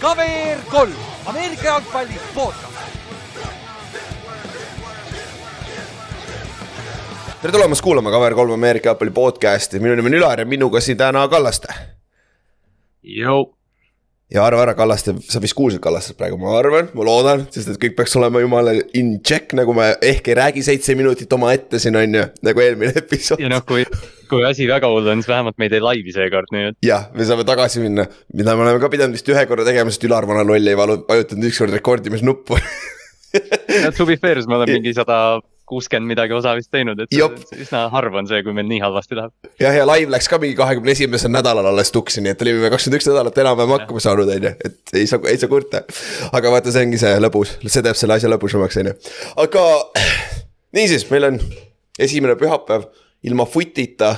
KVR kolm, Ameerika jalgpalli podcast. tere tulemast kuulama KVR3 Ameerika jalgpalli podcast'i, minu nimi on Ülar ja minuga siin täna Kallaste. Ja arva ära, Kallaste, sa vist kuulsid Kallastest praegu, ma arvan, ma loodan, sest et kõik peaks olema jumala in check, nagu ma ehk ei räägi seitse minutit omaette siin on ju, nagu eelmine episood. ja noh, kui, kui asi väga hull on, siis vähemalt me ei tee laivi seekord, nii et. jah, me saame tagasi minna, mida me oleme ka pidanud vist ühe korra tegema, sest Ülar vana loll ei valu-, vajutanud ükskord rekordimisnuppu no to be fair, siis me oleme mingi sada kuuskümmend midagi osa vist teinud, et Jop. üsna harv on see, kui meil nii halvasti läheb. jah, ja live läks ka mingi kahekümne esimesel nädalal alles tuksi, nii et olime kakskümmend üks nädalat enam-vähem hakkama saanud, on ju, et ei saa, ei saa kurta. aga vaata, see ongi see lõbus, see teeb selle asja lõbusamaks, on ju. aga niisiis, meil on esimene pühapäev ilma footita.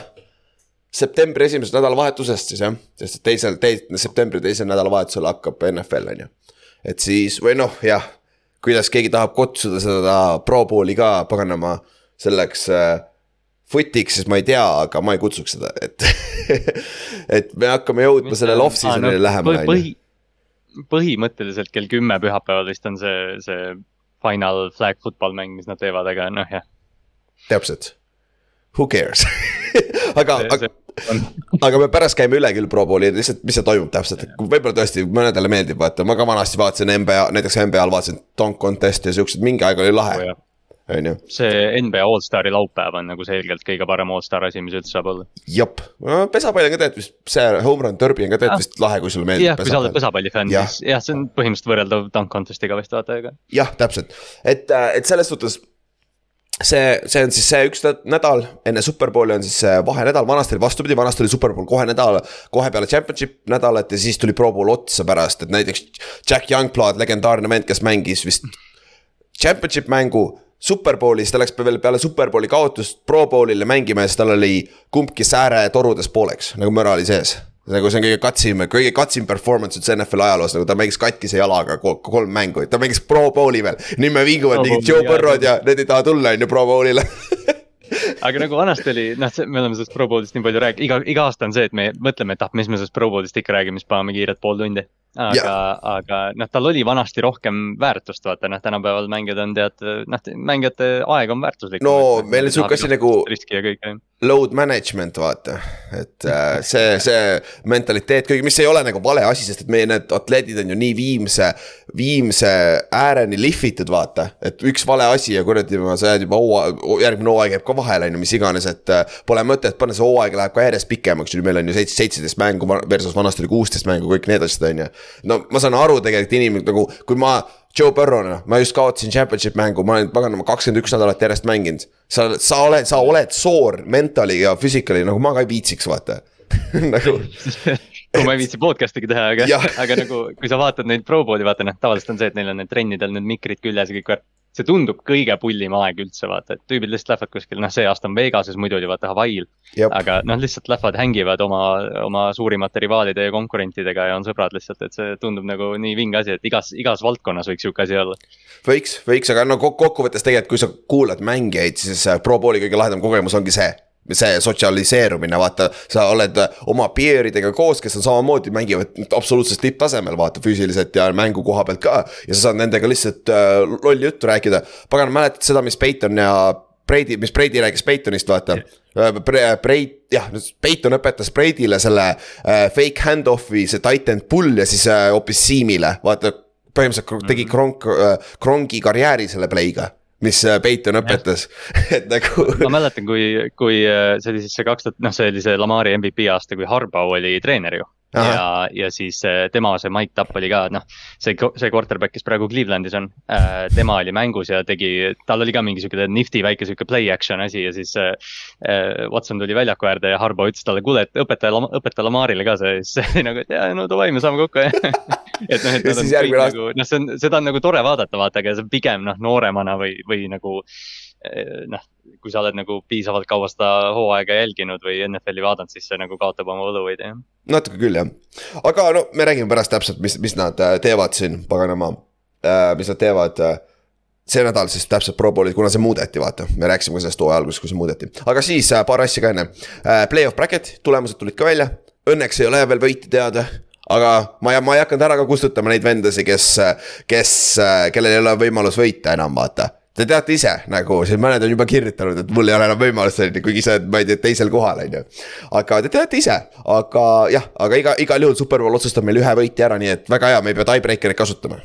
septembri esimesest nädalavahetusest siis jah, sest teisel, teisel, septembri teisel nädalavahetusel hakkab NFL on ju. et siis või noh, jah, kuidas keegi tahab kutsuda seda Pro Bowli ka paganama selleks äh, foot'iks, siis ma ei tea, aga ma ei kutsuks seda, et et me hakkame jõudma sellele off-season'ile lähemale, on ju. põhi, põhimõtteliselt kell kümme pühapäeval vist on see, see final flag football mäng, mis nad teevad, aga noh, jah. täpselt. Who cares aga, aga, aga me pärast käime üle küll Pro Bowli, lihtsalt, mis seal toimub täpselt, et võib-olla tõesti mõnedele meeldib vaata, ma ka vanasti vaatasin NBA, näiteks NBA-l vaatasin Dunk Contest'i ja siuksed, mingi aeg oli lahe, jah. on ju. see NBA allstari laupäev on nagu selgelt kõige parem allstar asi, mis üldse saab olla. jep, pesapall on ka tegelikult vist, see home run derby on ka tegelikult vist lahe, kui sulle meeldib jah, kui sa oled pesapallifänn, siis jah, see on põhimõtteliselt võrreldav dunk contest'iga vist vaata, ega. jah, täpselt, et, et selles suhtes see, see on siis see üks nä- nädal enne Superbowli on siis see vahenädal, vanasti oli vastupidi, vanasti oli Superbowl kohe nädal, kohe peale championship nädalat ja siis tuli Pro Bowl otsa pärast, et näiteks. Jack Youngblood, legendaarne vend, kes mängis vist championship mängu. Superbowlis, ta läks veel peale Superbowli kaotust Pro Bowlile mängima ja siis tal oli kumbki sääre torudes pooleks, nagu müra oli sees nagu see on kõige katsim, kõige katsim performance üldse NFL ajaloos, nagu ta mängis katkise jalaga ko- kolm mängu, ta mängis Pro Bowli veel. nüüd me vinguvad mingid Joe. Burrow'd ja need ei taha tulla, on ju, Pro Bowlile aga nagu vanasti oli, noh, me oleme sellest Pro Bowlist nii palju rääkinud, iga, iga aasta on see, et me mõtleme, et ah, mis me sellest Pro Bowlist ikka räägime, siis paneme kiirelt pool tundi. Aga, aga noh, tal oli vanasti rohkem väärtust, vaata noh, tänapäeval mängijad on tead, noh, mängijate aeg on väärtuslik. No meil on sihuke asi nagu- load management, vaata. et äh, see, see mentaliteet, kuigi mis ei ole nagu vale asi, sest et meie need atleedid on ju nii viimse, viimse ääreni lihvitud, vaata. et üks vale asi ja kuradi, sa jääd juba hooaeg, järgmine hooaeg jääb ka vahele, on ju, mis iganes, et äh, pole mõtet panna, see hooaeg läheb ka järjest pikemaks, nüüd meil on ju seitse, seitseteist mängu versus vanasti oli kuusteist mängu, kõik need asjad, on ju. No ma saan aru tegelikult inimene nagu, kui ma Joe Burrow'na, ma just kaotasin championship mängu, ma olen paganama kakskümmend üks nädalat järjest mänginud. sa, sa oled, sa oled soor mentally ja physically nagu ma ka ei viitsiks, vaata nagu kui ma ei viitsi podcast'igi teha, aga aga nagu, kui sa vaatad neid Pro Bowli, vaata noh, tavaliselt on see, et neil on need trennidel need mikrid küljes ja kõik värk. See tundub kõige pullim aeg üldse, vaata, et tüübid lihtsalt lähevad kuskil, noh, see aasta on Vegases, muidu oli vaata Hawaii'l. Aga noh, lihtsalt lähevad hängivad oma, oma suurimate rivaalide ja konkurentidega ja on sõbrad lihtsalt, et see tundub nagu nii vinge asi, et igas, igas valdkonnas võiks sihuke asi olla. võiks, võiks, aga no kok- kokkuvõttes tegelikult, kui sa kuulad mängijaid, siis äh, Pro Bowli kõige lahedam kogemus ongi see see sotsialiseerumine, vaata, sa oled äh, oma peeridega koos, kes on samamoodi, mängivad absoluutselt tipptasemel, vaata füüsiliselt ja mängu koha pealt ka. ja sa saad nendega lihtsalt äh, lolli juttu rääkida. pagan, mäletad seda, mis Peiton ja Brady, mis Brady rääkis Peitonist, vaata yeah.. Breit, jah, Peiton õpetas Brady'le selle äh, fake hand-off'i, see tight end pull ja siis äh, hoopis Siimile, vaata. põhimõtteliselt tegi Kronk äh,, Kronki karjääri selle play'ga mis äh, Peiton õpetas, et nagu. ma mäletan, kui, kui äh, see oli siis see kaks tuhat, noh, see oli see Lamari MVP aasta, kui Harbaugh oli treener ju. Ahah. ja, ja siis äh, tema see Mike Tapp oli ka, noh, see, see quarterback, kes praegu Clevelandis on äh,. tema oli mängus ja tegi, tal oli ka mingi sihuke nifty väike sihuke play action asi ja siis äh, Watson tuli väljaku äärde ja Harbaugh ütles talle, kuule, et õpeta, õpeta Lamarile ka see, siis see oli nagu, et jaa, no davai, me saame kokku et noh, et nad on kõik nagu, noh, see on, seda on nagu tore vaadata, vaata, aga see on pigem noh, nooremana või, või nagu eh, noh, kui sa oled nagu piisavalt kaua seda hooaega jälginud või NFL-i vaadanud, siis see nagu kaotab oma võluveid, jah. natuke küll jah, aga no me räägime pärast täpselt, mis, mis nad äh, teevad siin, paganama. Äh, mis nad teevad äh, see nädal siis täpselt Pro Bowlid, kuna see muudeti, vaata, me rääkisime ka sellest hooaja alguses, kui see muudeti, aga siis äh, paar asja ka enne. Äh,. Play-off bracket, tulemused tulid ka välja, õnneks ei ole veel võiti teada aga ma ma ei hakanud ära ka kustutama neid vendasid, kes, kes, kellel ei ole võimalus võita enam, vaata. Te teate ise nagu, siin mõned on juba kirjutanud, et mul ei ole enam võimalust, kuigi sa oled, ma ei tea, teisel kohal, on ju. aga te teate ise, aga jah, aga iga, igal juhul Superbowl otsustab meil ühe võitja ära, nii et väga hea, me ei pea tiebreaker'it kasutama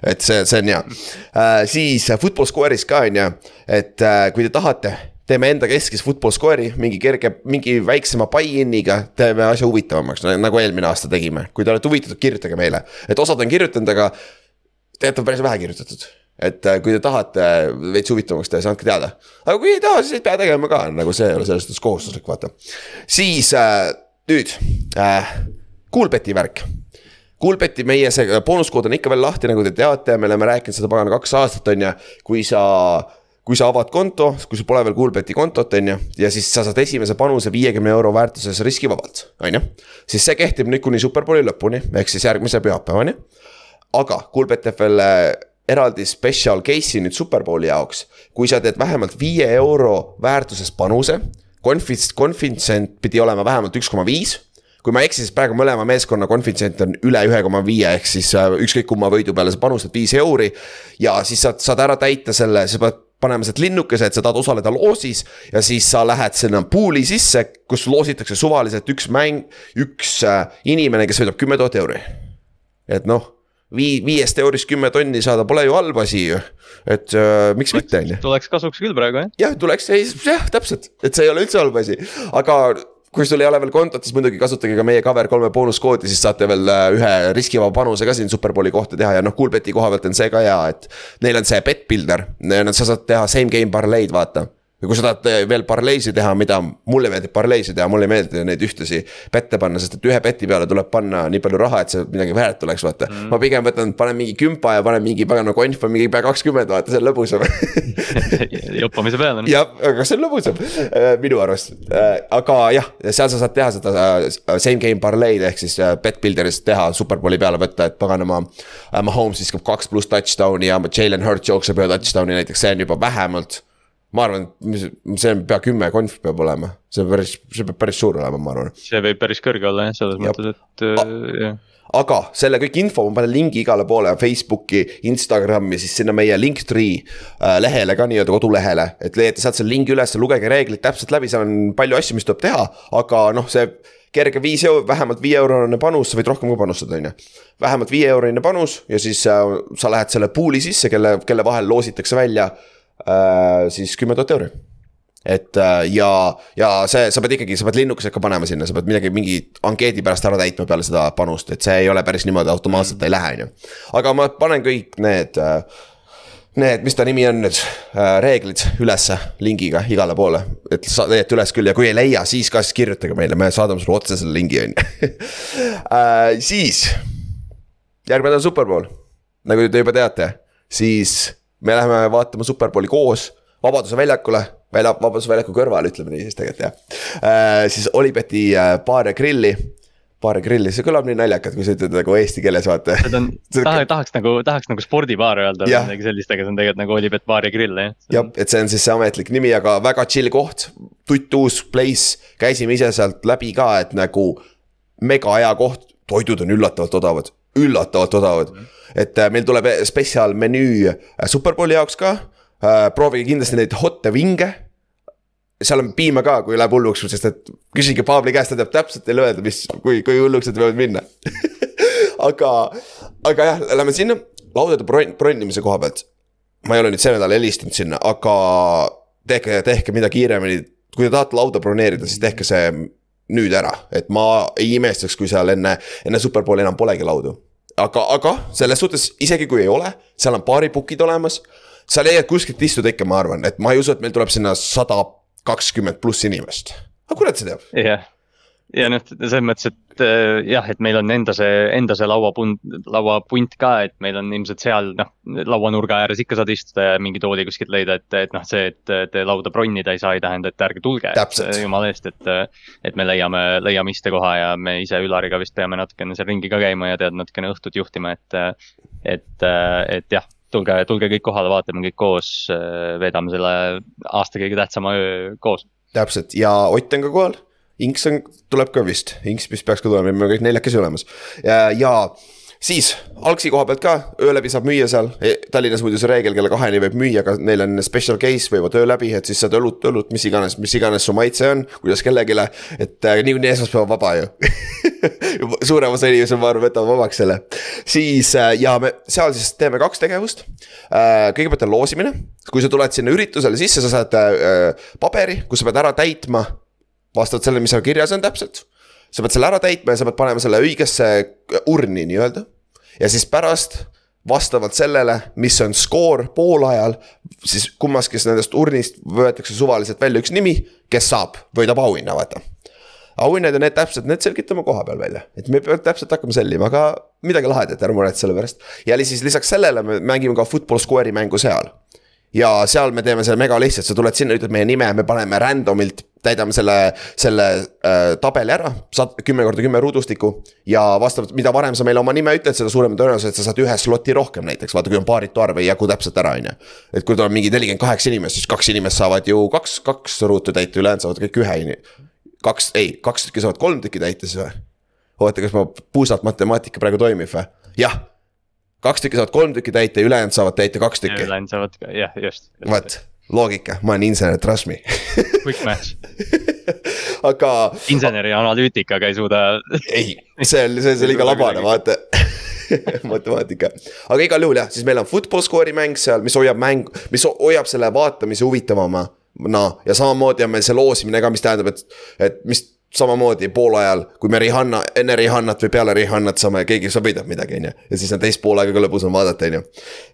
et see, see on hea äh,, siis Football Square'is ka on ju, et äh, kui te tahate teeme enda keskis football score'i, mingi kerge, mingi väiksema buy-in'iga teeme asja huvitavamaks, nagu eelmine aasta tegime. kui te olete huvitatud, kirjutage meile, et osad on kirjutanud, aga tegelikult on päris vähe kirjutatud. et äh, kui te tahate veits huvitavamaks teha, siis andke teada. aga kui ei taha, siis ei pea tegema ka, nagu see ei ole selles suhtes kohustuslik, vaata. siis äh, nüüd äh,, Coolbeti värk Coolbeti meie see boonuskood on ikka veel lahti, nagu te teate, me oleme rääkinud seda pagana kaks aastat, on ju, kui sa kui sa avad konto, kui sul pole veel Coolbeti kontot, on ju, ja siis sa saad esimese panuse viiekümne euro väärtuses riskivabalt, on ju. siis see kehtib nüüd kuni Superbowli lõpuni, ehk siis järgmise pühapäevani. aga Coolbet teeb veel eraldi special case'i nüüd Superbowli jaoks, kui sa teed vähemalt viie euro väärtuses panuse. Confidence, confidence pidi olema vähemalt üks koma viis kui ma ei eksi, siis praegu mõlema meeskonna konfitsient on üle ühe koma viie, ehk siis äh, ükskõik kumma võidu peale sa panustad viis euri. ja siis saad, saad ära täita selle, sa pead panema sealt linnukese, et sa tahad osaleda loosis ja siis sa lähed sinna pool'i sisse, kus loositakse suvaliselt üks mäng, üks äh, inimene, kes võidab kümme tuhat euri. et noh, vii-, viiest eurist kümme tonni saada pole ju halb asi ju, et äh, miks mitte, on ju. tuleks kasuks küll praegu jah. jah, tuleks, ei jah, täpselt, et see ei ole üldse halb asi, aga kui sul ei ole veel kontot, siis muidugi kasutage ka meie cover kolme boonuskoodi, siis saate veel äh, ühe riskivaba panuse ka siin Superbowli kohta teha ja noh, Coolbeti koha pealt on see ka hea, et. Neil on see bet builder, sa saad teha same game parlay'd, vaata ja kui sa tahad eh, veel parleisi teha, mida mulle meeldib parleisi teha, mulle ei meeldi neid ühtlasi pette panna, sest et ühe peti peale tuleb panna nii palju raha, et see midagi väärt oleks, vaata mm.. ma pigem võtan, panen mingi kümpa ja panen mingi pagana konf või mingi pea kakskümmend, vaata, see on lõbusam jopamise peale. jah, aga see on lõbusam äh, minu arust, äh, aga jah, seal sa saad teha seda äh, same game parlay'd ehk siis bet builder'ist teha superbowli peale võtta, et paganama. Mahomes viskab kaks pluss touchdown'i ja Jalen Hurt jookseb ühe touchdown'i näiteks, see on juba vähemalt ma arvan, et see on pea kümme konf peab olema, see on päris, see peab päris suur olema, ma arvan. see võib päris kõrge olla jah, selles ja. mõttes, et äh, jah aga selle kõik info, ma panen lingi igale poole Facebooki, Instagrami, siis sinna meie Linktree äh, lehele ka nii-öelda kodulehele. et leiate sealt selle lingi üles, lugege reeglid täpselt läbi, seal on palju asju, mis tuleb teha, aga noh, see kerge viis euro, vähemalt viie eurone panus, sa võid rohkem ka panustada, on ju. vähemalt viie eurone panus ja siis äh, sa lähed selle pool'i sisse, kelle, kelle vahel loositakse välja siis kümme tuhat euri et äh, ja, ja see, sa pead ikkagi, sa pead linnukesed ka panema sinna, sa pead midagi, mingi ankeedi pärast ära täitma peale seda panust, et see ei ole päris niimoodi automaatselt ei lähe, on ju. aga ma panen kõik need, äh, need, mis ta nimi on nüüd, reeglid ülesse lingiga igale poole. et sa leiate üles küll ja kui ei leia, siis ka siis kirjutage meile, me saadame sulle otse selle lingi, on ju. siis, järgmine nädal Superbowl, nagu te juba teate, siis me läheme vaatama Superbowli koos Vabaduse väljakule, välja, Vabaduse väljaku kõrval, ütleme nii siis tegelikult jah äh,. siis Olibeti äh, baar ja grilli baar ja grilli, see kõlab nii naljakalt, kui sa ütled nagu eesti keeles, vaata. Need on taha, tahaks nagu, tahaks nagu spordibaar öelda või midagi sellist, aga see on tegelikult nagu Olipet baar ja grill jah. jah, et see on siis see ametlik nimi, aga väga chill koht, tuttuus place, käisime ise sealt läbi ka, et nagu mega hea koht, toidud on üllatavalt odavad, üllatavalt odavad. -hmm et äh, meil tuleb äh, spetsiaalmenüü äh, Superbowli jaoks ka. proovige kindlasti neid hot'e vinge seal on piima ka, kui läheb hulluks, sest et küsige Paavli käest, ta teab täpselt teile öelda, mis, kui, kui hulluks nad võivad minna aga, aga jah, lähme sinna laudade bron-, bronnimise koha pealt. ma ei ole nüüd see nädal helistanud sinna, aga tehke, tehke mida kiiremini. kui te tahate lauda broneerida, siis tehke see nüüd ära, et ma ei imestaks, kui seal enne, enne Superbowli enam polegi laudu aga, aga selles suhtes isegi kui ei ole, seal on baaripukid olemas. sa leiad kuskilt istuda ikka, ma arvan, et ma ei usu, et meil tuleb sinna sada kakskümmend pluss inimest. aga kurat see teab. jah yeah ja noh, selles mõttes, et äh, jah, et meil on enda see, enda see lauapunt, lauapunt ka, et meil on ilmselt seal noh, lauanurga ääres ikka saad istuda ja mingi tooli kuskilt leida, et, et noh, see, et te lauda bronnida ei saa, ei tähenda, et ärge tulge. jumala eest, et, et me leiame, leiame istekoha ja me ise Ülariga vist peame natukene seal ringi ka käima ja tead natukene õhtut juhtima, et, et, et jah tulge, tulge kõik kohale, vaatame kõik koos, veedame selle aasta kõige tähtsama öö koos. täpselt ja Ott on ka kohal, Inks on, tuleb ka vist, Inks vist peaks ka tulema, me oleme kõik neljakesi olemas ja, ja siis algsi koha pealt ka, öö läbi saab müüa seal, e, Tallinnas muidu see reegel kella kaheni võib müüa, aga neil on special case, võivad öö läbi, et siis saad õlut, õlut, mis iganes, mis iganes su maitse on, kuidas kellelegi. et äh, niikuinii esmaspäev on vaba ju suurem osa inimesi, ma arvan, võtavad vabaks selle. siis äh, ja me seal siis teeme kaks tegevust äh,. kõigepealt on loosimine, kui sa tuled sinna üritusele sisse, sa saad äh, paberi, kus sa pead ära täitma vastavalt sellele, mis seal kirjas on täpselt sa pead selle ära täitma ja sa pead panema selle õigesse urni nii-öelda. ja siis pärast vastavalt sellele, mis on skoor poolajal, siis kummaski nendest urnist võetakse suvaliselt välja üks nimi, kes saab, võidab auhinna, vaata. auhinnad ja need täpselt, need selgitame koha peal välja, et me peame täpselt hakkama sellima, aga midagi lahedat, ära muretse selle pärast. ja siis lisaks sellele me mängime ka football square'i mängu seal ja seal me teeme selle mega lihtsalt, sa tuled sinna, ütled meie nime, me paneme random'ilt, täidame selle, selle äh, tabeli ära, saad kümme korda kümme ruudustikku. ja vastavalt, mida varem sa meile oma nime ütled, seda suurem tõenäosus, et sa saad ühe slot'i rohkem näiteks, vaata, kui on paaritu arv, ei jagu täpselt ära, on ju. et kui tuleb mingi nelikümmend kaheksa inimest, siis kaks inimest saavad ju kaks, kaks ruutu täita, ülejäänud saavad kõik ühe. kaks, ei, kaks tükki saavad kolm tükki täita siis või? oota, kas ma puusalt matemaatika praegu toimib või? jah kaks tükki saavad kolm tükki täita ja ülejäänud saavad täita kaks tükki. ülejäänud saavad, jah, just, just.. vot, loogika, ma olen insener, trust me. Quick match aga. inseneri analüütikaga ei suuda ei, see on, see on liiga labane, vaata. Matemaatika, aga igal juhul jah, siis meil on football score'i mäng seal, mis hoiab mäng, mis hoiab selle vaatamise huvitavama. no ja samamoodi on meil see loosimine ka, mis tähendab, et, et mis samamoodi poolajal, kui me Rihanna, enne Rihannat või peale Rihannat saame, keegi saab võidab midagi, on ju. ja siis on teist poolaega ka lõbus on vaadata, on ju.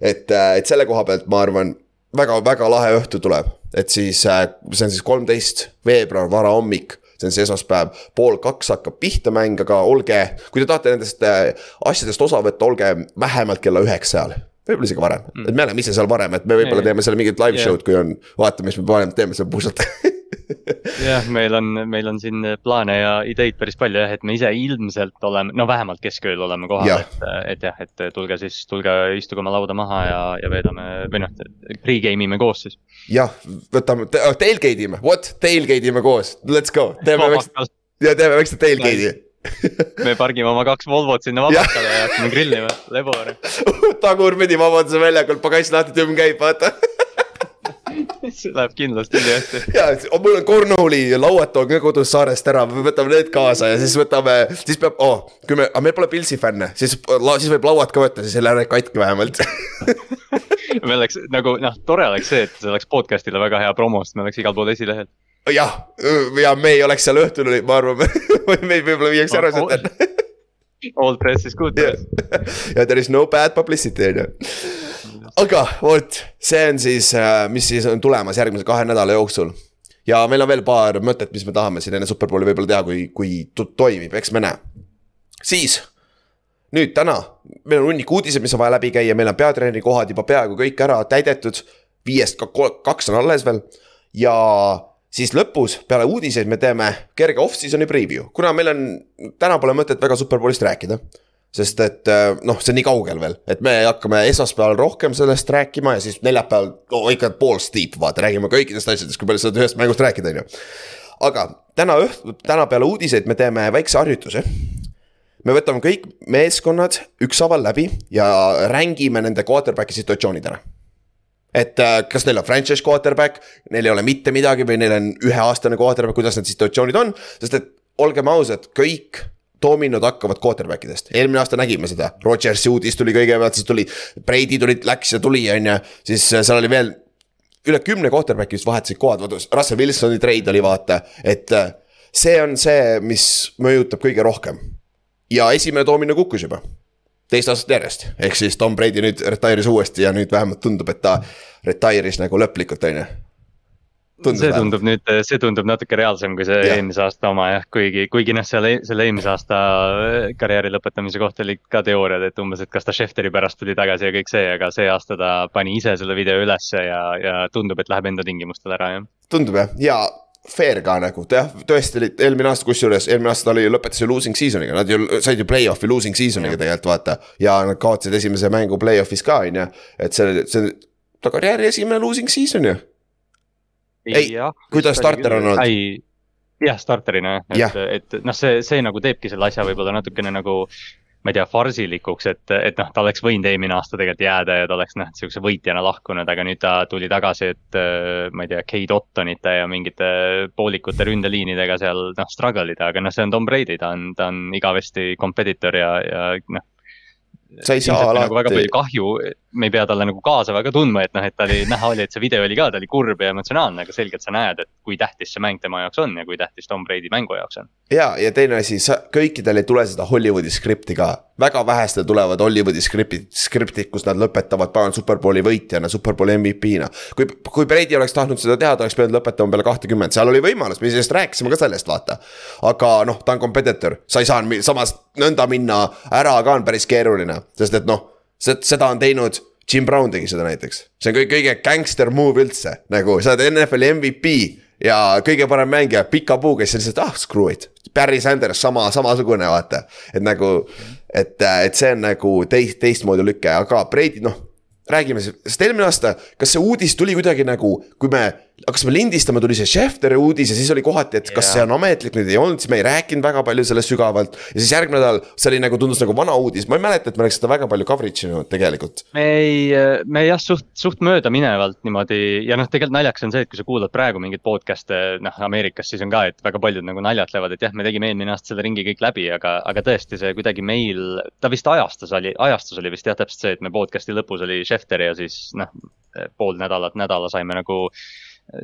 et, äh, et selle koha pealt ma arvan väga,, väga-väga lahe õhtu tuleb. et siis, äh, see on siis kolmteist veebruar, varahommik see on see esmaspäev, pool kaks hakkab pihta mäng, aga olge, kui te tahate nendest äh, asjadest osa võtta, olge vähemalt kella üheksa seal võib-olla isegi varem mm., et me oleme ise seal varem, et me võib-olla teeme seal mingit live show'd, kui on, vaatame, mis me varem teeme seal puusalt jah, meil on, meil on siin plaane ja ideid päris palju jah, et me ise ilmselt oleme, no vähemalt keskööl oleme kohal, et, et jah, et tulge siis, tulge istuge oma lauda maha ja, ja veedame või noh, pre-game ime koos siis. jah, võtame, tailgate ime, what, tailgate ime koos, let's go, teeme väikse, ja teeme väikse tailgate'i. Me pargime oma kaks Volvot sinna vabakale ja hakkame grillima, lebo. tagurpidi Vabaduse väljakul, pagass lahti, tümm käib, vaata see läheb kindlasti nii hästi. ja, mul on cornhole'i lauad toon ka kodus saarest ära, me võtame need kaasa ja siis võtame, siis peab oh,, kui me, aga meil pole Pilsi fänne, siis, siis võib lauad ka võtta, siis ei lähe katki vähemalt me oleks nagu noh, tore oleks see, et see oleks podcast'ile väga hea promo, sest me oleks igal pool esilehel. jah, ja me ei oleks seal õhtul, ma arvan meid võib-olla viiakse ära sealt Old press is good press. ja there is no bad publicity on ju aga vot, see on siis, äh, mis siis on tulemas järgmise kahe nädala jooksul. ja meil on veel paar mõtet, mis me tahame siin enne superbowli võib-olla teha, kui, kui toimib, eks me näe. siis, nüüd täna, meil on hunnik uudiseid, mis on vaja läbi käia, meil on peatreeneri kohad juba peaaegu kõik ära täidetud. viiest kaks on alles veel ja siis lõpus peale uudiseid me teeme kerge off-season'i preview, kuna meil on, täna pole mõtet väga superbowlist rääkida sest et äh, noh, see on nii kaugel veel, et me hakkame esmaspäeval rohkem sellest rääkima ja siis neljapäeval oh, ikka pool steep, vaata, räägime kõikidest asjadest, kui palju saad ühest mängust rääkida, on ju. aga täna õhtul, täna peale uudiseid me teeme väikse harjutuse. me võtame kõik meeskonnad ükshaaval läbi ja rängime nende quarterback'i situatsioonid ära et äh, kas neil on franchise quarterback, neil ei ole mitte midagi või neil on üheaastane quarterback, kuidas need situatsioonid on, sest et olgem ausad, kõik dominod hakkavad quarterback idest, eelmine aasta nägime seda, Rodgersi uudis tuli kõigepealt, siis tuli, Brady tuli, läks ja tuli, on ju, siis äh, seal oli veel. üle kümne quarterback'i vist vahetasid kohad, vaata Russell Wilsoni treid oli vaata, et äh, see on see, mis mõjutab kõige rohkem. ja esimene domino kukkus juba, teist aastat järjest, ehk siis Tom Brady nüüd retire'is uuesti ja nüüd vähemalt tundub, et ta retire'is nagu lõplikult, on ju Tundus see tundub vähem. nüüd, see tundub natuke reaalsem kui see ja. eelmise aasta oma jah, kuigi, kuigi noh, seal selle eelmise aasta äh, karjääri lõpetamise kohta olid ka teooriad, et umbes, et kas ta Schefteri pärast tuli tagasi ja kõik see, aga see aasta ta pani ise selle video ülesse ja, ja tundub, et läheb enda tingimustel ära, jah. tundub jah, ja fair ka nagu, jah, tõesti oli eelmine aasta, kusjuures eelmine aasta ta oli, lõpetas ju losing season'iga, nad ju said ju play-off'i losing season'iga tegelikult vaata. ja nad kaotasid esimese mängu play-off'is ka on ju, et see, see, ta karjääri esimene losing season ju. Ei, kui ta starter on olnud. jah, starterina jah, et, et noh, see, see nagu teebki selle asja võib-olla natukene nagu ma ei tea, farsilikuks, et, et noh, ta oleks võinud eelmine aasta tegelikult jääda ja ta oleks noh, sihukese võitjana lahkunud, aga nüüd ta tuli tagasi, et ma ei tea, Kate Ottonite ja mingite poolikute ründeliinidega seal noh, struggle ida, aga noh, see on Tom Brady, ta on, ta on igavesti competitor ja, ja noh sa ei saa alati. nagu väga palju kahju, me ei pea talle nagu kaasa väga tundma, et noh, et ta oli, näha oli, et see video oli ka, ta oli kurb ja emotsionaalne, aga selgelt sa näed, et kui tähtis see mäng tema jaoks on ja kui tähtis Tom Brady mängu jaoks on. ja, ja teine asi, sa, kõikidel ei tule seda Hollywoodi skripti ka. väga vähestel tulevad Hollywoodi skriptid, skriptid, kus nad lõpetavad pagan superbowli võitjana, superbowli MVP-na. kui, kui Brady oleks tahtnud seda teha, ta oleks pidanud lõpetama peale kahtekümmet, seal oli võimalus, me sellest rääkisime ka sellest, vaata. aga noh, ta on competitor, sa ei saa samas nõnda minna ära ka on päris keeruline, sest et noh, seda on teinud Jim Brown tegi seda näiteks, see on kõige, gangster move üldse, nagu sa oled NFL-i MVP ja kõige parem mängija, pika puuga, siis lihtsalt ah screw it. Barry Sanders sama, samasugune vaata, et nagu, et, et see on nagu teist, teistmoodi lüke, aga Brady noh räägime, sest eelmine aasta, kas see uudis tuli kuidagi nagu, kui me hakkasime lindistama, tuli see Schefteri uudis ja siis oli kohati, et kas yeah. see on ametlik, nüüd ei olnud, siis me ei rääkinud väga palju sellest sügavalt. ja siis järgmine nädal, see oli nagu tundus nagu vana uudis, ma ei mäleta, et me oleks seda väga palju coverage inud tegelikult. me ei, me jah, suht, suht möödaminevalt niimoodi ja noh, tegelikult naljakas on see, et kui sa kuulad praegu mingeid podcast'e, noh Ameerikas siis on ka, et väga paljud nagu naljatlevad, et jah, me tegime eelmine aasta selle ringi kõik läbi, aga, aga tõesti see kuidagi meil, ta vist ajastus oli, ajastus oli vist jah, täpselt see, et me podcast'i lõpus oli Schefter ja siis noh, pool nädalat, nädala saime nagu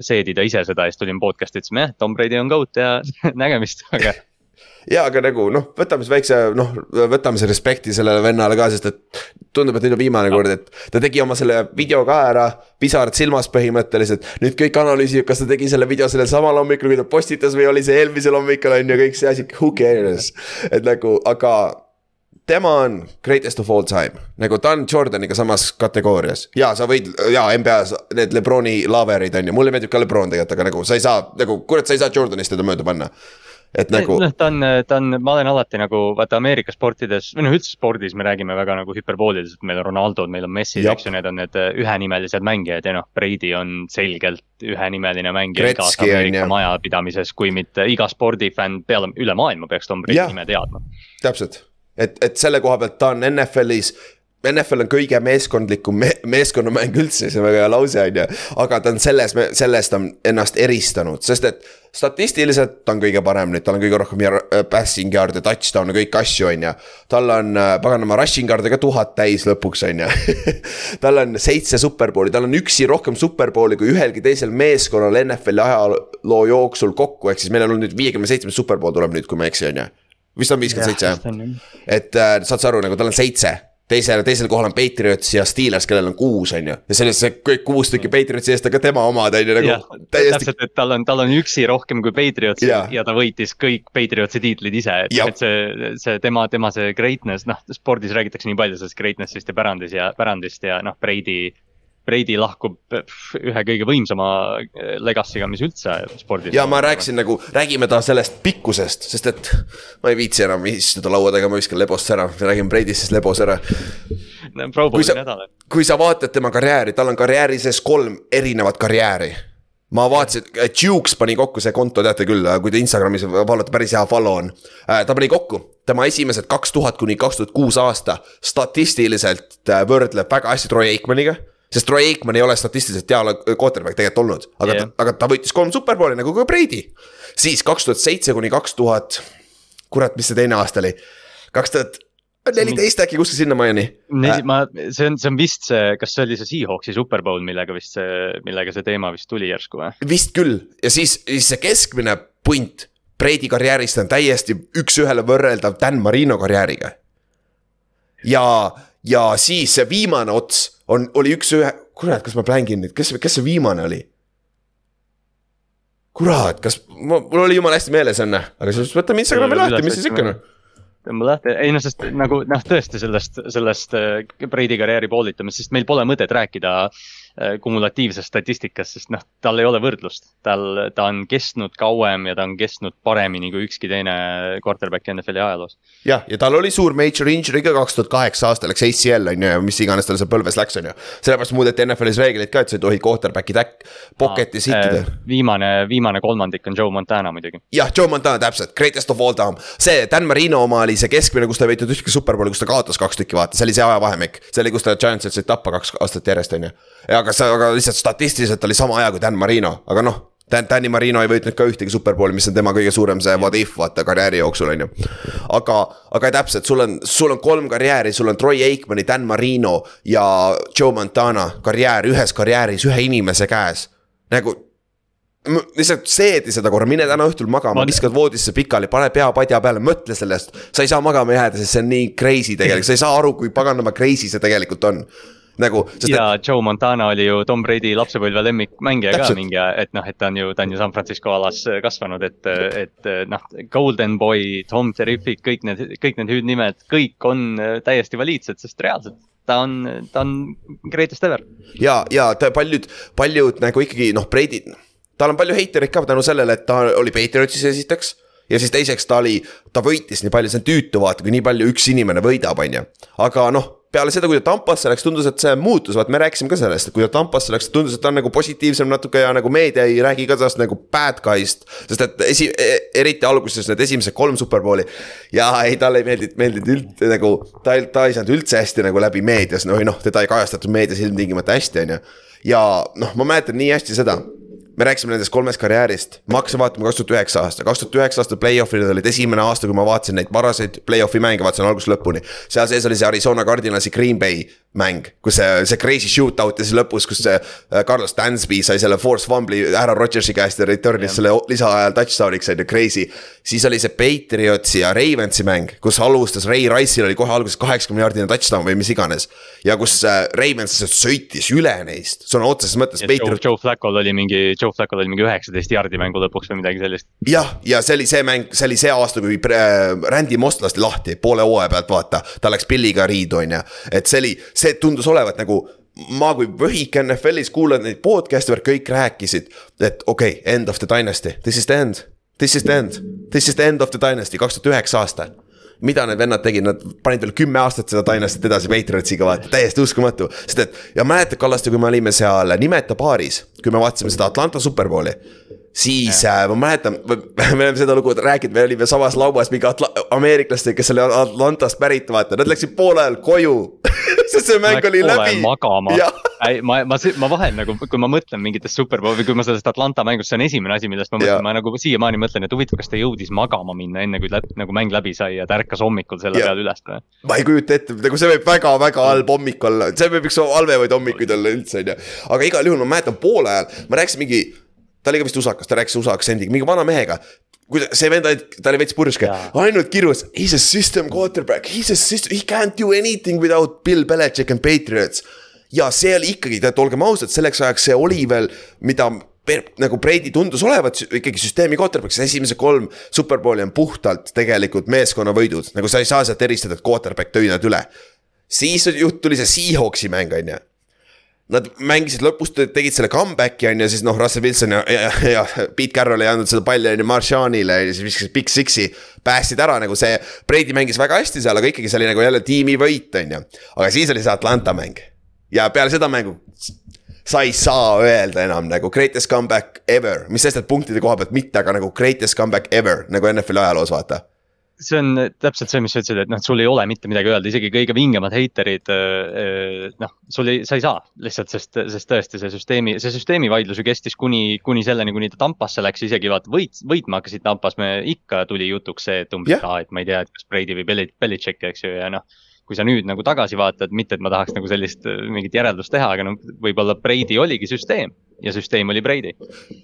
seedida ise seda ja siis tulime podcast'i, ütlesime jah, Tom Brady on GOAT ja nägemist, aga ja aga nagu noh, võtame siis väikse noh, võtame see respekti sellele vennale ka, sest et tundub, et nüüd on viimane no. kord, et ta tegi oma selle video ka ära, pisarad silmas põhimõtteliselt. nüüd kõik analüüsivad, kas ta tegi selle video sellel samal hommikul, kui ta postitas või oli see eelmisel hommikul on ju, kõik see asi, who cares. et nagu, aga tema on greatest of all time, nagu ta on Jordaniga samas kategoorias. Ja sa võid ja NBA-s need Lebroni laverid on ju, mulle meeldib ka Lebron tegelikult, aga nagu sa ei saa nagu kurat, sa ei saa Jordanist teda mööda panna. Et nagu. noh, ta on, ta on, ma olen alati nagu vaata Ameerika sportides või noh, üldse spordis me räägime väga nagu hüperbooliliselt, meil on Ronaldo'd, meil on Messi, eks ju, need on need äh, ühenimelised mängijad ja noh, Brady on selgelt ühenimeline mängija igas Ameerika majapidamises, kui mitte iga spordifänn peale, üle maailma peaks Tom Brady nime teadma. täpselt et, et selle koha pealt ta on NFL-is NFL on kõige meeskondlikum me meeskonnamäng üldse, see on väga hea lause, on ju. aga ta on selles, sellest on ennast eristanud, sest et statistiliselt ta on kõige parem nüüd, tal on kõige rohkem äh, passing yard'e, touchdown'e, kõiki asju, on ju. tal on äh, paganama rushing yard'e ka tuhat täis lõpuks, on ju. tal on seitse superbowli, tal on üksi rohkem superbowli kui ühelgi teisel meeskonnal NFL-i ajaloo jooksul kokku, ehk siis meil on olnud nüüd viiekümne seitsmes superbowl tuleb nüüd, kui ma ei eksi, on ju vist on viiskümmend seitse jah, et äh, saad sa aru, nagu tal on seitse teisel, teisel kohal on Patriots ja Steelers, kellel on kuus, on ju. ja selles see kõik kuus tükki Patriotsi eest ka tema omad, on ju nagu. täiesti... täpselt, et tal on, tal on üksi rohkem kui Patriots ja. ja ta võitis kõik Patriotsi tiitlid ise, et, et see, see tema, tema see greatness, noh spordis räägitakse nii palju sellest greatness'ist ja pärandis ja pärandist ja noh, Brady Brady lahkub ühe kõige võimsama eh, legacy'ga, mis üldse spordis. ja ma rääkisin nagu, räägime ta sellest pikkusest, sest et ma ei viitsi enam istuda laua taga, ma viskan lebost ära, räägime Brady'st siis lebos ära no,. kui sa, kui sa vaatad tema karjääri, tal on karjääri sees kolm erinevat karjääri ma vaatasin, Dukes pani kokku see konto, teate küll, kui te Instagramis vaadate, päris hea follow on. Äh, ta pani kokku, tema esimesed kaks tuhat kuni kaks tuhat kuus aasta statistiliselt äh, võrdleb väga hästi Troy Aikmaniga sest Troy Aikman ei ole statistiliselt hea quarterback tegelikult olnud, aga yeah., aga ta võitis kolm superbowli nagu ka Brady. siis kaks tuhat seitse kuni kaks tuhat, kurat, mis see teine aasta oli, kaks tuhat neliteist äkki kuskil sinnamaani. ma, see on, see on vist see, kas see oli see Seahawksi superbowl, millega vist see, millega see teema vist tuli järsku või? vist küll ja siis, siis see keskmine punt Brady karjäärist on täiesti üks-ühele võrreldav Dan Marino karjääriga. ja, ja siis see viimane ots on, oli üks ühe, kurat, kas ma plängin nüüd, kes, kes see viimane oli? kurat, kas, mul oli jumala hästi meeles enne, aga siis võtame Instagrami lahti, mis siis ikka noh. Tõmba lahti, ei noh, sest nagu noh, tõesti sellest, sellest äh, Brady karjääri poolitamist, sest meil pole mõtet rääkida äh, kumulatiivsest statistikast, sest noh, tal ei ole võrdlust. tal, ta on kestnud kauem ja ta on kestnud paremini kui ükski teine quarterback NFL-i ajaloos. jah, ja tal oli suur major injury ka kaks tuhat kaheksa aastal, läks ACL on ju ja mis iganes tal seal põlves läks, on ju. sellepärast muudeti NFL-is reegleid ka, et sa ei tohi quarterback'i täk-, pocket'i sittida äh,. viimane, viimane kolmandik on Joe Montana muidugi. jah, Joe Montana täpselt, greatest of all time. see Dan Marino oma oli see keskmine, kus ta ei võitnud ühtegi superbowli, kus ta kaotas kaks tükki, vaata, see oli see ajavahemik. see oli, kus ta Giantsit said tappa kaks aastat järjest, on ju. Aga see, aga lihtsalt statistiliselt oli sama aja kui Dan Marino, aga noh Dan, Danny Marino ei võitnud ka ühtegi superbowli, mis on tema kõige suurem see what if vaata karjääri jooksul on ju. aga, aga täpselt, sul on, sul on kolm karjääri, sul on Troy Aikmani, Dan Marino ja Joe Montana karjäär ühes karjääris ühe inimese käes. nagu lihtsalt seedi seda korra, mine täna õhtul magama, viskad voodisse pikali, pane pea padja peale, mõtle sellest. sa ei saa magama jääda, sest see on nii crazy tegelikult, sa ei saa aru, kui paganama crazy see tegelikult on nagu. ja et... Joe Montana oli ju Tom Brady lapsepõlve lemmikmängija ka mingi, et noh, et ta on ju, ta on ju San Francisco alas kasvanud, et, et noh, Golden Boy, Tom Terrific, kõik need, kõik need hüüdnimed, kõik on täiesti valiidsed, sest reaalselt ta on, ta on greatest ever. ja, ja ta paljud, paljud nagu ikkagi noh, Brady tal on palju heitereid ka tänu sellele, et ta oli Patriotsis esiteks. ja siis teiseks ta oli, ta võitis nii palju, see on tüütu vaata, kui nii palju üks inimene võidab, on ju. aga noh, peale seda, kui ta Tampasse läks, tundus, et see muutus, vaat me rääkisime ka sellest, et kui ta Tampasse läks, tundus, et ta on nagu positiivsem natuke ja nagu meedia ei räägi ka tast nagu bad guy'st. sest et esi-, e-, eriti alguses need esimesed kolm superbowli. ja ei, talle ei meeldinud, meeldinud üldse nagu, ta ta ei saanud üldse hästi nagu läbi meedias, no või noh, teda ei kajastatud meedias ilmtingimata hästi, on ju. ja noh, ma mäletan nii hästi seda me rääkisime nendest kolmest karjäärist, ma hakkasin vaatama kaks tuhat üheksa aasta, kaks tuhat üheksa aasta play-off'id olid esimene aasta, kui ma vaatasin neid varaseid play-off'i mänge, vaatasin algusest lõpuni. seal sees oli see Arizona Cardinalsi Green Bay mäng, kus see, see crazy shootout ja siis lõpus, kus see äh, Carlos Dansby sai selle force fumbli härra Rodgersi käest ja return'is selle lisaajal touchdown'iks on ju, crazy. siis oli see Patriotsi ja Ravensi mäng, kus alustas Ray Rice'il oli kohe alguses kaheksakümne jaardine touchdown või mis iganes. ja kus äh, Ravens sõitis üle neist, sõna otseses mõttes. Joe, Joe Flacco'l oli mingi, Joe Flacco'l oli mingi üheksateist jaardi mängu lõpuks või midagi sellist. jah, ja see oli see mäng, see oli see aasta, kui äh, Randy Moss lasti lahti poole hooaja pealt, vaata. ta läks Billiga riidu, on ju, et see oli see tundus olevat nagu ma kui võhik NFL-is kuulan neid podcast'e, kõik rääkisid, et okei okay,, end of the dynasty, this is the end. This is the end, this is the end of the dynasty, kaks tuhat üheksa aasta mida need vennad tegid, nad panid veel kümme aastat seda Dynastyt edasi Patriotsiga vaata, täiesti uskumatu. sest et ja mäletad, Kallaste, kui me olime seal Nimeta baaris, kui me vaatasime seda Atlanta superbowli siis äh, ma mäletan, me oleme seda lugu rääkinud, me olime samas lauas mingi atla-, ameeriklastega, kes oli Atlantast pärit, vaata, nad läksid poole ajal koju sest see mäng oli läbi. magama, ma, ma, ma vahel nagu, kui ma mõtlen mingitest superbowl või kui ma sellest Atlanta mängust, see on esimene asi, millest ma mõtlen, ma nagu siiamaani mõtlen, et huvitav, kas ta jõudis magama minna enne kui läb, nagu mäng läbi sai ja ta ärkas hommikul selle ja. peale üles või? ma ei kujuta ette, nagu see võib väga-väga halb hommik olla, see võib üks halvemaid hommikuid olla üldse, on ju. aga igal juhul ma mäletan poole ajal, ma rääkisin mingi ta oli ka vist usakas, ta rääkis USA aktsendiga, mingi vana mehega. kui ta, see vend, ta oli veits purjus ka, ainult kirjus, he is a system quarterback, he is a system, he can't do anything without Bill Belichik and Patriots. ja see oli ikkagi, tead, olgem ausad, selleks ajaks see oli veel, mida per, nagu Brady tundus olevat ikkagi süsteemi quarterback, sest esimesed kolm superbowli on puhtalt tegelikult meeskonnavõidud, nagu sa ei saa sealt eristada, et quarterback tõi nad üle. siis tuli see Seahawksi mäng, on ju Nad mängisid lõpus, tegid selle comeback'i on ju, siis noh, Russell Wilson ja, ja, ja Pete Carroll ei andnud seda palli on ju Marshawnile ja siis viskasid Big Six'i. päästsid ära nagu see, Brady mängis väga hästi seal, aga ikkagi see oli nagu jälle tiimivõit, on ju. aga siis oli see Atlanta mäng. ja peale seda mängu sa ei saa öelda enam nagu greatest comeback ever, mis sest, et punktide koha pealt mitte, aga nagu greatest comeback ever nagu NFL-i ajaloos, vaata see on täpselt see, mis sa ütlesid, et noh, sul ei ole mitte midagi öelda, isegi kõige vingemad heiterid. noh, sul ei, sa ei saa lihtsalt, sest, sest tõesti see süsteemi, see süsteemi vaidlus ju kestis kuni, kuni selleni, kuni ta Tampasse läks, isegi vaata võit, võitma hakkasid Tampas, me ikka tuli jutuks see, et umbes yeah., et ma ei tea, et kas Brady või Belichik, eks ju, ja noh kui sa nüüd nagu tagasi vaatad, mitte et ma tahaks nagu sellist mingit järeldust teha, aga no võib-olla Brady oligi süsteem ja süsteem oli Brady.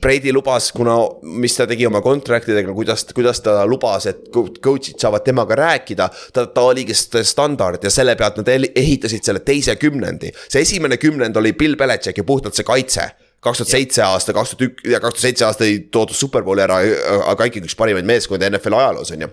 Brady lubas, kuna, mis ta tegi oma contract idega, kuidas, kuidas ta lubas, et coach'id saavad temaga rääkida. ta, ta oligi standard ja selle pealt nad ehitasid selle teise kümnendi. see esimene kümnend oli Bill Belichik ja puhtalt see kaitse kaks tuhat seitse aasta, kaks tuhat ük- kaks tuhat seitse aasta ei toodud superbowli ära, aga ikkagi üks parimaid meeskondi NFL ajaloos on ju.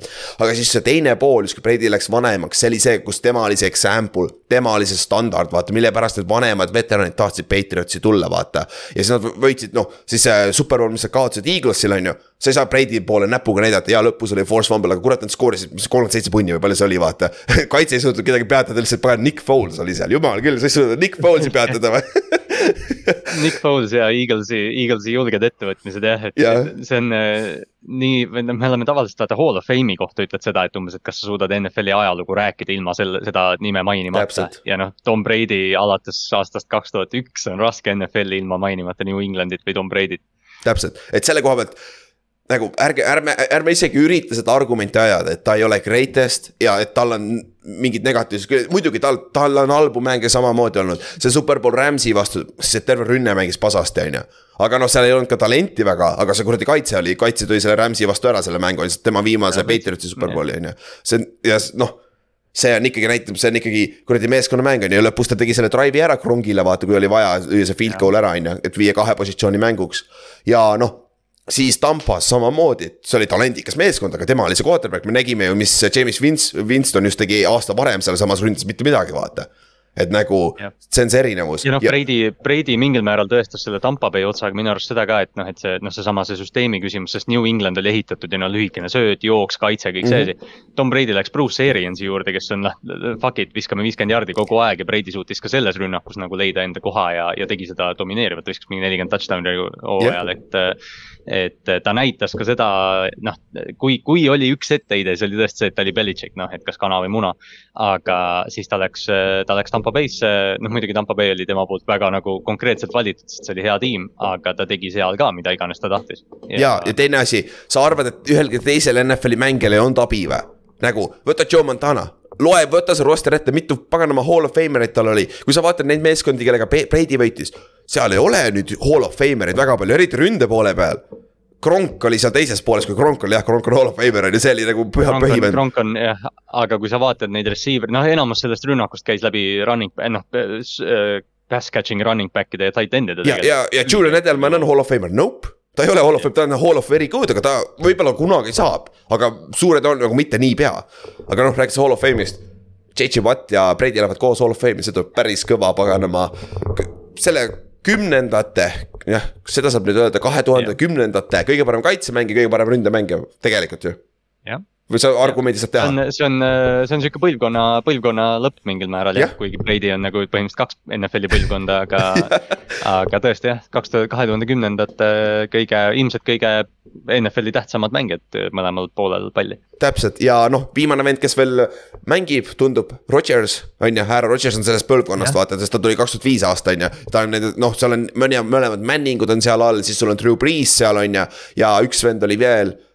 aga siis see teine pool, just kui Brady läks vanemaks, see oli see, kus tema oli see example, tema oli see standard, vaata, mille pärast need vanemad veteranid tahtsid Patriotsi tulla, vaata. ja siis nad võitsid, noh, siis see superbowl, mis nad kaotasid Eaglesile on ju. sa ei saa Brady poole näpuga näidata, ja lõpus oli force fumble, aga kurat, nad skoorisid, mis kolmkümmend seitse punni või palju see oli, vaata. kaitse ei suutnud kedagi peatada, lihtsalt pagan Nick Foles oli seal, jumal küll, sa ei suutnud Nick Folesi peatada või Nick Foles ja Eaglesi, Eaglesi julged ettevõtmised jah, et yeah. see on äh, nii, noh, me oleme tavaliselt vaata Hall of Fame'i kohta ütled seda, et umbes, et kas sa suudad NFL-i ajalugu rääkida ilma selle, seda nime mainimata. Ja noh, Tom Brady alates aastast kaks tuhat üks on raske NFL-i ilma mainimata New Englandit või Tom Brady't. täpselt, et selle koha pealt nagu ärge, ärme, ärme isegi ürita seda argumenti ajada, et ta ei ole greatest ja et tal on mingid negatiivsed, muidugi tal, tal on halbu mänge samamoodi olnud. see Superbowl Rams'i vastu, see terve rünne mängis pasasti, on ju. aga noh, seal ei olnud ka talenti väga, aga see kuradi kaitse oli, kaitse tõi selle Rams'i vastu ära selle mängu, tema viimase Patriotsi Superbowli on ju. see on ja noh see on ikkagi näitab, see on ikkagi kuradi meeskonnamäng on ju, lõpus ta tegi selle drive'i ära Krongile, vaata, kui oli vaja lüüa see field goal ära, on ju, et viia kahe positsiooni mänguks. ja noh, siis Tampas samamoodi, see oli talendikas meeskond, aga tema oli see quarterback, me nägime ju, mis James Vince, Winston just tegi aasta varem sealsamas ründas mitte midagi, vaata. et nagu Jah. see on see erinevus. ja noh, Brady, Brady mingil määral tõestas selle Tampa Bay otsaga minu arust seda ka, et noh, et see noh, seesama see süsteemi küsimus, sest New England oli ehitatud ju no lühikene sööt, jooks, kaitse, kõik see asi mm. -hmm. Tom Brady läks Bruce Ariansi juurde, kes on noh, fuck it, viskame viiskümmend jardi kogu aeg ja Brady suutis ka selles rünnakus nagu leida enda koha ja, ja tegi seda domineerivalt, viskas mingi nelikümmend touchdown'i hooajal, et. Et ta näitas ka seda, noh, kui, kui oli üks etteheide, see oli tõesti see, et ta oli Belichik, noh, et kas kana või muna. aga siis ta läks, ta läks Tampa Bay'sse, noh muidugi Tampa Bay oli tema poolt väga nagu konkreetselt valitud, sest see oli hea tiim, aga ta tegi seal ka, mida iganes ta tahtis. ja, ja teine asi, sa arvad, et ühelgi teisel NFL-i mängijal ei olnud abi või? nagu võta Joe Montana, loe, võta see roster ette, mitu paganama Hall of Famerit tal oli, kui sa vaatad neid meeskondi, kellega Brady võitis. seal ei ole nüüd Hall of Famereid väga palju, eriti ründe poole peal. Kronk oli seal teises pooles, kui Kronk oli jah, Kronk on Hall of Famer on ju, see oli nagu püha põhivend. Kronk on jah, aga kui sa vaatad neid receiver, noh enamus sellest rünnakust käis läbi running, noh pass catching running back'ide ja tight end'ide ja, ja, ja Julian Edelman on Hall of Famer, nope ta ei ole Hall of Fame, ta on Hall of Very good, aga ta võib-olla kunagi saab, aga suured on nagu mitte niipea. aga noh, rääkides Hall of Fame'ist. JJ Watt ja Brady lähevad koos Hall of Fame'i, see tuleb päris kõva paganama. selle kümnendate, jah, seda saab nüüd öelda, kahe tuhande kümnendate kõige parem kaitsemängija, kõige parem ründemängija, tegelikult ju. jah, või sa argumendi saad teha on, see on, see on sihuke põlvkonna, põlvkonna lõpp mingil määral jah Jah., kuigi Brady on nagu põhimõtteliselt kaks NFL-i põlvkonda, aga aga tõesti jah, kaks tuhat, kahe tuhande kümnendate kõige, ilmselt kõige NFL-i tähtsamad mängijad mõlemal poolel palli. täpselt ja noh, viimane vend, kes veel mängib, tundub, Rodgers on ju, härra Rodgers on sellest põlvkonnast, vaata, sest ta tuli kaks tuhat viis aasta on ju. ta on need, noh, seal on mõni, mõlemad Manningud on seal all, siis sul on Drew Brees seal on ju ja üks vend oli veel äh,.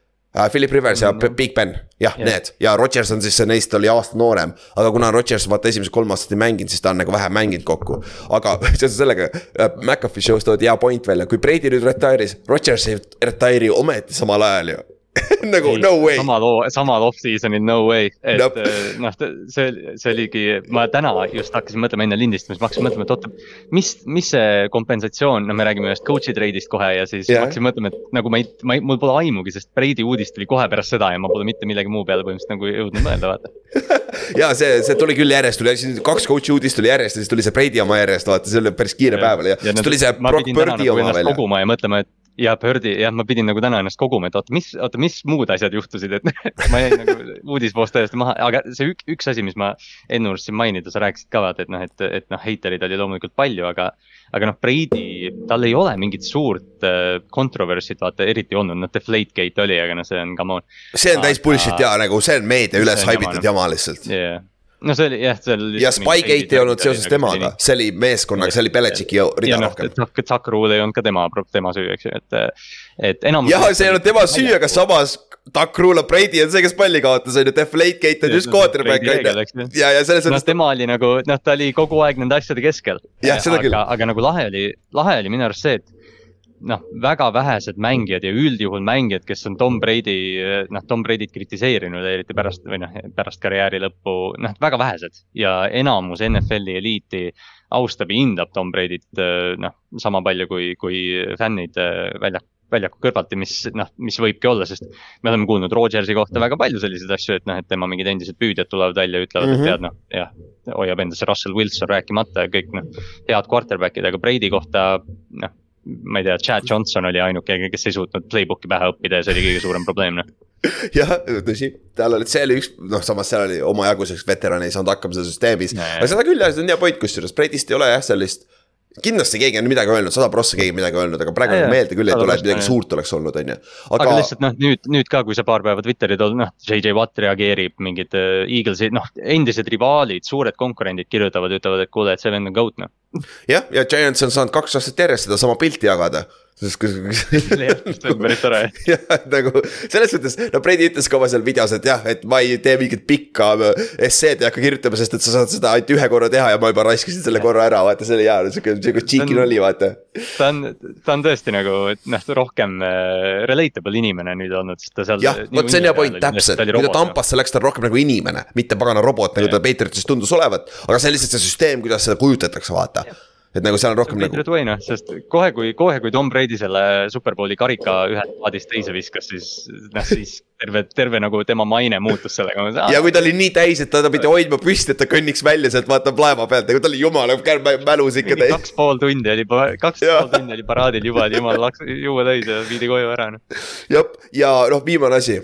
Philip Rivers ja P- Big Ben, jah Jah. need ja Rodgers on siis see neist oli aasta noorem. aga kuna Rodgers vaata esimesed kolm aastat ei mänginud, siis ta on nagu vähem mänginud kokku. aga seoses sellega äh, McAfee show's toodi hea point välja, kui Brady nüüd retire'is, Rodgers ei retire'i ometi samal ajal ju nagu no way. samal, samal off-season'il no way, et Nope. eh, noh, see, see oligi, ma täna just hakkasin mõtlema enne lindistamist, ma hakkasin mõtlema, et oota. mis, mis see kompensatsioon, no me räägime ühest coach'i treidist kohe ja siis ma hakkasin mõtlema, et nagu ma ei, ma ei, mul pole aimugi, sest Brady uudis tuli kohe pärast seda ja ma pole mitte millegi muu peale põhimõtteliselt nagu jõudnud mõelda, vaata. ja see, see tuli küll järjest, tuli siin kaks coach'i uudist tuli järjest ja siis tuli see Brady oma järjest, vaata, see oli päris kiire päev oli ja siis tuli see ma Brock Birdi nagu oma välja. koguma ja mõtlema, et ja Birdi, jah, ma pidin nagu täna ennast koguma, et oota, mis, oota, mis muud asjad juhtusid, et ma jäin nagu uudisvoos täiesti maha, aga see ük, üks asi, mis ma enne unustasin mainida, sa rääkisid ka vaata, et noh, et, et noh, heiterid oli loomulikult palju, aga aga noh, Brady, tal ei ole mingit suurt äh, controversy't vaata eriti olnud, noh, Deflategate oli, aga no see on come on see on täis bullshit ja nagu see on meedia üles haibitud jama, jama lihtsalt. yeah.. No see oli jah, see oli. ja Spygate ei olnud seoses temaga, see oli meeskonnaga, see oli Belichicki ja rida noh, rohkem. Tuck, Tuck Rule ei olnud ka tema, tema süü, eks ju, et, et enamus. jah, see ei olnud tema süü, aga samas Duck Rule Brady on see, kes palli kaotas, on ju, Deflategate on Ja just on quarterback on ju ja, ja selles mõttes, tema oli nagu, noh, ta oli kogu aeg nende asjade keskel. Jah, seda küll. aga, aga nagu lahe oli, lahe oli minu arust see, et noh, väga vähesed mängijad ja üldjuhul mängijad, kes on Tom Brady, noh, Tom Brady't kritiseerinud, eriti pärast või noh, pärast karjääri lõppu, noh, väga vähesed. ja enamus NFL-i eliiti austab ja hindab Tom Brady't, noh, sama palju kui, kui fännid väljak, väljaku kõrvalt ja mis noh, mis võibki olla, sest me oleme kuulnud Rodgersi kohta väga palju selliseid asju, et noh, et tema mingid endised püüdjad tulevad välja ja ütlevad mm, -hmm. et mhm. tead noh, jah, hoiab endasse Russell Wilson rääkimata ja kõik noh, head quarterback'id, aga Brady kohta noh ma ei tea, Chad Johnson oli ainuke, kes ei suutnud playbook'i pähe õppida ja see oli kõige suurem probleem, noh. jah, tõsi, tal oli, see oli üks, noh, samas seal oli omajagu sellist veterani ei saanud hakkama selles süsteemis. aga seda küll jah, see on hea point, kusjuures Bredist ei ole jah sellist kindlasti keegi on midagi öelnud, sada prossa keegi midagi öelnud, aga praegu nagu meelde küll ei tule, et midagi suurt oleks olnud, on ju. aga lihtsalt noh, nüüd, nüüd ka, kui sa paar päeva Twitterid olnud, noh, JJ Watt reageerib, mingid uh, Eaglesi, noh, endised rivaalid, suured konkurendid kirjutavad, ütlevad, et kuule, et see vend on goat, noh. Jah, ja Giants on saanud kaks aastat järjest sedasama pilti jagada sest kui. see on päris tore. jah, nagu selles suhtes, no Brady ütles ka oma seal videos, et jah, et ma ei tee mingit pikka esseed ei hakka kirjutama, sest et sa saad seda ainult ühe korra teha ja ma juba raiskasin selle korra ära, vaata, see oli hea, sihuke, sihuke cheeky nali, vaata. Ta on, ta on tõesti nagu, noh, rohkem uh, relatable inimene nüüd olnud, sest ta seal. jah, vot see on hea point, täpselt, kui ta Tampasse läks, ta on rohkem nagu inimene, mitte pagana robot, nagu ta Patriotis tundus olevat. aga see on lihtsalt see süsteem, kuidas seda kujutatakse, vaata et nagu seal on rohkem nagu. Dwayne, sest kohe, kui, kohe, kui Tom Brady selle superbowli karika ühest paadist teise viskas, siis noh, siis terve, terve nagu tema maine muutus sellega. ja kui ta oli nii täis, et ta, ta pidi hoidma püsti, et ta kõnniks välja sealt, vaatab laeva pealt, nagu ta oli jumala mälus ikka täis. kaks pool tundi oli, kaks pool tundi oli paraadil juba, et jumal laks juua täis ja viidi koju ära no.. jah, ja noh, viimane asi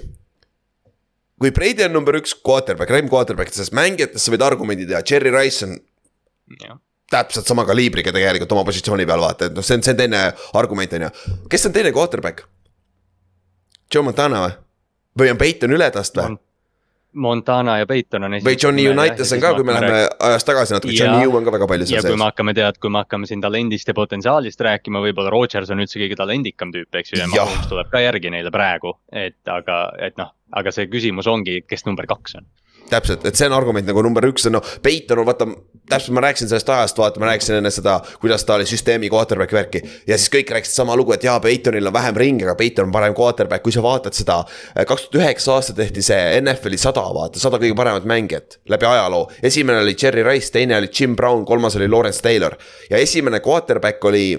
kui Brady on number üks quarterback, Rem quarterback, sest mängijatest sa võid argumendi teha, Cherry Rice on ja täpselt sama kaliibriga tegelikult oma positsiooni peal vaata, et noh, see on, see on teine argument, on ju. kes on teine quarterback? Joe Montana või? või on Peiton üle tast või? Montana ja Peiton on esimesed. või Johnny Unitas on ka, kui me läheme ajas tagasi natuke, Johnny U on ka väga palju seal sees. kui me hakkame tead, kui me hakkame siin talendist ja potentsiaalist rääkima, võib-olla Rodgers on üldse kõige talendikam tüüp, eks ju, ja Mahomes tuleb ka järgi neile praegu, et aga, et noh, aga see küsimus ongi, kes number kaks on täpselt, et see on argument nagu number üks, no Peiton on vaata, täpselt ma rääkisin sellest ajast, vaata, ma rääkisin enne seda, kuidas ta oli süsteemi quarterback värki. ja siis kõik rääkisid sama lugu, et jaa, Peitonil on vähem ringe, aga Peiton on parem quarterback, kui sa vaatad seda. kaks tuhat üheksa aasta tehti see NFL-i sada, vaata, sada kõige paremat mängijat läbi ajaloo. esimene oli Cherry Rice, teine oli Jim Brown, kolmas oli Lawrence Taylor. ja esimene quarterback oli.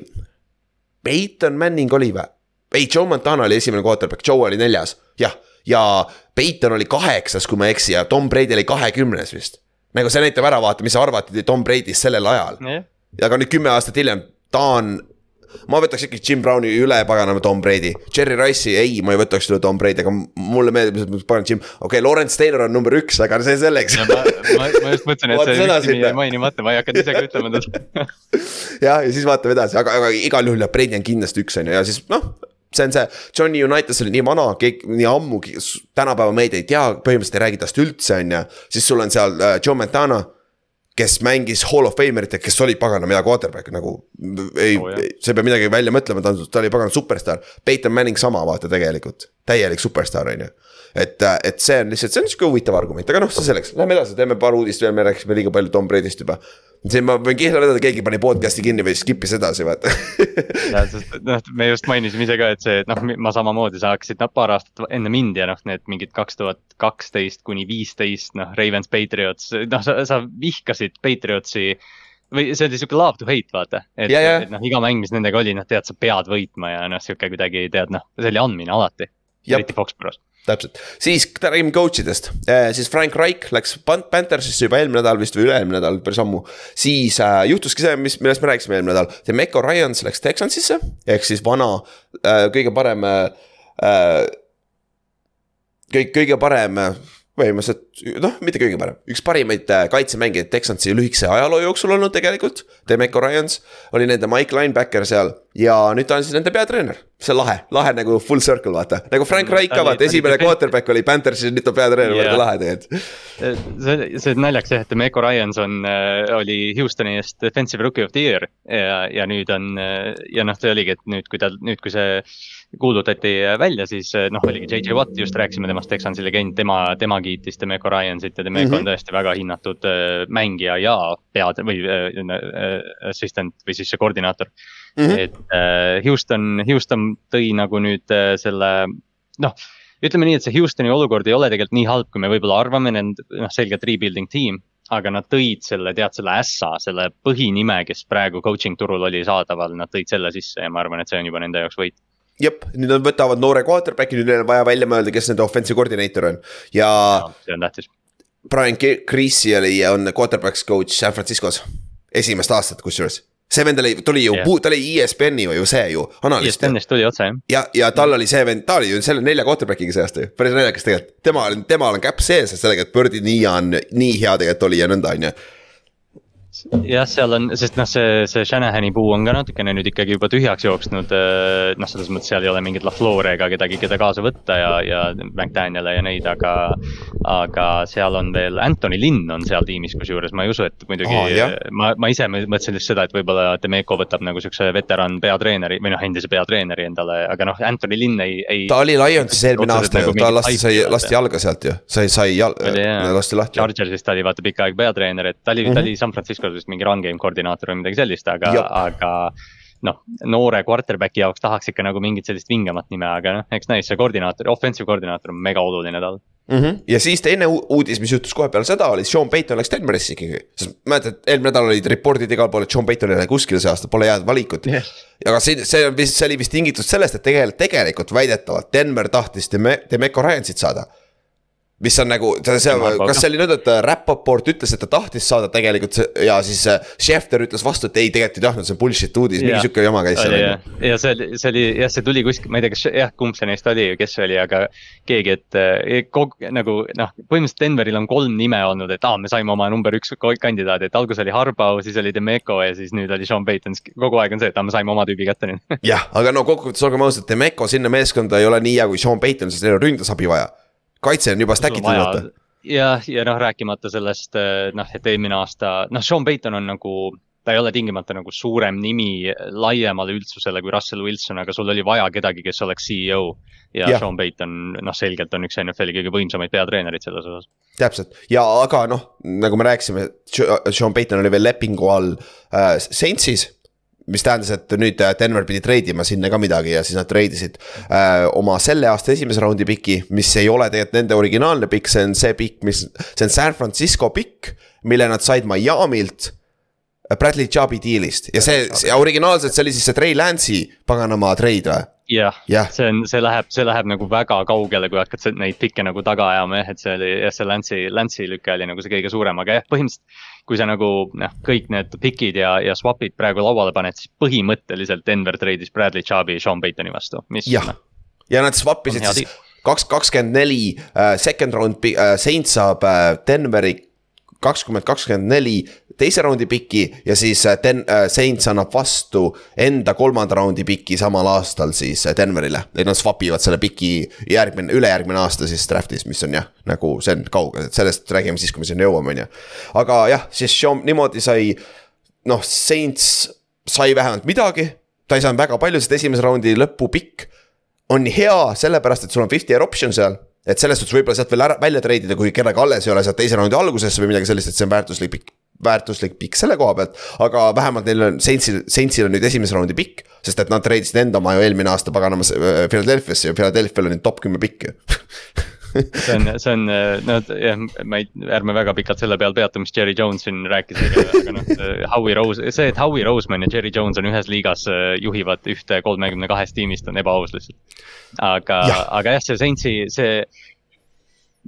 Peiton Manning oli või? ei, Joe Montana oli esimene quarterback, Joe oli neljas, jah ja Peiton oli kaheksas, kui ma ei eksi, ja Tom Brady oli kahekümnes vist. nagu see näitab ära, vaata, mis arvati Tom Brady'st sellel ajal yeah.. aga nüüd kümme aastat hiljem, ta on ma võtaks ikkagi Jim Browni üle paganama Tom Brady. Cherry Rice'i ei, ma ei võtaks üle Tom Brady, aga mulle meeldib, pagan Jim, okei okay,, Lawrence Taylor on number üks, aga see selleks. ma, ma, ma just mõtlesin, et see üks nimi jäi mainimata, ma ei hakanud ise ka ütlema teda jah, ja siis vaatame edasi, aga, aga igal juhul jah, Brady on kindlasti üks on ju, ja siis noh see on see, Johnny Unitas oli nii vana, keegi nii ammu, tänapäeva meedia ei tea, põhimõtteliselt ei räägi tast üldse, on ju. siis sul on seal äh, Joe Montana, kes mängis Hall of Fameritega, kes oli pagana mida quarterback nagu. ei oh,, sa ei pea midagi välja mõtlema, ta on, ta oli pagana superstaar. Peyton Manning sama vaata tegelikult, täielik superstaar on ju et, äh, et see on lihtsalt, see on sihuke huvitav argument, aga noh, see selleks, lähme edasi, teeme paar uudist veel, me rääkisime liiga palju Tom Brady'st juba. Siin ma võin kihla vedada, keegi pani podcast'i kinni või skip'is edasi, vaata ja, sest noh, me just mainisime ise ka, et see, noh, ma samamoodi, sa hakkasid noh, paar aastat enne mind ja noh, need mingid kaks tuhat kaksteist kuni viisteist, noh, Ravens, Patriots, noh, sa, sa vihkasid Patriotsi või see oli sihuke love to hate, vaata. et, et noh, iga mäng, mis nendega oli, noh, tead, sa pead võitma ja noh, sihuke kuidagi tead, noh, see oli andmine alati. Eriti Foxborough's täpselt, siis räägime coach idest, äh, siis Frank Reich läks Panthersisse juba eelmine nädal vist või üle-eelmine nädal, päris ammu. siis äh, juhtuski see, mis, millest me rääkisime eelmine nädal, Demeco Ryans läks Texansisse ehk siis vana äh, kõige parem äh,. kõik, kõige parem äh, põhimõtteliselt noh, mitte kõige parem, üks parimaid äh, kaitsemängijaid Texansi lühikese ajaloo jooksul olnud tegelikult. Demeco Ryans oli nende Mike linebacker seal ja nüüd ta on siis nende peatreener. see on lahe, lahe nagu full circle vaata, nagu Frank Reich ka vaata, esimene quarterback oli Panthersis, nüüd ta on peatreener yeah., väga lahe tegelikult. see, see on naljakas jah, et Demeco Ryans on, äh, oli Houstoni eest defensive rookie of the year ja, ja nüüd on äh, ja noh, see oligi, et nüüd, kui ta, nüüd, kui see kuulutati välja, siis noh, oligi JJ Watt, just rääkisime temast, Texansi legend, tema, tema kiitis Demeco Ryansit ja Demeco mm -hmm. on mhm. tõesti väga hinnatud mängija ja pead- või äh, assistant või siis see koordinaator mm. -hmm. et äh, Houston, Houston tõi nagu nüüd äh, selle noh ütleme nii, et see Houstoni olukord ei ole tegelikult nii halb, kui me võib-olla arvame, nend-, noh, selgelt rebuilding tiim aga nad tõid selle, tead, selle ässa, selle põhinime, kes praegu coaching turul oli saadaval, nad tõid selle sisse ja ma arvan, et see on juba nende jaoks võit jep, nüüd nad võtavad noore quarterback'i, nüüd neil on vaja välja mõelda, kes nende offensive koordineeter on ja, ja. see on tähtis. Brian Creasy oli, on quarterback's coach San Franciscos, esimest aastat kusjuures see vend oli, tuli ju yeah., ta oli ESPN-i ju see ju, analüüst. ESPN-ist tuli otse jah. ja, ja tal oli see vend, ta oli ju selle nelja quarterback'iga see aasta ju, päris naljakas tegelikult. tema, temal on käpp sees sellega, et Birdi nii on, nii hea tegelikult oli ja nõnda, on ju jah, seal on, sest noh, see, see Shanahani puu on ka natukene nüüd ikkagi juba tühjaks jooksnud. Äh, noh, selles mõttes seal ei ole mingit LaFleur'e ega kedagi, keda kaasa võtta ja, ja McDaniel'e ja neid, aga. aga seal on veel Anthony Linn on seal tiimis, kusjuures ma ei usu, et muidugi oh, ma, ma ise mõtlesin just seda, et võib-olla Demeco võtab nagu siukse veteran peatreeneri või noh, endise peatreeneri endale, aga noh, Anthony Linn ei, ei. ta oli Lionsis eelmine aasta ju, ta lasti, sai, lasti jalga sealt ju, sai, sai jal-, lasti lahti. Chargersis ta oli vaata pikka aega peatreener, et ta oli mm, -hmm. ta oli San Francisco Franciscos vist mingi run game koordinaator või midagi sellist, aga, aga noh, noore quarterback'i jaoks tahaks ikka nagu mingit sellist vingemat nime, aga noh, eks näis, see koordinaator, offensive koordinaator on mega oluline tal mm. -hmm. ja siis teine uudis, mis juhtus kohe peale seda, oli Sean Payton läks Denverisse ikkagi. sest mäletad, eelmine nädal olid report'id igal pool, et Sean Payton ei lähe kuskile see aasta, pole head valikut yeah.. aga see, see on vist, see oli vist tingitud sellest, et tegelikult, tegelikult väidetavalt Denver tahtis Deme-, Demeco Ryansit saada mis on nagu, see, kas see oli nüüd, et Rapaport ütles, et ta tahtis saada tegelikult ja siis äh, Schefter ütles vastu, et ei, tegelikult ei tahtnud, see on bullshit uudis, mingi sihuke jama käis seal. ja see oli, see oli jah, see tuli kuskil, ma ei tea, kas jah, kumb see neist oli, kes see oli, aga keegi, et äh, kogu nagu noh, põhimõtteliselt Denveril on kolm nime olnud, et aa ah,, me saime oma number üks kandidaadi, et alguses oli Harbau, siis oli Demeco ja siis nüüd oli Sean Payton, kogu aeg on see, et aa, me saime oma tüübi kätte nüüd. jah, aga no kokkuvõttes olgem ausad, Demeco sinna meeskonda ei ole nii hea kui Sean Payton, sest neil on ründasabi vaja kaitse on juba stack itud vaata. jah, ja noh, rääkimata sellest eh, noh, et eelmine aasta, noh, Sean Payton on nagu ta ei ole tingimata nagu suurem nimi laiemale üldsusele kui Russell Wilson, aga sul oli vaja kedagi, kes oleks CEO. ja yeah. Sean Payton, noh, selgelt on üks NFL-i kõige võimsamaid peatreenereid selles osas. täpselt ja, aga noh, nagu me rääkisime, Sean Payton oli veel lepingu all äh, Saintsis mis tähendas, et nüüd äh, Denver pidi treidima sinna ka midagi ja siis nad treidisid äh, oma selle aasta esimese raundi piki, mis ei ole tegelikult nende originaalne pikk, see on see pikk, mis, see on San Francisco pikk, mille nad said Miami'lt. Bradley Chubby deal'ist ja see, see originaalselt, see oli siis see Trey Lance'i paganama treid või? jah ja., see on, see läheb, see läheb nagu väga kaugele, kui hakkad neid pikke nagu taga ajama jah, et see oli jah, see Lance'i, Lance'i lüke oli nagu see kõige suurem, aga jah, põhimõtteliselt kui sa nagu noh, kõik need pick'id ja, ja swap'id praegu lauale paned, siis põhimõtteliselt Denver treidis Bradley Chubby Sean Paytoni vastu, mis. jah. ja nad swap isid siis kaks, kakskümmend neli uh, second round uh,, Saints saab uh, Denveri kakskümmend, kakskümmend neli teise raundi piki ja siis Den- äh,, Saints annab vastu enda kolmanda raundi piki samal aastal siis Denverile. et nad swap ivad selle piki järgmine, ülejärgmine aasta siis draft'is, mis on jah, nagu see on kaugel, et sellest räägime siis, kui me sinna jõuame, on ju. aga jah, siis Sean niimoodi sai, noh, Saints sai vähemalt midagi, ta ei saanud väga palju, sest esimese raundi lõpupikk on hea sellepärast, et sul on fifty year option seal et selles suhtes võib-olla sealt veel ära, välja treidida, kui kedagi alles ei ole sealt teise raundi algusesse või midagi sellist, et see on väärtuslik pikk väärtuslik pikk selle koha pealt, aga vähemalt neil on, Saintsil, Saintsil on nüüd esimese raundi pikk, sest et nad treidisid enda oma ju eelmine aasta paganamas äh, Philadelphiasse ja Philadelphia'l on nüüd top kümme pikk see on, see on, no jah, ma ei, ärme väga pikalt selle peal peatu, mis Jerry Jones siin rääkis, aga noh, Howie Rose, see, et Howie Roseman ja Jerry Jones on ühes liigas, äh, juhivad ühte kolmekümne kahest tiimist, on ebaaus lihtsalt. aga, aga jah, see Saintsi, see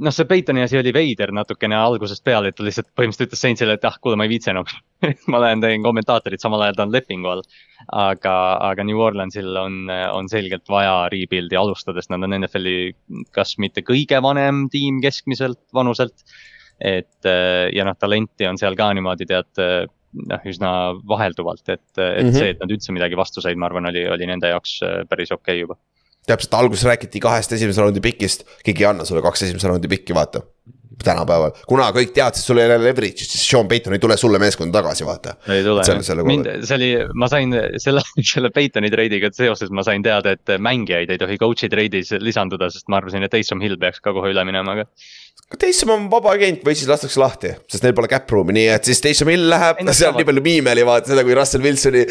noh, see Peytoni asi oli veider natukene algusest peale, et ta lihtsalt põhimõtteliselt ütles Saintsile, et ah, kuule, ma ei viitsi enam ma lähen teen kommentaatorit, samal ajal ta on lepingu all. aga, aga New Orleansil on, on selgelt vaja rebuild'i alustada, sest nad on NFL-i kas mitte kõige vanem tiim keskmiselt vanuselt. et ja noh, talenti on seal ka niimoodi tead noh, üsna vahelduvalt, et, et mm -hmm. see, et nad üldse midagi vastu said, ma arvan, oli, oli nende jaoks päris okei okay juba täpselt alguses räägiti kahest esimese raundi pikist, keegi ei anna sulle kaks esimese raundi pikki, vaata. tänapäeval, kuna kõik teadsid, sul ei ole leverage'i, siis Sean Payton ei tule sulle meeskonda tagasi, vaata. ei tule mind, see oli, ma sain selle, selle Paytoni treidiga seoses ma sain teada, et mängijaid ei tohi coach'i treidis lisanduda, sest ma arvasin, et Taysom Hill peaks ka kohe üle minema, aga. Taysom on vaba agent või siis lastakse lahti, sest neil pole cap room'i, nii et siis Taysom Hill läheb, seal on nii palju miime oli vaata seda, kui Russell Wilsoni.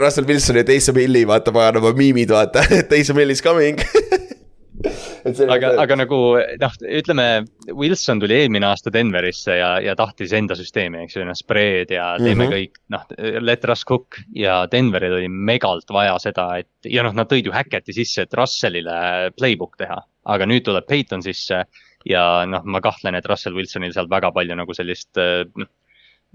Russell Wilsoni ja Taysom Hilli vaata paganama miimid vaata, Taysom Hill is coming aga, aga nagu noh, ütleme, Wilson tuli eelmine aasta Denverisse ja, ja tahtis enda süsteemi, eks ju, noh, spread ja teeme mm -hmm. kõik, noh, let us cook. ja Denveril oli megalt vaja seda, et ja noh, nad tõid ju Hackett'i sisse, et Russellile playbook teha. aga nüüd tuleb Peyton sisse ja noh, ma kahtlen, et Russell Wilsonil seal väga palju nagu sellist noh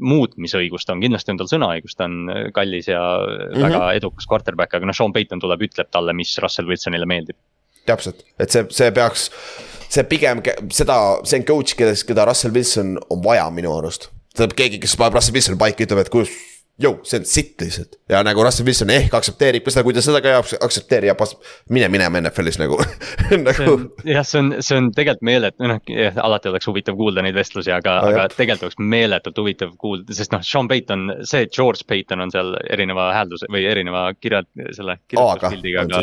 muutmisõigust on, kindlasti on tal sõnaõigust, ta on kallis ja mm -hmm. väga edukas quarterback, aga noh, Sean Payton tuleb, ütleb talle, mis Russell Wilsonile meeldib täpselt, et see, see peaks, see pigem seda, see on coach, kelles, keda Russell Wilson on vaja minu arust. tähendab keegi, kes paneb Russell Wilsoni paika, ütleb, et kus, jõu, see on sitt lihtsalt. ja nagu Russell Wilson ehk aktsepteerib ka seda, kui ta seda ka ei aktsepteeri ja pas-, mine minema NFL-is nagu nagu. jah, see on, see on tegelikult meeletu, noh alati oleks huvitav kuulda neid vestlusi, aga no,, aga tegelikult oleks meeletult huvitav kuulda, sest noh, Sean Payton, see George Payton on seal erineva häälduse või erineva kirja, selle kirjutuspildiga ka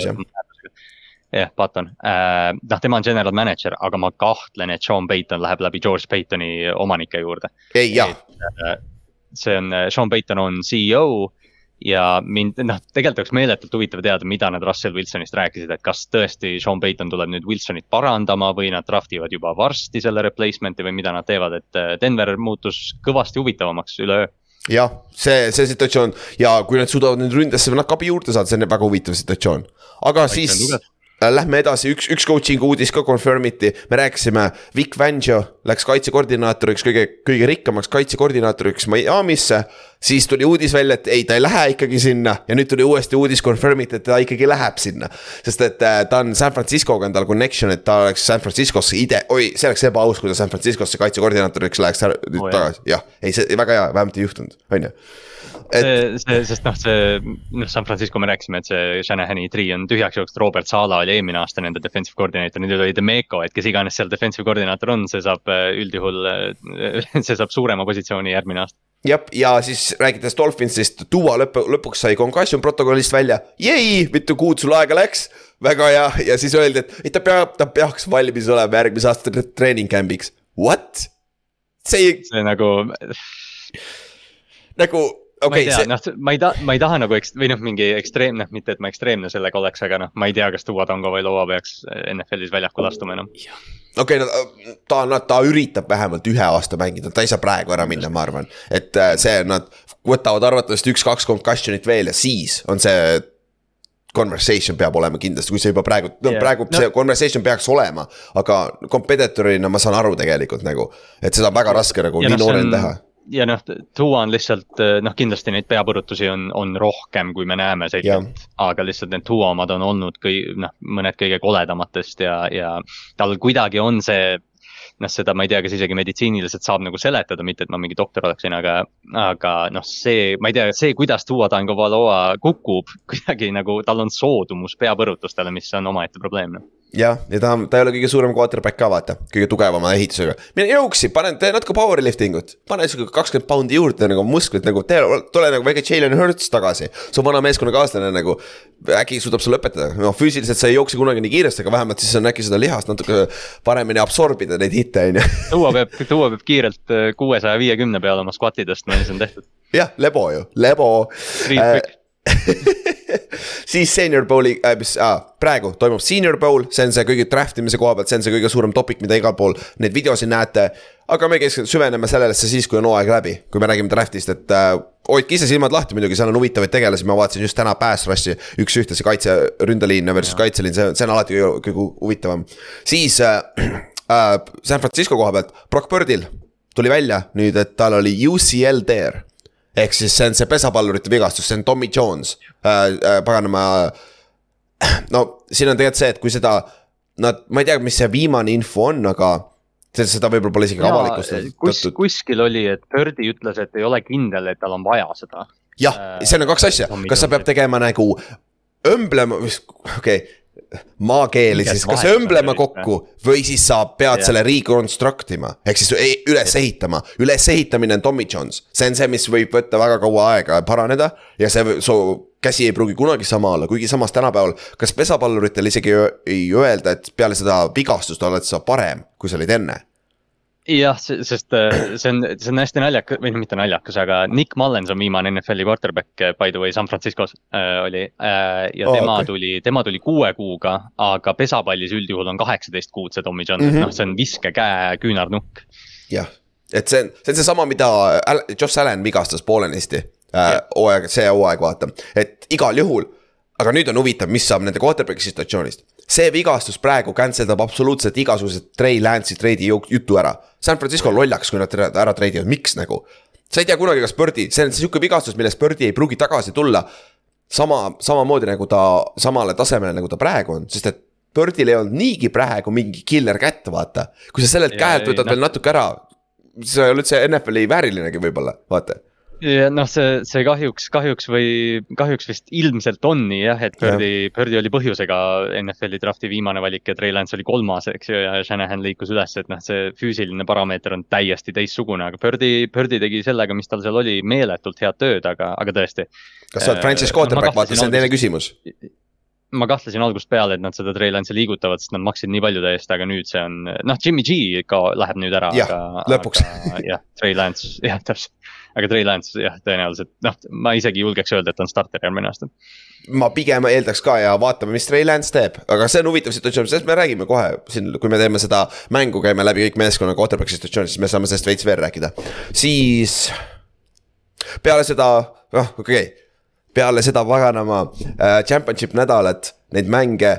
jah, Button äh,, noh, tema on general manager, aga ma kahtlen, et Sean Payton läheb läbi George Paytoni omanike juurde. ei, jah. Äh, see on, äh, Sean Payton on CEO ja mind, noh, tegelikult oleks meeletult huvitav teada, mida nad Russell Wilsonist rääkisid, et kas tõesti Sean Payton tuleb nüüd Wilsonit parandama või nad draft ivad juba varsti selle replacement'i või mida nad teevad, et äh, Denver muutus kõvasti huvitavamaks üleöö jah, see, see situatsioon. Ja kui nad suudavad nüüd ründesse natuke abi juurde saada, see on väga huvitav situatsioon. aga Aitäh, siis lugenud lähme edasi, üks, üks coaching uudis ka confirm iti, me rääkisime, Vic Fangio läks kaitsekoordinaatoriks, kõige, kõige rikkamaks kaitsekoordinaatoriks Miami'sse. siis tuli uudis välja, et ei, ta ei lähe ikkagi sinna. Ja nüüd tuli uuesti uudis confirm iti, et ta ikkagi läheb sinna. sest et äh, ta on San Francisco'ga on tal connection, et ta oleks San Franciscosse ide-, oi, see oleks ebaaus, kui ta San Franciscosse kaitsekoordinaatoriks läheks oh, tagasi, jah, ei see väga hea, vähemalt ei juhtunud, on ju et.... see, sest noh, see noh, San Francisco me rääkisime, et see Shanahani tri on tühjaks jooksnud, Robert Sala oli eelmine aasta nende defensive koordineeter, nüüd oli Demeco, et kes iganes seal defensive koordinaator on, see saab äh, üldjuhul, äh, see saab suurema positsiooni järgmine aasta jah, ja siis rääkides Dolphinsist, Duo lõpp, lõpuks sai concussion protokollist välja, jei, mitu kuud sul aega läks. väga hea ja siis öeldi, et, et ta peab, ta peaks valmis olema järgmise aasta treening camp'iks, what? see ei. see nagu. nagu okay,. ma ei tea see..., noh, ma ei taha, ma ei taha nagu eks- või noh, mingi ekstreemne, mitte et ma ekstreemne sellega oleks, aga noh, ma ei tea, kas Tua Tango või Loa peaks NFL-is väljakule astuma enam. okei okay,, no ta, ta, ta üritab vähemalt ühe aasta mängida, ta ei saa praegu ära minna, ma arvan. et äh, see, nad võtavad arvatavasti üks-kaks concussion'it veel ja siis on see conversation peab olema kindlasti, kui see juba praegu, no yeah. praegu no. see conversation peaks olema. aga competitor'ina ma saan aru tegelikult nagu, et seda on väga raske nagu ja nii no, noorel teha ja noh, tuua on lihtsalt noh, kindlasti neid peapõrutusi on, on rohkem, kui me näeme selgelt. aga lihtsalt need tuua omad on olnud kõi-, noh, mõned kõige koledamatest ja, ja tal kuidagi on see noh, seda ma ei tea, kas isegi meditsiiniliselt saab nagu seletada, mitte et ma mingi doktor oleksin, aga, aga noh, see, ma ei tea, see, kuidas Tua Tango Valoa kukub, kuidagi nagu tal on soodumus peapõrutustele, mis on omaette probleem noh jah, ja ta, ta ei ole kõige suurem quarterback ka vaata, kõige tugevama ehitusega. mine jõuksi, pane, tee natuke powerlifting ut, pane sihuke kakskümmend poundi juurde nagu musklit nagu, tee, tule nagu väike Jalen Hurts tagasi. su vana meeskonnakaaslane nagu, äkki suudab sulle õpetada, noh füüsiliselt sa ei jookse kunagi nii kiiresti, aga vähemalt siis on äkki seda lihast natuke paremini absorbida neid hitte, on ju. tuua peab, tuua peab kiirelt äh, kuuesaja viiekümne peale oma squat'i tõstma ja siis on tehtud. jah, lebo ju, lebo. siis senior bowl'i äh,, mis äh, praegu toimub senior bowl, see on see kõige draft imise koha pealt, see on see kõige suurem topic, mida igal pool neid videosid näete. aga me keskendume, süveneme sellesse siis, kui on hooaeg läbi, kui me räägime draft'ist, et äh, hoidke ise silmad lahti muidugi, seal on huvitavaid tegelasi, ma vaatasin just täna pass rush'i üks-ühte, see kaitse, ründeliin versus kaitseliin, see, see on alati kõige, kõige huvitavam. siis äh, äh, San Francisco koha pealt, Brock Birdil tuli välja nüüd, et tal oli UCL tear ehk siis see on see pesapallurite vigastus, see on Tommy Jones äh,, äh, paganama. no siin on tegelikult see, et kui seda, nad, ma ei tea, mis see viimane info on, aga seda võib-olla pole isegi avalikustatud. kus, kuskil oli, et Birdi ütles, et ei ole kindel, et tal on vaja seda. jah, seal on kaks asja, kas sa peab tegema nagu õmblema, okei okay maakeeli Mingi siis kas õmblema kokku või siis sa pead Jah. selle reconstruct ima, ehk siis üles ehitama. ülesehitamine on Tommy John's, see on see, mis võib võtta väga kaua aega paraneda ja see, su käsi ei pruugi kunagi sama olla, kuigi samas tänapäeval, kas pesapalluritel isegi ei öelda, et peale seda vigastust oled sa parem, kui sa olid enne? jah, sest äh, see on, see on hästi naljakas või no mitte naljakas, aga Nick Mullens on viimane NFL-i quarterback äh, by the way San Franciscos äh, oli äh,. ja Oo, tema okay. tuli, tema tuli kuue kuuga, aga pesapallis üldjuhul on kaheksateist kuud see Tommy John mm. -hmm. noh, see on viskekäe küünarnukk. jah, et see on, see on seesama, mida Al- Josh Allan vigastas poolenisti äh, hooaeg, see hooaeg vaata, et igal juhul. aga nüüd on huvitav, mis saab nende quarterback'i situatsioonist. See vigastus praegu cancel dab absoluutselt igasugused Trey Lance'i treidi ju- jutu ära. San Francisco on lollaks, kui nad ära- treidivad, miks nagu? sa ei tea kunagi, kas Birdi, see on sihuke vigastus, millest Birdi ei pruugi tagasi tulla. sama, samamoodi nagu ta samale tasemele, nagu ta praegu on, sest et Birdil ei olnud niigi praegu mingi killer kätt, vaata. kui sa sellelt Ja käelt ei, võtad noh. veel natuke ära, see ei ole üldse NFL-i väärilinegi võib-olla, vaata. Ja noh, see, see kahjuks, kahjuks või kahjuks vist ilmselt on nii jah, et Birdi, Birdi oli põhjusega NFL-i drafti viimane valik ja Trey Lance oli kolmas, eks ju, ja Shanahan liikus üles, et noh, see füüsiline parameeter on täiesti teistsugune, aga Birdi, Birdi tegi sellega, mis tal seal oli, meeletult head tööd, aga, aga tõesti. kas sa oled Äh, franchise no ma quarterback, vaata, see on teine küsimus. Ma kahtlesin algusest peale, et nad seda Trey Lance'i liigutavad, sest nad maksid nii palju ta eest, aga nüüd see on, noh, Jimmy G ka läheb nüüd ära, Jah, lõpuks. jah, Trey Lance, jah, täpselt. aga Trey Lance jah, tõenäoliselt noh, ma isegi julgeks öelda, et ta on starter järgmine aasta. ma pigem eeldaks ka ja vaatame, mis Trey Lance teeb, aga see on huvitav situatsioon, sest me räägime kohe siin, kui me teeme seda mängu, käime läbi kõik meeskonna quarterback situatsioonid, siis me saame sellest veits veel rääkida. siis peale seda, noh, okei okay., peale seda paganama äh, championship nädalat, neid mänge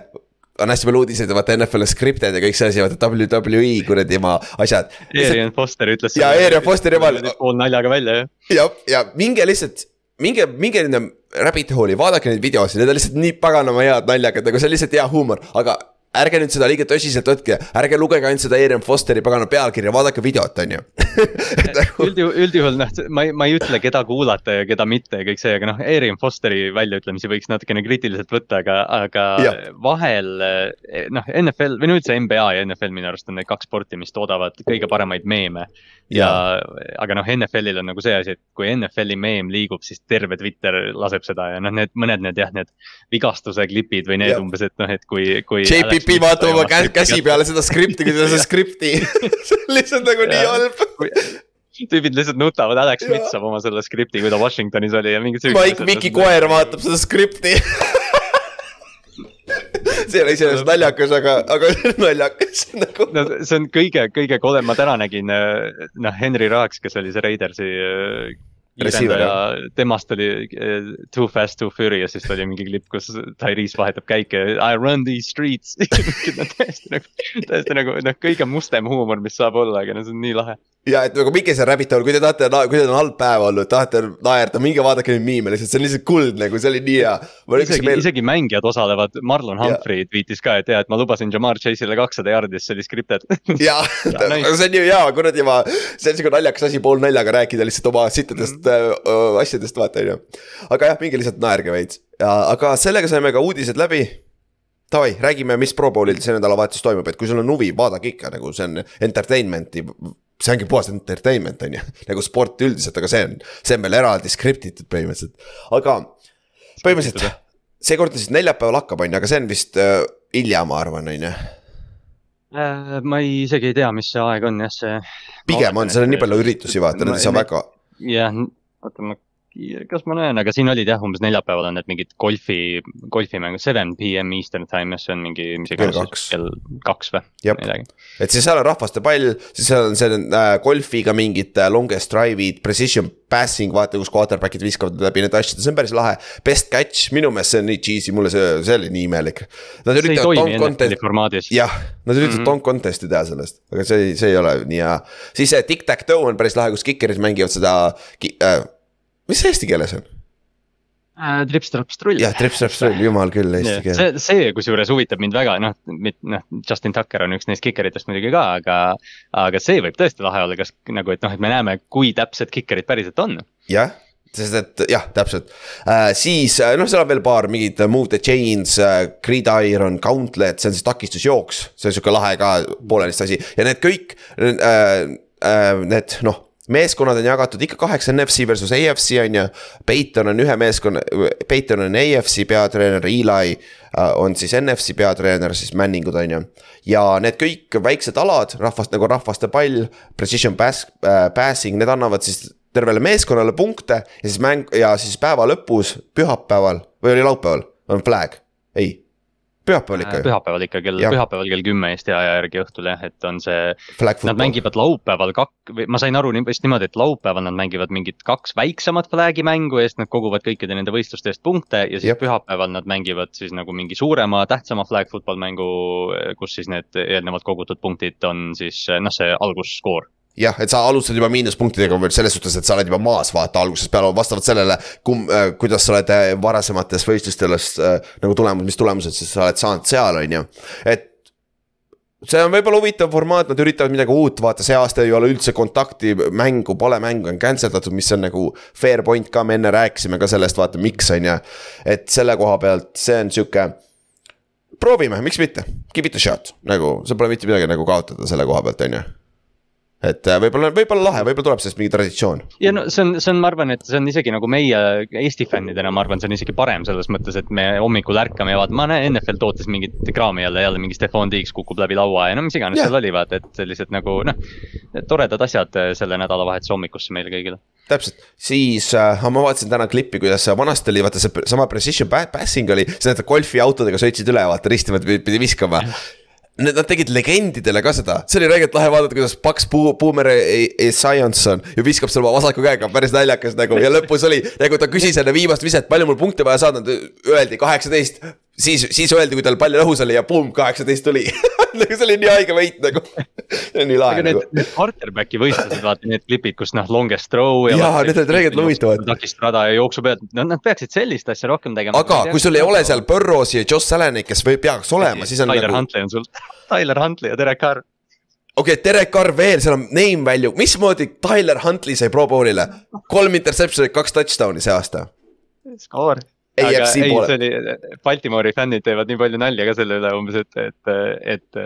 on hästi palju uudiseid, vaata NFL on scripted ja kõik see asi, vaata WWE kuradi oma asjad. Arian Foster ütles. Jaa, Arian Fosteri peal- pool naljaga välja jah. ja, ja minge lihtsalt, minge, minge nende rabbit hole'i, vaadake neid videosid, need on lihtsalt nii paganama head naljakad, nagu see on lihtsalt hea huumor, aga ärge nüüd seda liiga tõsiselt võtke, ärge lugege ainult seda Arian Fosteri pagana pealkirja, vaadake videot, on ju. Üldjuhul, üldjuhul noh, ma ei, ma ei ütle, keda kuulata ja keda mitte ja kõik see, aga noh, Arian Fosteri väljaütlemisi võiks natukene kriitiliselt võtta, aga, aga Jah. vahel eh, noh, NFL või no üldse NBA ja NFL minu arust on need kaks sporti, mis toodavad kõige paremaid meeme. ja, aga noh, NFL-il on nagu see asi, et kui NFL-i meem liigub, siis terve Twitter laseb seda ja noh, need mõned need jah, need vigastuse klipid või need Jah. umbes, et noh, et kui, kui. JPP vaatab oma kä- käsi peale seda skripti, kui seda skripti, lihtsalt nagu nii halb. tüübid lihtsalt nutavad, Alex saab oma selle skripti, kui ta Washingtonis oli ja mingid. Mike Miki koer vaatab seda skripti. see ei ole iseenesest naljakas, aga, aga naljakas nagu. no see on kõige, kõige kodem, ma täna nägin äh, noh, Henry Raaks, kes oli see Raidersi äh, Receiver, kiirendaja, temast oli äh, Too fast, too furious, siis oli mingi klipp, kus Tyrese vahetab käike I run these streets. täiesti nagu, täiesti nagu noh, kõige mustem huumor, mis saab olla, aga no see on nii lahe. Ja et nagu minge seal rabbit hole, kui te tahate, kui teil on halb päev olnud, tahate naerda, minge vaadake neid miime lihtsalt, see on lihtsalt kuld nagu, see oli nii hea. isegi meil..., isegi mängijad osalevad, Marlon Humphrey tweetis ka, et jaa, et ma lubasin Jamar Chase'ile kakssada jaardi, siis see oli scripted. jaa, Jaa, nice. see on ju hea, kuradi ma, see on siuke naljakas asi, poolnaljaga rääkida lihtsalt oma sittadest mm -hmm. äh, asjadest, vaata on ju. aga jah, minge lihtsalt naerge veits ja, aga sellega saime ka uudised läbi. Davai, räägime, mis Pro Bowlil see nädalavahetus toimub, et kui sul on huvi, vaadake ikka nagu see on entertainment'i. see ongi puhas entertainment on ju, nagu sport üldiselt, aga see on, see on veel eraldi skriptitud põhimõtteliselt, aga põhimõtteliselt seekord siis neljapäeval hakkab, on ju, aga see on vist äh, hilja, ma arvan, on ju. Äh, ma ei, isegi ei tea, mis see aeg on jah, see. pigem on, seal on nii palju üritusi, vaata, need ei saa väga jah, oota ma, kas ma näen, aga siin olid jah, umbes neljapäeval on need mingid golfi, golfimängud, seven pm Eastern time, see on mingi, mis iganes kell kaks või midagi. et siis seal on rahvaste pall, siis seal on see äh, golfiga mingid äh, longest drive'id, precision passing, vaata kus quarterback'id viskavad läbi need asjad, see on päris lahe. Best catch, minu meelest see on nii cheesy, mulle see, see oli nii imelik. Nad üritavad NFL-i contest, jah, nad üritavad mm. -hmm. dunk contest'i teha sellest, aga see see ei ole nii hea. siis see tic-tac-toe on päris lahe, kus kikerid mängivad seda äh,, mis see eesti keeles on? trips-traps-trull. jah, trips-traps-trull, jumal küll, eesti keel. see, see kusjuures huvitab mind väga, noh, noh, Justin Tucker on üks neist kikeritest muidugi ka, aga, aga see võib tõesti lahe olla, kas nagu, et noh, et me näeme, kui täpsed kikerid päriselt on. jah, sest et jah, täpselt äh,, siis noh, seal on veel paar mingid move the chains äh,, gridiron, gauntlet, see on siis takistusjooks, see on sihuke lahe ka poolenisti asi ja need kõik äh, äh, need noh meeskonnad on jagatud ikka kaheks NFC versus AFC on ju. Peiton on ühe meeskonna, Peiton on AFC peatreener, Eli äh, on siis NFC peatreener, siis Manningud on ju. ja need kõik väiksed alad, rahvast nagu rahvaste pall, precision pass äh,, passing, need annavad siis tervele meeskonnale punkte ja siis mäng ja siis päeva lõpus, pühapäeval või oli laupäeval, on flag, ei pühapäeval ikka ju? pühapäeval ikka kell, pühapäeval kell kümme Eesti aja järgi õhtul jah, et on see. Nad mängivad laupäeval kak-, ma sain aru vist niimoodi, et laupäeval nad mängivad mingit kaks väiksemat flag'i mängu ja siis nad koguvad kõikide nende võistluste eest punkte ja siis Jep. pühapäeval nad mängivad siis nagu mingi suurema, tähtsama flag football mängu, kus siis need eelnevalt kogutud punktid on siis noh, see algusskoor jah, et sa alustad juba miinuspunktidega veel selles suhtes, et sa oled juba maas, vaata algusest peale vastavalt sellele, kum- äh,, kuidas sa oled äh, varasemates võistlustes äh, nagu tulemus, mis tulemused siis sa oled saanud seal, on ju, et see on võib-olla huvitav formaat, nad üritavad midagi uut, vaata see aasta ei ole üldse kontakti mängu, pole mängu on cancel datud, mis on nagu fair point ka, me enne rääkisime ka sellest, vaata miks on ju. et selle koha pealt, see on sihuke. proovime, miks mitte, give it a shot, nagu seal pole mitte midagi nagu kaotada selle koha pealt, on ju et äh, võib-olla, võib-olla lahe, võib-olla tuleb sellest mingi traditsioon. ja no see on, see on, ma arvan, et see on isegi nagu meie Eesti fännidena, ma arvan, see on isegi parem selles mõttes, et me hommikul ärkame ja vaatame, ma näen NFL tootis mingit kraami jälle, jälle mingi Stefan Diggs kukub läbi laua ja no mis iganes yeah. seal oli, vaata, et sellised nagu noh. toredad asjad äh, selle nädalavahetuse hommikusse meile kõigile täpselt, siis äh, ma vaatasin täna klippi, kuidas vanasti oli vaata see sama precision passing oli, siis need golfiautodega sõitsid üle, vaata ristima pidi viskama Need, nad tegid legendidele ka seda, see oli räigelt lahe vaadata, kuidas Paks Boo-, Boomer Esianson ju viskab selle oma vasaku käega, päris naljakas nagu ja lõpus oli. nagu ta küsis enne viimast viset, palju mul punkte vaja saada, öeldi kaheksateist siis, siis öeldi, kui tal pall õhus oli ja pumm, kaheksateist tuli nagu see oli nii haige võit nagu see on nii lahe. aga need, nagu. need quarterback'i võistlused, vaata need klipid, kus noh, longest throw. jaa, need olid reeglilt huvitavad. takistrada ja jooksu pealt, no nad peaksid sellist asja rohkem tegema. aga kui sul ei ole seal Burrowsi ja Josh Allan'i, kes või peaks olema, siis on Tyler nagu. Huntley on sul, Tyler Huntley ja Derek Carr okei okay,, Derek Carr veel, seal on name value, mismoodi Tyler Huntley sai Pro Bowl'ile? kolm interception'it, kaks touchdown'i see aasta. skoor AFC poole. see oli, Baltimoori fännid teevad nii palju nalja ka selle üle umbes, et, et, et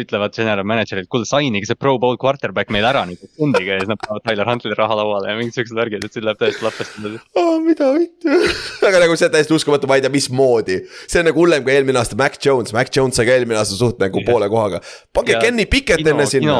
ütlevad general manager'ilt, kuule sign'ige see pro bowl quarterback meil ära nüüd sekundiga ja siis nad panevad Tyler Huntley'le raha lauale ja mingid siuksed värgid, et see läheb täiesti lapesti oh,. mida vittu aga nagu see on täiesti uskumatu, ma ei tea, mismoodi. see on nagu hullem kui eelmine aasta Mac Jones, Mac Jones sai ka eelmine aasta suht nagu ja. poole kohaga. pange Kenny Pickett enne sinna.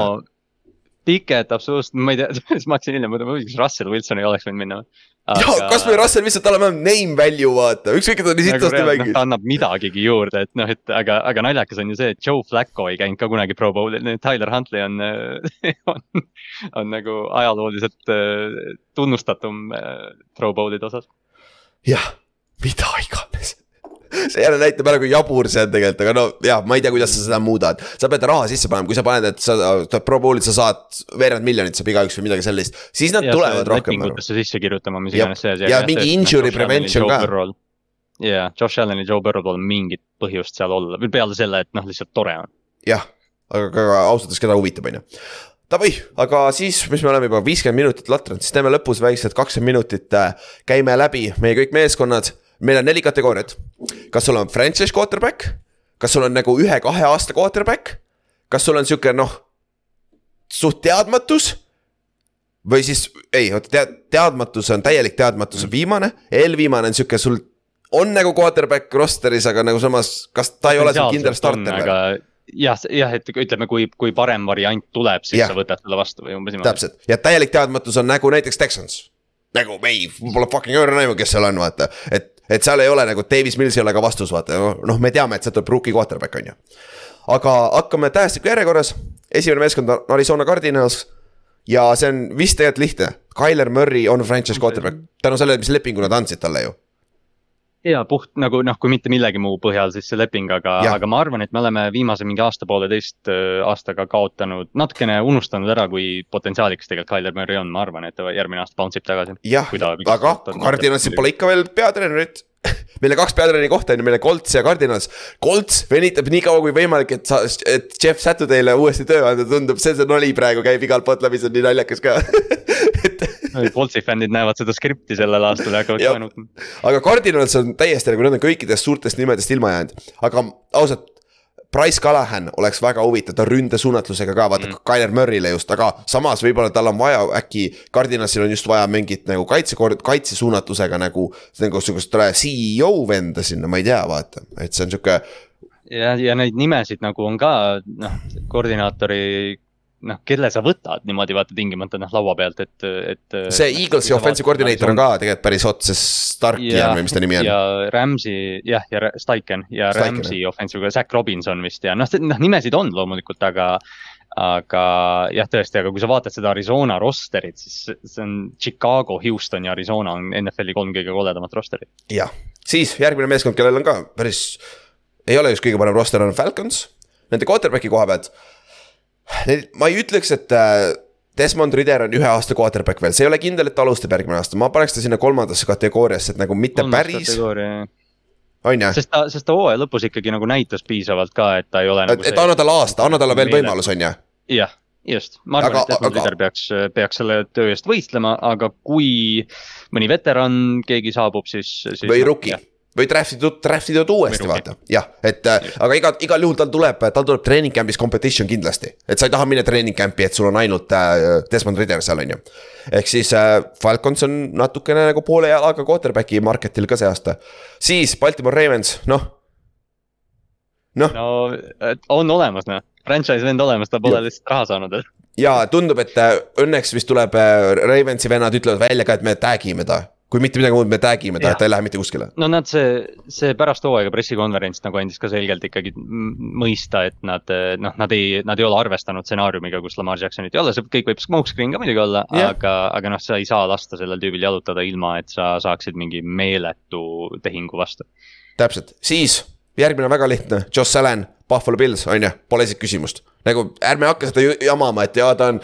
Pickett absoluutselt, ma ei tea, ma hakkasin hiljem mõtlema, kas Russell Wilson ei oleks võinud minna aga.... jaa, kasvõi Russell lihtsalt tal on vähemalt name value vaata, ükskõik, et ta nii sitasti nagu mängib. ta annab midagigi juurde, et noh, et aga, aga naljakas on ju see, et Joe Flacco ei käinud ka kunagi Pro Bowlil, Tyler Huntley on on, on nagu ajalooliselt äh, tunnustatum äh, Pro Bowlide osas. jah, mida iganes see jälle näitab ära, kui jabur see on tegelikult, aga no jah, ma ei tea, kuidas sa seda muudad. sa pead raha sisse panema, kui sa paned, et sa, Pro Bowl'id sa saad veerand miljonit saab igaüks või midagi sellist, siis nad ja, tulevad rohkem. lepingutesse sisse kirjutama, mis iganes see ja mingi injury prevention ka. jaa, Josh Allan ja Joe Burrow pole mingit põhjust seal olla, peale selle, et noh, lihtsalt tore on. jah, aga, aga ausalt öeldes, keda huvitab, on ju Davai, aga siis, mis me oleme juba viiskümmend minutit latranud, siis teeme lõpus väiksed kakskümmend minutit, äh, käime läbi meie kõik meeskonnad meil on neli kategooriat. kas sul on franchise quarterback, kas sul on nagu ühe-kahe aasta quarterback, kas sul on sihuke noh, suht teadmatus. või siis, ei, oota, tead-, teadmatus on, täielik teadmatus on viimane, eelviimane on sihuke sul on nagu quarterback roster'is, aga nagu samas, kas ta ei ole sul kindel starter või? jah, jah, et ütleme, kui, kui parem variant tuleb, siis ja. sa võtad selle vastu või umbes niimoodi. täpselt ja täielik teadmatus on nagu näiteks Texans. nagu me ei, pole fucking õrna aimu, kes seal on, vaata, et et seal ei ole nagu, Davis Mills ei ole ka vastus, vaata, noh, me teame, et sealt tuleb rookie quarterback, on ju. aga hakkame tähestiku järjekorras, esimene meeskond on Arizona Cardinals. ja see on vist tegelikult lihtne, Tyler Murray on franchise quarterback. Tänu sellele, mis lepingu nad andsid talle ju ja puht nagu noh, kui mitte millegi muu põhjal, siis see leping, aga, aga ma arvan, et me oleme viimase mingi aasta-pooleteist äh, aastaga kaotanud, natukene unustanud ära, kui potentsiaalikas tegelikult Tyler Murray on, ma arvan, et ta järgmine aasta bounce ib tagasi. jah, aga Cardinalsil pole ikka veel peatreenerit meil on kaks peatreeneri kohta on ju, meil on Colts ja Cardinals. Colts venitab nii kaua kui võimalik, et sa, et Jeff Saturday'le uuesti töö anda, tundub, see, see nali praegu käib igalt poolt läbi, see on nii naljakas ka et Coltsi fännid näevad seda skripti sellel aastal ja hakkavad kohe nutma. aga Cardinals on täiesti nagu on kõikidest suurtest nimedest ilma jäänud, aga ausalt. Price Callahan oleks väga huvitav, ta ründesuunatlusega ka, vaata mm. Tyler Murry'le just, aga samas võib-olla tal on vaja äkki. Cardinalsil on just vaja mingit nagu kaitsekord, kaitsesuunatlusega nagu, nagu sihukest CEO venda sinna, ma ei tea, vaata, et see on sihuke. ja, ja neid nimesid nagu on ka noh, koordinaatori noh, kelle sa võtad niimoodi vaata tingimata noh laua pealt, et, et. see Eaglesi offensive coordinator on ka tegelikult päris hot, see Starkian või mis ta nimi on. ja Rams'i jah, ja Steichen ja Steichen, Rams'i offensive'iga, Zack Robinson vist ja noh, noh nimesid on loomulikult, aga. aga jah, tõesti, aga kui sa vaatad seda Arizona roster'it, siis see on Chicago, Houston ja Arizona on NFL-i kolm kõige koledamat roster'it. jah, siis järgmine meeskond, kellel on ka päris, ei ole just kõige parem roster, on Falcons. Nende quarterback'i koha pealt. Ma ei ütleks, et äh, Desmond Ritter on ühe aasta quarterback veel, see ei ole kindel, et ta alustab järgmine aasta, ma paneks ta sinna kolmandasse kategooriasse, et nagu mitte päris, on ju. sest ta, sest ta hooaja lõpus ikkagi nagu näitas piisavalt ka, et ta ei ole et, nagu et anna talle aasta, anna talle veel võimalus, on ju. jah, just, ma arvan et Desmond aga- Ritter peaks, peaks selle töö eest võistlema, aga kui mõni veteran, keegi saabub, siis, siis. või rookie või draft itud, draft itud uuesti, vaata, jah, et äh, aga iga, igal juhul tal tuleb, tal tuleb treening camp'is competition kindlasti. et sa ei taha minna treening camp'i, et sul on ainult äh, Desmond Ritter seal, on ju. ehk siis äh, Falcons on natukene nagu poole jalaga quarterback'i market'il ka see aasta. siis Baltimore Ravens, noh. noh, no et on olemas noh, franchise vend olemas, ta pole lihtsalt raha saanud. ja tundub, et äh, õnneks vist tuleb äh, Ravensi vennad ütlevad välja ka, et me tag ime ta. Kui mitte midagi muud, me tag ime ta, et ta ei lähe mitte kuskile. no nad see, see pärast hooaega pressikonverents nagu andis ka selgelt ikkagi mõista, et nad noh, nad ei, nad ei ole arvestanud stsenaariumiga, kus Lamar Jacksonit ei ole, see kõik võib smokescreen ka muidugi olla aga, aga noh, sa ei saa lasta sellel tüübil jalutada ilma, et sa saaksid mingi meeletu tehingu vastu. täpselt, siis järgmine on väga lihtne, Josh Allan, Buffalo Bills, on ju, pole isegi küsimust. nagu ärme hakka seda jamama, et jaa, ta on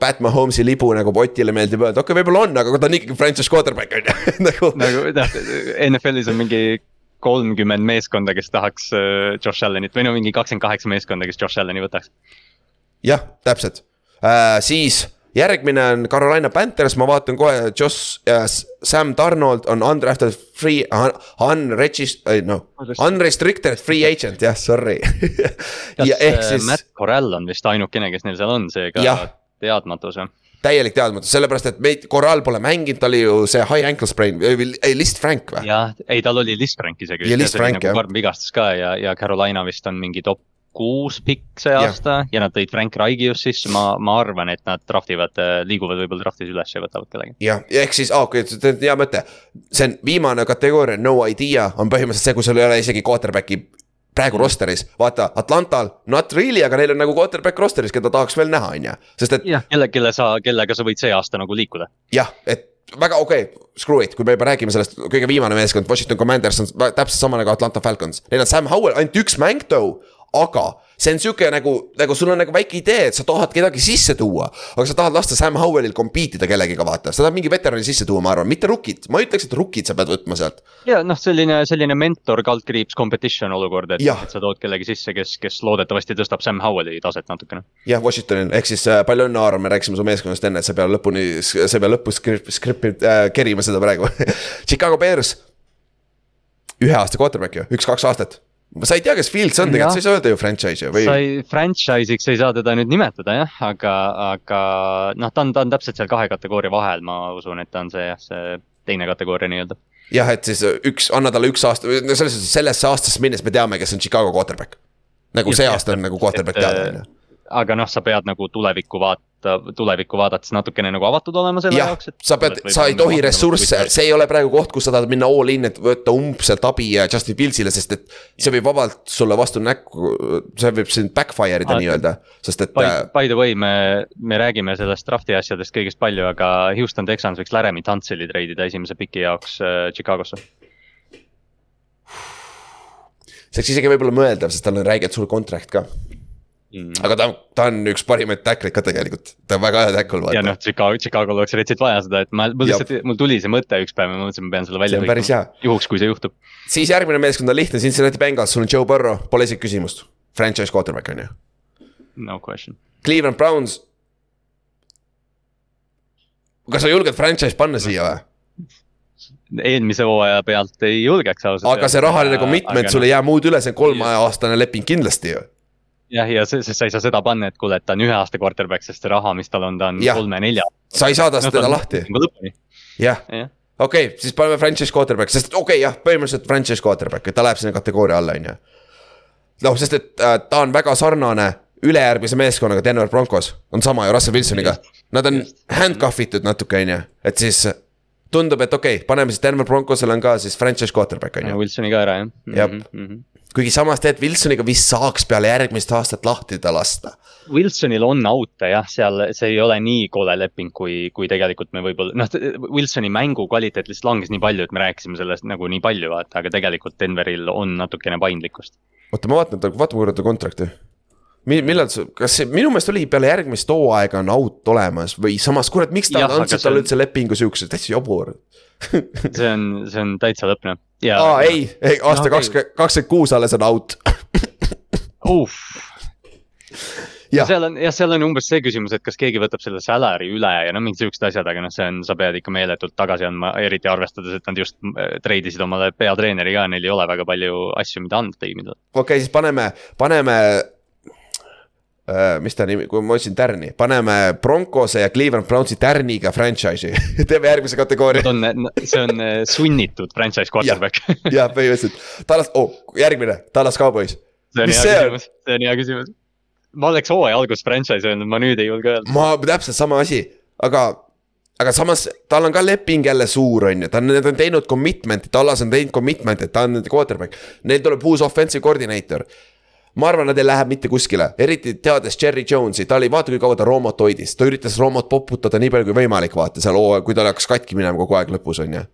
Pat Mahomes'i libu nagu potile meeldib öelda, okei okay,, võib-olla on, aga ta on ikkagi franchise quarterback on ju, nagu. nagu noh, NFL-is on mingi kolmkümmend meeskonda, kes tahaks äh, Josh Allanit või no mingi kakskümmend kaheksa meeskonda, kes Josh Allani võtaks. jah, täpselt äh,, siis järgmine on Carolina Panthers, ma vaatan kohe, Josh äh,, Sam Donald on undrafted free un,, unregistered, no unrestricted free agent, jah, sorry. ja ehk siis Matt Corral on vist ainukene, kes neil seal on, seega Jah. teadmatus jah. täielik teadmatus, sellepärast et meid, Corral pole mänginud, ta oli ju see high ankle sprain, ei List Frank või? jah, ei tal oli Listrank isegi. Ja List Frank, jah. nagu karm vigastus ka ja, ja Carolina vist on mingi top kuus pikk see aasta ja nad tõid Frank Raigi just sisse, ma, ma arvan, et nad draft ivad, liiguvad võib-olla draftis üles ja võtavad kedagi. jah, ehk siis ah,, okei see on hea mõte. see on viimane kategooria, no idea on põhimõtteliselt see, kui sul ei ole isegi quarterback'i praegu roster'is, vaata Atlantal, not really, aga neil on nagu quarterback roster'is, keda tahaks veel näha, on ju. sest et jah, kelle, kelle sa, kellega sa võid see aasta nagu liikuda. jah, et väga okei okay,, screw it, kui me juba räägime sellest, kõige viimane meeskond, Washington Commanders on täpselt sama nagu Atlanta Falcons. Neil on Sam Howell, ainult üks mäng too, aga see on sihuke nagu, nagu sul on nagu väike idee, et sa tahad kedagi sisse tuua. aga sa tahad lasta Sam Howellil compete ida kellegiga, vaata, sa tahad mingi veterani sisse tuua, ma arvan, mitte rookit, ma ei ütleks, et rookit sa pead võtma sealt. ja noh, selline, selline mentor kaldkriips competition olukord, et, et sa tood kellegi sisse, kes, kes loodetavasti tõstab Sam Howelli taset natukene. jah, Washingtonil, ehk siis äh, palju õnne, Aaron, me rääkisime su meeskonnast enne, et sa ei pea lõpuni, sa ei pea lõpus skrip-, skripti äh, kerima seda praegu. Chicago Bears. ühe aasta quarterback ju, üks-kaks aastat. Sa ei tea, kes Fields on tegelikult, sa ei saa öelda ju franchise või sa? ei, franchise'iks ei saa teda nüüd nimetada jah, aga, aga noh, ta on, ta on täpselt seal kahe kategooria vahel, ma usun, et ta on see jah, see teine kategooria nii-öelda. jah, et siis üks, anna talle üks aasta, selles suhtes sellesse aastasse minnes me teame, kes on Chicago quarterback. nagu Just, see aasta on nagu quarterback Et, teada, on ju. Aga noh, sa pead nagu tulevikku vaata, tulevikku vaadates natukene nagu avatud olema selle jah jaoks, et. sa pead, sa ei tohi ressursse, see ei ole praegu koht, kus sa tahad minna all in, et võtta umbselt abi ja Justin Fieldsile, sest et see võib vabalt sulle vastu näkku, see võib sind backfire ida nii-öelda, sest et By, äh, by the way, me, me räägime sellest drafti asjadest kõigest palju, aga Houston Texans võiks Laramie Tuntseli treidida esimese piki jaoks äh, Chicagosse. see oleks isegi võib-olla mõeldav, sest tal on räigelt suur contract ka. Aga ta, ta on üks parimaid tackle'id ka tegelikult, ta on väga hea tackle, ja noh, Chicago, Chicago'l oleks retsit vaja seda, et ma, mul lihtsalt, mul tuli see mõte üks päev ja ma mõtlesin, ma pean selle välja hea. juhuks, kui see juhtub. siis järgmine meeskond on lihtne, Cincinnati Bengals, sul on Joe Burrow, pole isegi küsimust. Franchise quarterback on ju. No question. Cleveland Browns. kas sa julged franchise panna siia või? eelmise hooaja pealt ei julgeks ausalt. aga see rahaline commitment, sul ei jää muud üle, see on kolmeaastane leping kindlasti ju. jah, ja see, sest sa ei saa seda panna, et kuule, et ta on ühe aasta quarterback, sest see raha, mis tal on, ta on Jah. kolme-nelja. sa ei saa tast teda lahti, jah, jah. okei okay,, siis paneme franchise quarterback, sest okei okay, jah, põhimõtteliselt franchise quarterback, et ta läheb sinna kategooria alla, on ju. noh, sest et äh, ta on väga sarnane ülejärgmise meeskonnaga Denver Broncos, on sama ju Russell Wilsoniga. Nad on handcuff itud natuke, on ju, et siis tundub, et okei okay,, paneme siis Denver Broncosele on ka siis franchise quarterback, on ju. Wilsoni ka ära, jah. Jep. Kuigi samas tead, Wilsoniga vist saaks peale järgmist aastat lahti ta lasta. Wilsonil on out'e jah, seal see ei ole nii kole leping, kui, kui tegelikult me võib-olla noh, Wilsoni mängu kvaliteet lihtsalt langes nii palju, et me rääkisime sellest nagu nii palju, vaata, aga tegelikult Denveril on natukene paindlikkust. oota, ma vaatan, vaata korra ta kontrakti. millal see, kas see minu meelest oli peale järgmist hooaega on out olemas või samas, kurat, miks ta andsid talle üldse lepingu siukse, täitsa jabur. see on, see on täitsa lõpp noh. Aa ei, ei aasta kakskümmend, kakskümmend kuus alles on out. uh,. Jah. seal on jah, seal on umbes see küsimus, et kas keegi võtab selle salary üle ja no mingid siuksed asjad, aga noh, see on, sa pead ikka meeletult tagasi andma, eriti arvestades, et nad just äh, treidisid omale peatreeneri ka, neil ei ole väga palju asju, mida anda tiimidele. okei okay,, siis paneme, paneme. Mis ta nimi, kui ma otsin tärni, paneme Broncose ja Cleveland Brownsi tärniga franchise'i, teeme järgmise kategooria Nad. see on äh, sunnitud franchise quarterback. jah, põhimõtteliselt, Dallas, oh järgmine, Dallas Cowboys. see on Mis see on? see on hea küsimus. ma oleks hooaja alguses franchise öelnud, ma nüüd ei julge öelda. ma täpselt sama asi, aga, aga samas tal on ka leping jälle suur, on ju, ta on, need on teinud commitment'i, Tallas on teinud commitment'i, et ta on nende quarterback. Neil tuleb uus offensive coordinator. Ma arvan, nad ei lähe mitte kuskile, eriti teades Cherry Jones'i, ta oli, vaata kui kaua ta Roomot hoidis, ta üritas Roomot poputada nii palju kui võimalik, vaata seal hooaeg, kui tal hakkas katki minema kogu aeg lõpus, on ju.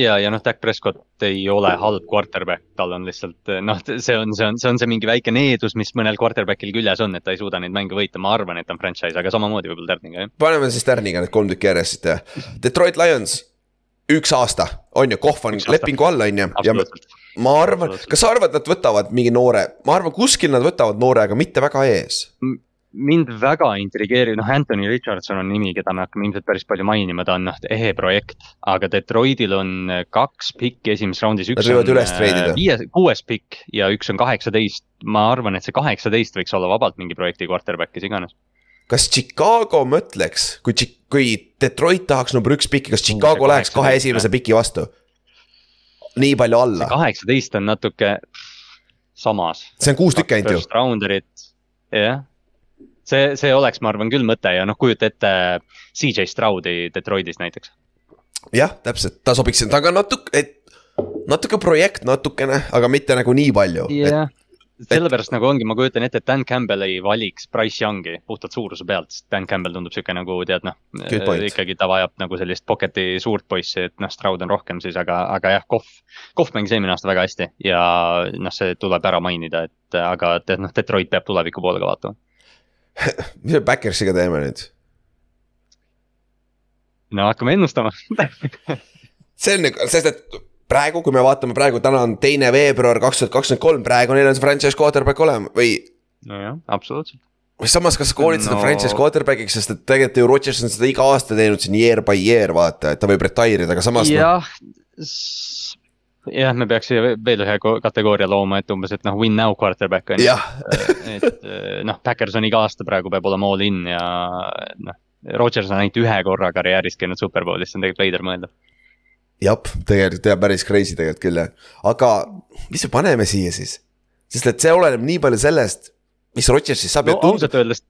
ja, ja noh, Dak Prescott ei ole halb quarterback, tal on lihtsalt noh, see on, see on, see on see mingi väike needus, mis mõnel quarterback'il küljes on, et ta ei suuda neid mänge võita, ma arvan, et ta on franchise, aga samamoodi võib-olla Tärniga jah. paneme siis tärniga need kolm tükki järjest siit ja Detroit Lions, üks aasta, on ju, Kohv on lepingu all, on ju, ja. Ma arvan, kas sa arvad, nad võtavad mingi noore, ma arvan, kuskil nad võtavad noore, aga mitte väga ees mind väga intrigeerib, noh, Anthony Richardson on nimi, keda me hakkame ilmselt päris palju mainima, ta on noh, ehe projekt. aga Detroitil on kaks pikki esimeses raundis, Nad võivad üles treidida. äh, viies, kuues pikk ja üks on kaheksateist. ma arvan, et see kaheksateist võiks olla vabalt mingi projekti quarterback, kes iganes. kas Chicago mõtleks, kui, kui Detroit tahaks number üks piki, kas Chicago läheks kahe 18, esimese piki vastu? Nii palju alla, kaheksateist on natuke samas. see on kuus tükki ainult ju. Rounderit, jah. see, see oleks, ma arvan küll mõte ja noh, kujuta ette CJ Stroudi Detroitis näiteks. jah, täpselt, ta sobiks, ta on ka natuke, et natuke projekt natukene, aga mitte nagu nii palju. jah, sellepärast nagu ongi, ma kujutan ette, et Dan Campbell ei valiks Price Youngi puhtalt suuruse pealt, sest Dan Campbell tundub sihuke nagu tead noh point., ikkagi ta vajab nagu sellist pocket'i suurt poissi, et noh, Stroud on rohkem siis, aga, aga jah, Kohv, Kohv mängis eelmine aasta väga hästi ja noh, see tuleb ära mainida, et aga tead noh, Detroit peab tuleviku poole ka vaatama. mis me Backersiga teeme nüüd? no hakkame ennustama see on nagu, sest et praegu, kui me vaatame praegu, täna on teine veebruar kaks tuhat kakskümmend kolm, praegu neil on see franchise quarterback olema või nojah, absoluutselt. või samas, kas sa koolid seda No- franchise quarterback'iks, sest et tegelikult ju Rodgers on seda iga aasta teinud siin year by year, vaata, et ta võib retire ida, aga samas noh, jah, jah, me peaks veel ühe kategooria looma, et umbes, et noh, win now quarterback on ju. et noh, Backers on iga aasta praegu peab olema all in ja noh, Rodgers on ainult ühe korra karjääris käinud superbowlis, see on tegelikult veider mõelda. jah, tegelikult jah, päris crazy tegelikult küll jah, aga mis me paneme siia siis? sest et see oleneb nii palju sellest, mis Rodgers siis saab no ausalt öeldes,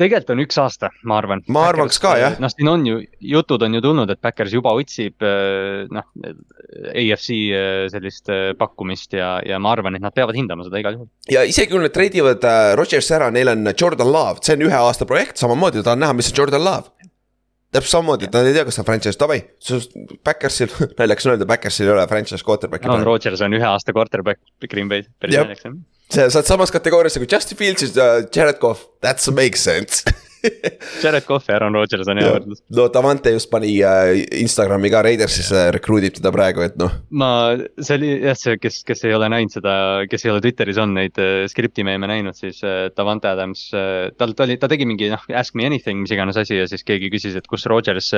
tegelikult on üks aasta, ma arvan. Ma arvaks ka, jah. noh, siin on ju, jutud on ju tulnud, et Backers juba otsib eh, noh, AFC eh, sellist eh, pakkumist ja, ja ma arvan, et nad peavad hindama seda igal juhul. ja isegi kui nad treidivad Rodgers ära, neil on Jordan Love, see on ühe aasta projekt, samamoodi tahan näha, mis on Jordan Love. Täpselt samamoodi, et nad ei tea, kas on franchise, davai, Backersil, naljakas on öelda, Backersil ei ole franchise quarterback'i Aaron. Rodgers on ühe aasta quarterback Green Bay's, päris naljakas jah. sa oled samas kategoorias nagu Justin Fields ja Jared Cough, that's makes sense. Jared Cough ja Aaron Rodgers on hea võrdlus. no Davante just pani äh, Instagrami ka Raidersisse, rekruudib teda praegu, et noh. ma, see oli jah, see, kes, kes ei ole näinud seda, kes ei ole Twitteris on neid äh, skripti meeme näinud, siis äh, Davante Adams äh,, tal, ta oli, ta tegi mingi noh, ask me anything, mis iganes asi ja siis keegi küsis, et kus Rodgers,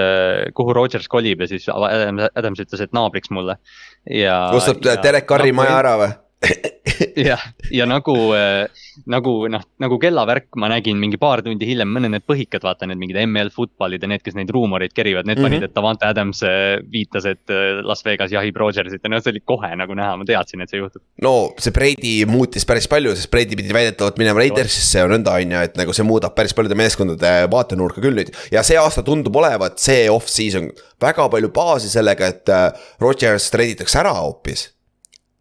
kuhu Rodgers kolib ja siis Adams, Adams ütles, et naabriks mulle. ja. ostab Derek Carri maja ära või? jah, ja nagu, nagu noh, nagu kellavärk ma nägin mingi paar tundi hiljem, mõned need põhikad, vaata need mingid ML Footballid ja need, kes neid ruumoreid kerivad, need mm -hmm. Mhm. panid, et Davante Adams äh, viitas, et äh, Las Vegas jahib Rodgersit ja no see oli kohe nagu näha, ma teadsin, et see juhtub. no see Brady muutis päris palju, sest Brady pidi väidetavalt minema Raidersisse ja nõnda on ju, et nagu see muudab päris paljude meeskondade vaatenurka küll nüüd. ja see aasta tundub olevat see off-season väga palju baasi sellega, et äh, Rodgers treiditakse ära hoopis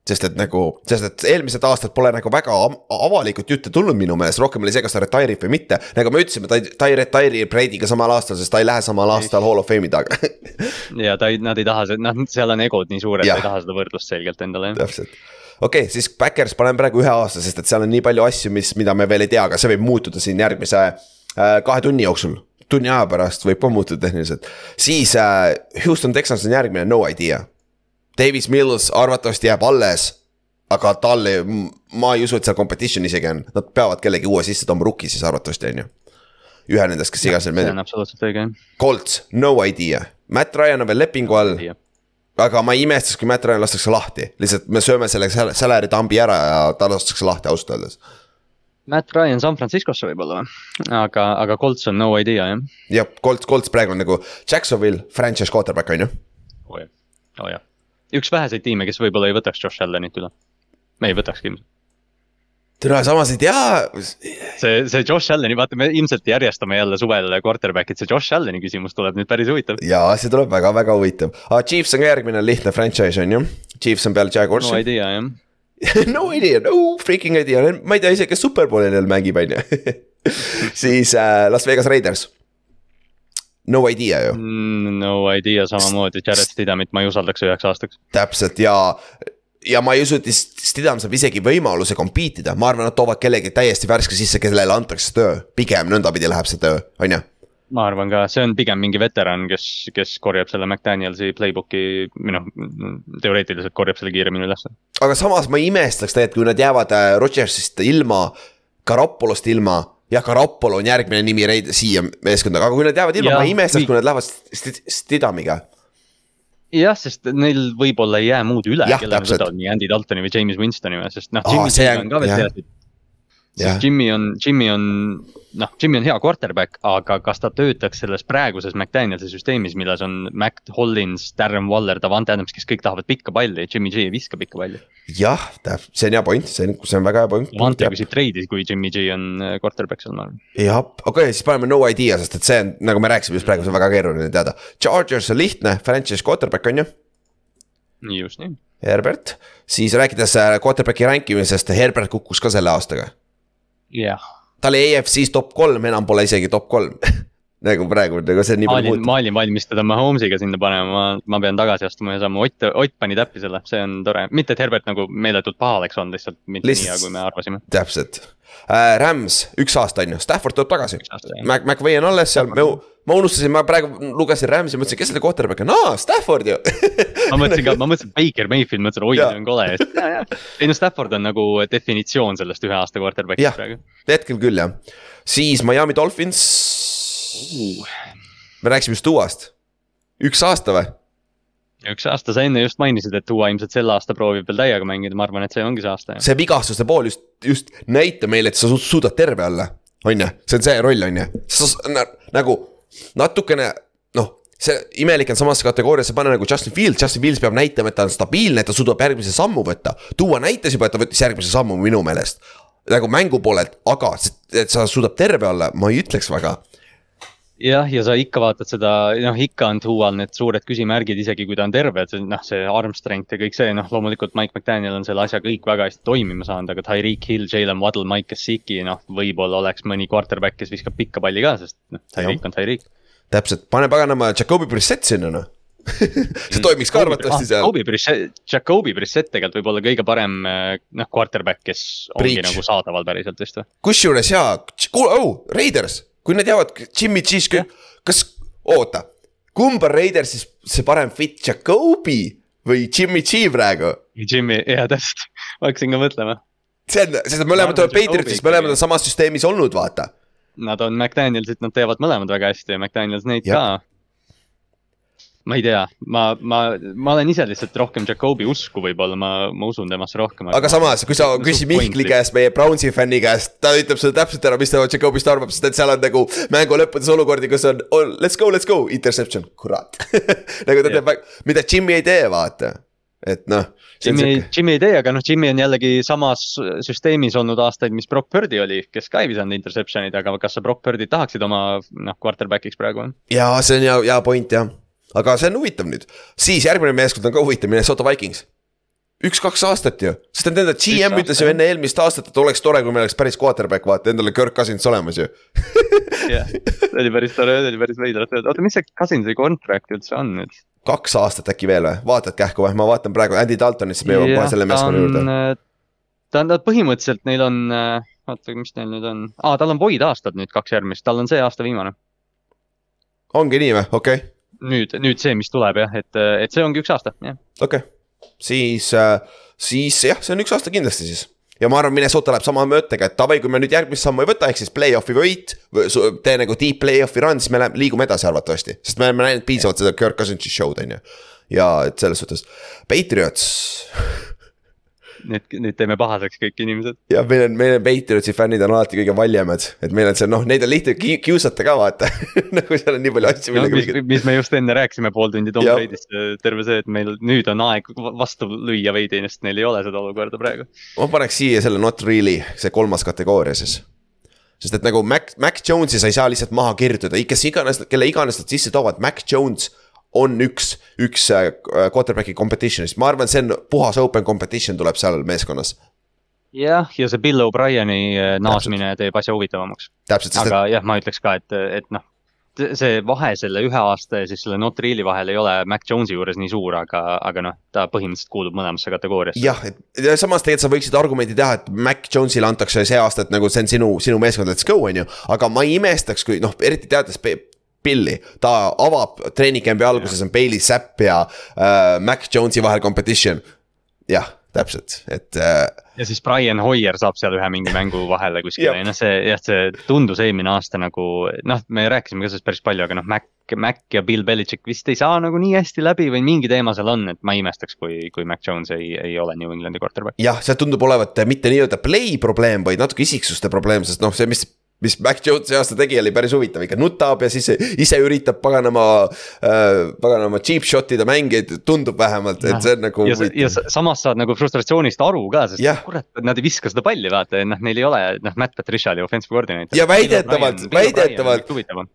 sest et nagu, sest et eelmised aastad pole nagu väga avalikult jutte tulnud minu meelest, rohkem oli see, kas ta retire ib või mitte. nagu me ütlesime, ta ei, ta ei retire Brady'ga samal aastal, sest ta ei lähe samal aastal Hall of Fame'i taga ja ta ei, nad ei taha, noh, seal on egod nii suured, ta ei taha seda võrdlust selgelt endale täpselt. okei okay,, siis Backers panen praegu ühe aasta, sest et seal on nii palju asju, mis, mida me veel ei tea, aga see võib muutuda siin järgmise äh, kahe tunni jooksul. tunni aja pärast võib ka muutuda tehniliselt. siis äh, Houston Texans on järgmine, no idea. Davis Mills arvatavasti jääb alles. aga tal ma ei usu, et seal competition isegi on, nad peavad kellegi uue sisse tooma, rookie siis arvatavasti on ju. ühe nendest, kes iganes neil see meeldib on. absoluutselt õige jah. Colts, no idea. Matt Ryan on veel lepingu all aga ma ei imestaks, kui Matt Ryan lastakse lahti, lihtsalt me sööme selle sal- salary dump'i ära ja ta lastakse lahti ausalt öeldes. Matt Ryan San Franciscosse võib-olla või, aga, aga Colts on no idea jah. jah, Colts, Colts praegu on nagu Jacksonville franchise quarterback on ju. oo jah, oo jah. Üks väheseid tiime, kes võib-olla ei võtaks Josh Allanit üle. me ei võtakski ilmselt. tere, samas ei tea, see, see Josh Allan'i, vaata, me ilmselt järjestame jälle suvel quarterback'id, see Josh Allan'i küsimus tuleb nüüd päris huvitav. jaa, see tuleb väga-väga huvitav. aga Chiefs on ka järgmine lihtne franchise on ju. Chiefs on peale no Jaguarsi. idea jah. no idea, no freaking idea, ma ei tea isegi, kes superbowli neil mängib, on ju. siis äh, Las Vegas Raiders. No idea ju, Mm, No idea samamoodi, Jared Stidhamit ma ei usaldaks üheks aastaks. täpselt ja ja ma ei usu, et Stidham saab isegi võimaluse compete ida, ma arvan, nad toovad kellegi täiesti värske sisse, kellele antakse töö, pigem nõndapidi läheb see töö, on ju. ma arvan ka, see on pigem mingi veteran, kes, kes korjab selle McDanielsi playbook'i, või noh, teoreetiliselt korjab selle kiiremini ülesse. aga samas ma imestaks tegelikult, kui nad jäävad äh, Rodgersist ilma, Garoppolost ilma. jah, Garoppolo on järgmine nimi Reid- siia meeskonda, aga kui nad jäävad ilma, ma ei imestaks, kui nad lähevad St- Stidhamiga. jah, sest neil võib-olla ei jää muud üle, Jah, kelle nad täpselt. võtavad nii Andy Daltoni või James Winstoni või, sest noh, see on- ka veel jah. Sest Jimmy on, Jimmy on, noh, Jimmy on hea quarterback, aga kas ta töötaks selles praeguses McDanielsi süsteemis, milles on Mac Hollins, Darren Waller, Davante Adams, kes kõik tahavad pikka palli, Jimmy G ei viska pikka palli. jah, see on hea point, see on, see on väga hea point. Davante küsib treidi, kui Jimmy G on äh, quarterback seal, ma arvan. jah, okei okay,, siis paneme no idea, sest et see on, nagu me rääkisime just praegu, see on väga keeruline teada. Chargers on lihtne, franchise quarterback on ju, just nii. Herbert. siis rääkides äh, quarterback'i rankimisest, Herbert kukkus ka selle aastaga. jah, ta oli EFC-s top kolm, enam pole isegi top kolm nagu praegu, nagu see on nii palju muutunud. ma olin valmis teda Mahomes'iga sinna panema, ma, ma pean tagasi astuma ja saama, Ott, Ott pani täppi selle, see on tore, mitte et Herbert nagu meeletult paha oleks olnud, lihtsalt mitte Lihtsalt- nii hea, kui me arvasime. täpselt äh,. Rams, üks aasta on ju, Stafford tuleb tagasi. Mac, McVay on alles seal, ma, ma unustasin, ma praegu lugesin Rams'i, mõtlesin, kes selle quarterback on, aa Stafford ju ma mõtlesin ka, ma mõtlesin Baker Mayfield, mõtlesin, oi, see on kole. ei no Stafford on nagu definitsioon sellest ühe aasta quarterback'ist praegu. hetkel küll jah, siis Miami Dolphins. me rääkisime just Duast, üks aasta või? üks aasta, sa enne just mainisid, et Duo ilmselt sel aasta proovib veel täiega mängida, ma arvan, et see ongi see aasta. see vigastuste pool just, just näita meile, et sa su- suudad terve olla, on ju, see on see roll, on ju, nagu natukene noh see imelik on samasse kategooriasse panna nagu Justin Fields, Justin Fields peab näitama, et ta on stabiilne, et ta suudab järgmise sammu võtta. Duo näitas juba, et ta võttis järgmise sammu minu meelest. nagu mängu poolelt, aga et sa suudad terve olla, ma ei ütleks väga. jah, ja sa ikka vaatad seda, noh ikka on Duo'l need suured küsimärgid, isegi kui ta on terve, et see noh, see arm strength ja kõik see, noh loomulikult Mike McDaniel on selle asja kõik väga hästi toimima saanud, aga Tyreek Hill, Jalen Waddle, Mike Gesicki, noh võib-olla oleks mõni quarterback, kes viskab pikka palli ka, sest noh, Tyreek on Tyreek. täpselt, pane paganama Jakobi Brissett sinna noh. see toimiks ka arvatavasti seal. Jacobi Brissett, Jacobi Brissett tegelikult võib olla kõige parem eh, noh, quarterback, kes ongi Breach. nagu saadaval päriselt vist või? kusjuures jaa, kuule, oh, Raiders, kui nad jäävad Jimmy G's, kas, oota, kumb on Raidersis see parem fit, Jakobi või Jimmy G praegu? Jimmy, jaa täpselt, ma hakkasin ka mõtlema. see on, sest mõlemad on Patriotis, Jakobi mõlemad on samas süsteemis olnud, vaata. Nad on McDanielsit, nad teevad mõlemad väga hästi ja McDaniels neid Jah. ka. Ma ei tea, ma, ma, ma olen ise lihtsalt rohkem Jakobi usku võib-olla, ma, ma usun temasse rohkem. aga samas, kui sa küsid Mihkli. käest, meie Brownsi fänni käest, ta ütleb sulle täpselt ära, mis ta Jacobist arvab, sest et seal on nagu mängu lõppudes olukordi, kus on oh, let's go, let's go, interception, kurat. nagu ta teeb, mida Jimmy ei tee, vaata, et noh. Jimmy, Jimmy ei tee, aga noh, Jimmy on jällegi samas süsteemis olnud aastaid, mis Brock Purdy oli, kes ka ei visanud interception'id, aga kas sa Brock Purdy't tahaksid oma noh, quarterback'iks praegu? ja see on hea, hea point jah, aga see on huvitav nüüd, siis järgmine meeskond on ka huvitav, Minnesota Vikings. üks-kaks aastat ju, sest et nende GM ütles ju enne eelmist aastat, et oleks tore, kui meil oleks päris quarterback, vaata endale Kirk Cousins olemas ju. jah, see oli päris tore, see oli päris öeldud, oota, mis see Cousinsi contract üldse on nüüd? kaks aastat äkki veel või, vaatad kähku või, ma vaatan praegu Andy Daltonit, siis me jõuame kohe selle meeskonna juurde. ta põhimõtteliselt neil on, oota, mis neil nüüd on, aa, tal on void aastad nüüd kaks järgmist, tal on see aasta viimane. ongi nii või, okei okay., nüüd, nüüd see, mis tuleb jah, et, et see ongi üks aasta, jah. okei okay.. siis, siis jah, see on üks aasta kindlasti siis. ja ma arvan, Minnesota läheb sama mõttega, et davai, kui me nüüd järgmist sammu ei võta, ehk siis play-off'i võit, tee nagu deep play-off'i run, siis me läheme, liigume edasi arvatavasti, sest me oleme näinud piisavalt seda Kirk Cousinsi show'd on ju. ja et selles suhtes, Patriots nüüd, nüüd teeme pahaseks kõik inimesed. ja meil on, meil on Patriotsi fännid on alati kõige valjemad, et meil on see noh, neid on lihtne ki- kiusata ka vaata nagu seal on nii palju asju, No, mis, mis me just enne rääkisime pool tundi Tom. Brady'st, terve see, et meil nüüd on aeg vastu lüüa veidi, sest neil ei ole seda olukorda praegu. ma paneks siia selle not really, see kolmas kategooria siis. sest et nagu Mac, Mac Jones'i sa ei saa lihtsalt maha kirjutada, kes iganes, kelle iganes nad sisse toovad, Mac Jones on üks, üks äh, quarterback'i competition'ist, ma arvan, see on puhas open competition tuleb seal meeskonnas. jah, ja see Bill O'Brieni äh, naasmine teeb asja huvitavamaks. täpselt, sest et aga jah, ma ütleks ka, et, et noh, see vahe selle ühe aasta ja siis selle not real'i vahel ei ole Mac Jones'i juures nii suur, aga, aga noh, ta põhimõtteliselt kuulub mõlemasse kategooriasse. jah, et ja samas tegelikult sa võiksid argumendi teha, et Mac Jones'ile antakse see aasta, et nagu see on sinu, sinu meeskond, let's go, on ju. aga ma ei imestaks, kui noh, eriti teades Pilli, ta avab treeningcamp'i alguses on Bailey Zapp ja äh, Mac Jones'i vahel competition. jah, täpselt, et äh, ja siis Brian Hoier saab seal ühe mingi mängu vahele kuskile ja noh, see jah, see tundus eelmine aasta nagu noh, me rääkisime ka sellest päris palju, aga noh, Mac, Mac ja Bill Belichik vist ei saa nagu nii hästi läbi või mingi teema seal on, et ma ei imestaks, kui, kui Mac Jones ei, ei ole New Englandi quarterback. jah, see tundub olevat mitte nii-öelda play probleem, vaid natuke isiksuste probleem, sest noh, see, mis mis Mac Jones see aasta tegi, oli päris huvitav, ikka nutab ja siis ise üritab paganama äh,, paganama cheap shot ida mängijaid, tundub vähemalt, et see on nagu ja, ja samas saad nagu frustratsioonist aru ka, sest Jah. kurat, nad ei viska seda palli, vaata noh, neil ei ole, noh, Matt Patricia oli offensive coordinator. Ja väidetavalt- väidetavalt-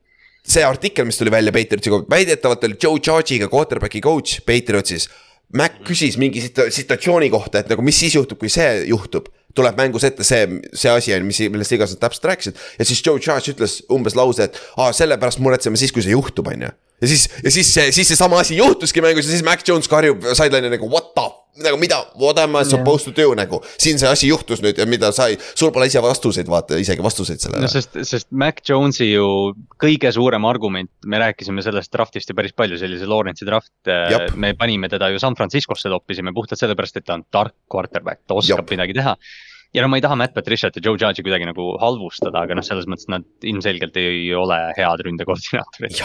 see artikkel, mis tuli välja Patriotsi kohta, väidetavalt oli Joe Judge'iga quarterback'i coach Patriotsis. Mac küsis mingi situ- situatsiooni kohta, et nagu mis siis juhtub, kui see juhtub. tuleb mängus ette see, see asi on, mis, millest iganes nad täpselt rääkisid ja siis Joe Judge ütles umbes lause, et aa, sellepärast muretseme siis, kui see juhtub, on ju. ja siis, ja siis see, siis seesama asi juhtuski mängus ja siis Mac Jones karjub sideline'i nagu what the, nagu mida, what am I supposed to do nagu. siin see asi juhtus nüüd ja mida sa ei, sul pole ise vastuseid, vaata isegi vastuseid sellele no. sest, sest Mac Jones'i ju kõige suurem argument, me rääkisime sellest draft'ist ju päris palju, see oli see Lawrence'i draft Jap.. me panime teda ju San Franciscosse toppisime puhtalt sellepärast, et ta on tark quarterback, ta oskab Jap. midagi teha. ja no ma ei taha Matt Patriciat ja Joe Judge'i kuidagi nagu halvustada, aga noh, selles mõttes nad ilmselgelt ei ole head ründekoordinaatorid.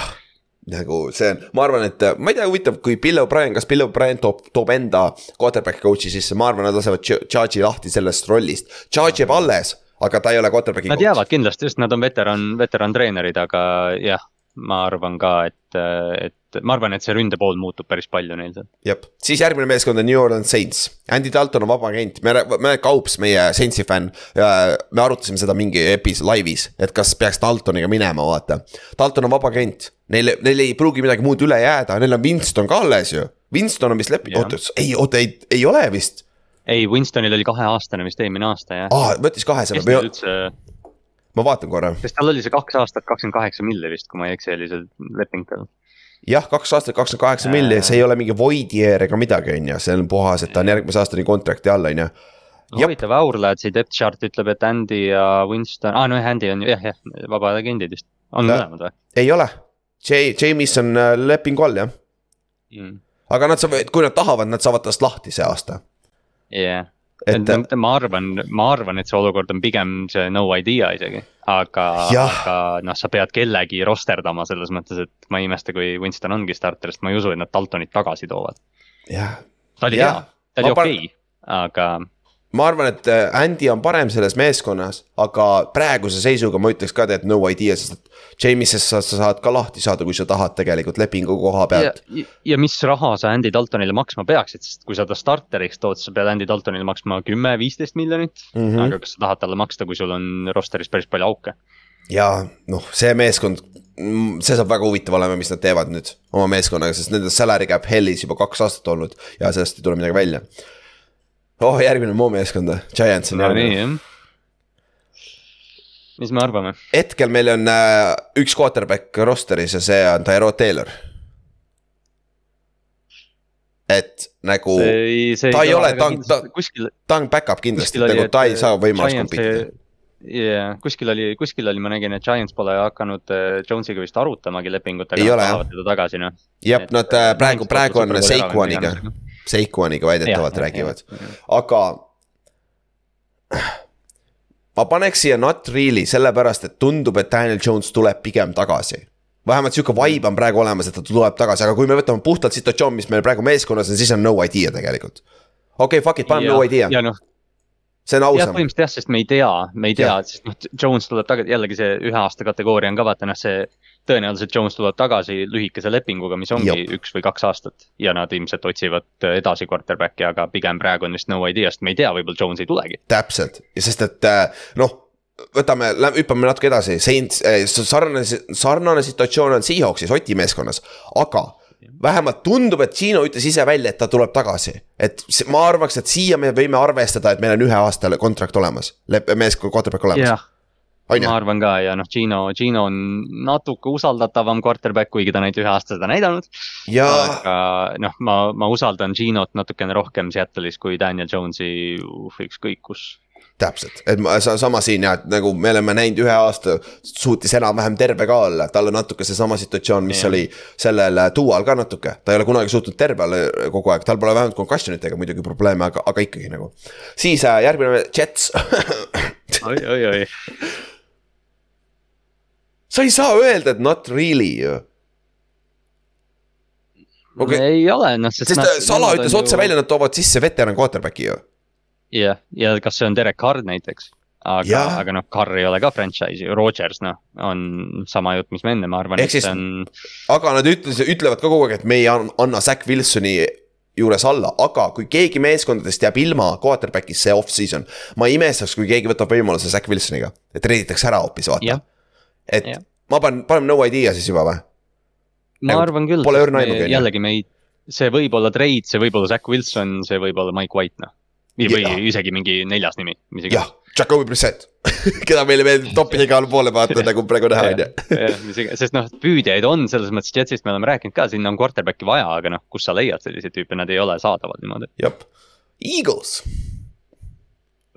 Nagu see on, ma arvan, et ma ei tea, huvitav, kui Bill O'Brien, kas Bill O'Brien toob, toob enda quarterback coach'i sisse, ma arvan, nad lasevad Ch- Charge'i lahti sellest rollist. Charge jääb alles, aga ta ei ole quarterback'i Nad jäävad kindlasti, sest nad on veteran, veterantreenerid, aga jah, ma arvan ka, et, et ma arvan, et see ründe pool muutub päris palju neil seal. jah, siis järgmine meeskond on New Orleans Saints. Andy Dalton on vaba agent, me, me Kaups, meie Saintsi fänn, me arutasime seda mingi epis-, laivis, et kas peaks Daltoniga minema, vaata. Dalton on vaba agent, neil, neil ei pruugi midagi muud üle jääda, neil on Winston ka alles ju. Winston on vist Jah. oota, ei, oota, ei, ei ole vist. ei, Winstonil oli kaheaastane vist eelmine aasta jah. aa, võttis kahe selle kes, neil üldse, ma vaatan korra. sest tal oli see kaks aastat kakskümmend kaheksa milli vist, kui ma ei eksi, oli see leping tal. jah, kaks aastat kakskümmend kaheksa milli, see ei ole mingi void year ega midagi, on ju, see on puhas, et ta on järgmise aastani kontrakti all, on ju. huvitav, Aurladsi depth chart ütleb, et Andy ja Winston, aa ah, no Andy on ju jah, jah, vabad agendid vist, on Ta- mõlemad või ei ole. J, James on äh, lepingu all jah, mm.? aga nad saavad, kui nad tahavad, nad saavad tast lahti see aasta. jah, et et ma arvan, ma arvan, et see olukord on pigem see no idea isegi, aga, aga noh, sa pead kellegi rosterdama selles mõttes, et ma ei imesta, kui Winston ongi starter, sest ma ei usu, et nad Daltonit tagasi toovad. ta oli hea, ta oli okei okay,, aga ma arvan, et äh, Andy on parem selles meeskonnas, aga praeguse seisuga ma ütleks ka, et no idea, sest et James'ist sa, sa saad ka lahti saada, kui sa tahad tegelikult lepingu koha ja pealt., ja mis raha sa Andy Daltonile maksma peaksid, sest kui sa ta starteriks tood, sa pead Andy Daltonile maksma kümme, viisteist miljonit mm. -hmm. aga kas sa tahad talle maksta, kui sul on roster'is päris palju auke? ja noh, see meeskond, see saab väga huvitav olema, mis nad teevad nüüd oma meeskonnaga, sest nende salary cap hell'is juba kaks aastat olnud ja sellest ei tule midagi välja. oh, järgmine mu meeskond, Giants on no järgmine. mis me arvame? hetkel meil on äh, üks quarterback roster'is ja see on Tyrod Taylor. et nagu ei, see ta ei ole- ta on- ta- kuskil, ta on back-up kindlasti, nagu ta ei saa võimalust Giants- compete ida. jaa, kuskil oli, kuskil oli, ma nägin, et Giants pole hakanud äh, Jonesiga vist arutamagi lepingut, aga nad tahavad teda tagasi noh. jah, nad äh, praegu, praegu on Saquoniga, Saquoniga väidetavalt räägivad aga. ma paneks siia not really sellepärast, et tundub, et Daniel Jones tuleb pigem tagasi. vähemalt sihuke vibe on praegu olemas, et ta tuleb tagasi, aga kui me võtame puhtalt situatsioon, mis meil praegu meeskonnas on, siis on no idea tegelikult. okei okay,, fuck it, paneme no idea, noh, see on ausam. põhimõtteliselt jah, sest me ei tea, me ei tea sest noh, Jones tuleb tagasi, jällegi see ühe aasta kategooria on ka vaata noh, see. Tõenäoliselt Jones tuleb tagasi lühikese lepinguga, mis ongi Jop. Üks või kaks aastat. Ja nad ilmselt otsivad edasi quarterback'i, aga pigem praegu on vist no idea, sest me ei tea, võib-olla Jones ei tulegi. täpselt. Ja sest, et äh, noh, võtame, hüppame natuke edasi, Saints, sarnane, sarnane situatsioon on Seahawksis Oti meeskonnas, aga vähemalt tundub, et Gino ütles ise välja, et ta tuleb tagasi. et ma arvaks, et siia me võime arvestada, et meil on ühe aasta kontrakt olemas, meeskond, quarterback olemas, ju ma. arvan ka ja noh, Gino, Gino on natuke usaldatavam quarterback, kuigi ta neid ühe aasta seda näidanud. ja aga noh, ma, ma usaldan Ginot natukene rohkem Seattle'is kui Daniel Jones'i uh, ükskõik kus. täpselt, et ma sa, sama siin ja et nagu me oleme näinud ühe aasta, suutis enam-vähem terve ka olla, tal on natuke seesama situatsioon, mis Jah. oli sellel Dual ka natuke. ta ei ole kunagi suutnud terve olla kogu aeg, tal pole vähemalt concussion itega muidugi probleeme, aga, aga ikkagi nagu. siis äh, järgmine Jets oi, oi, oi. sa ei saa öelda, et not really ju. Okei. ei ole, noh, sest. sest äh, Sala ütles otse välja, nad toovad sisse veteran quarterback'i ju. jah, ja kas see on Derek Carr näiteks? aga Jah., aga noh, Carr ei ole ka franchise'i, Rodgers noh, on sama jutt, mis me enne, ma arvan, et siis- see on. aga nad ütles, ütlevad ka kogu aeg, et me ei an- anna Zack Wilsoni juures alla, aga kui keegi meeskondadest jääb ilma quarterback'ist see off-season. ma ei imestaks, kui keegi võtab võimaluse Zack Wilsoniga, et reiditakse ära hoopis, vaata Jah.. Et Jah. ma panen, paneme no idea siis juba või? ma Nagu arvan küll. pole õrna aimugi, jällegi me ei, see võib olla trade, see võib olla Zack Wilson, see võib olla Mike White noh. või või isegi mingi neljas nimi, jah, Jacobi Brissett, keda meile meeldib toppida igale poole vaata nagu praegu näha on ju. sest noh, püüdjaid on selles mõttes, Jetsist me oleme rääkinud ka, sinna on quarterback'i vaja, aga noh, kus sa leiad selliseid tüüpe, nad ei ole saadaval niimoodi. jah, Eagles,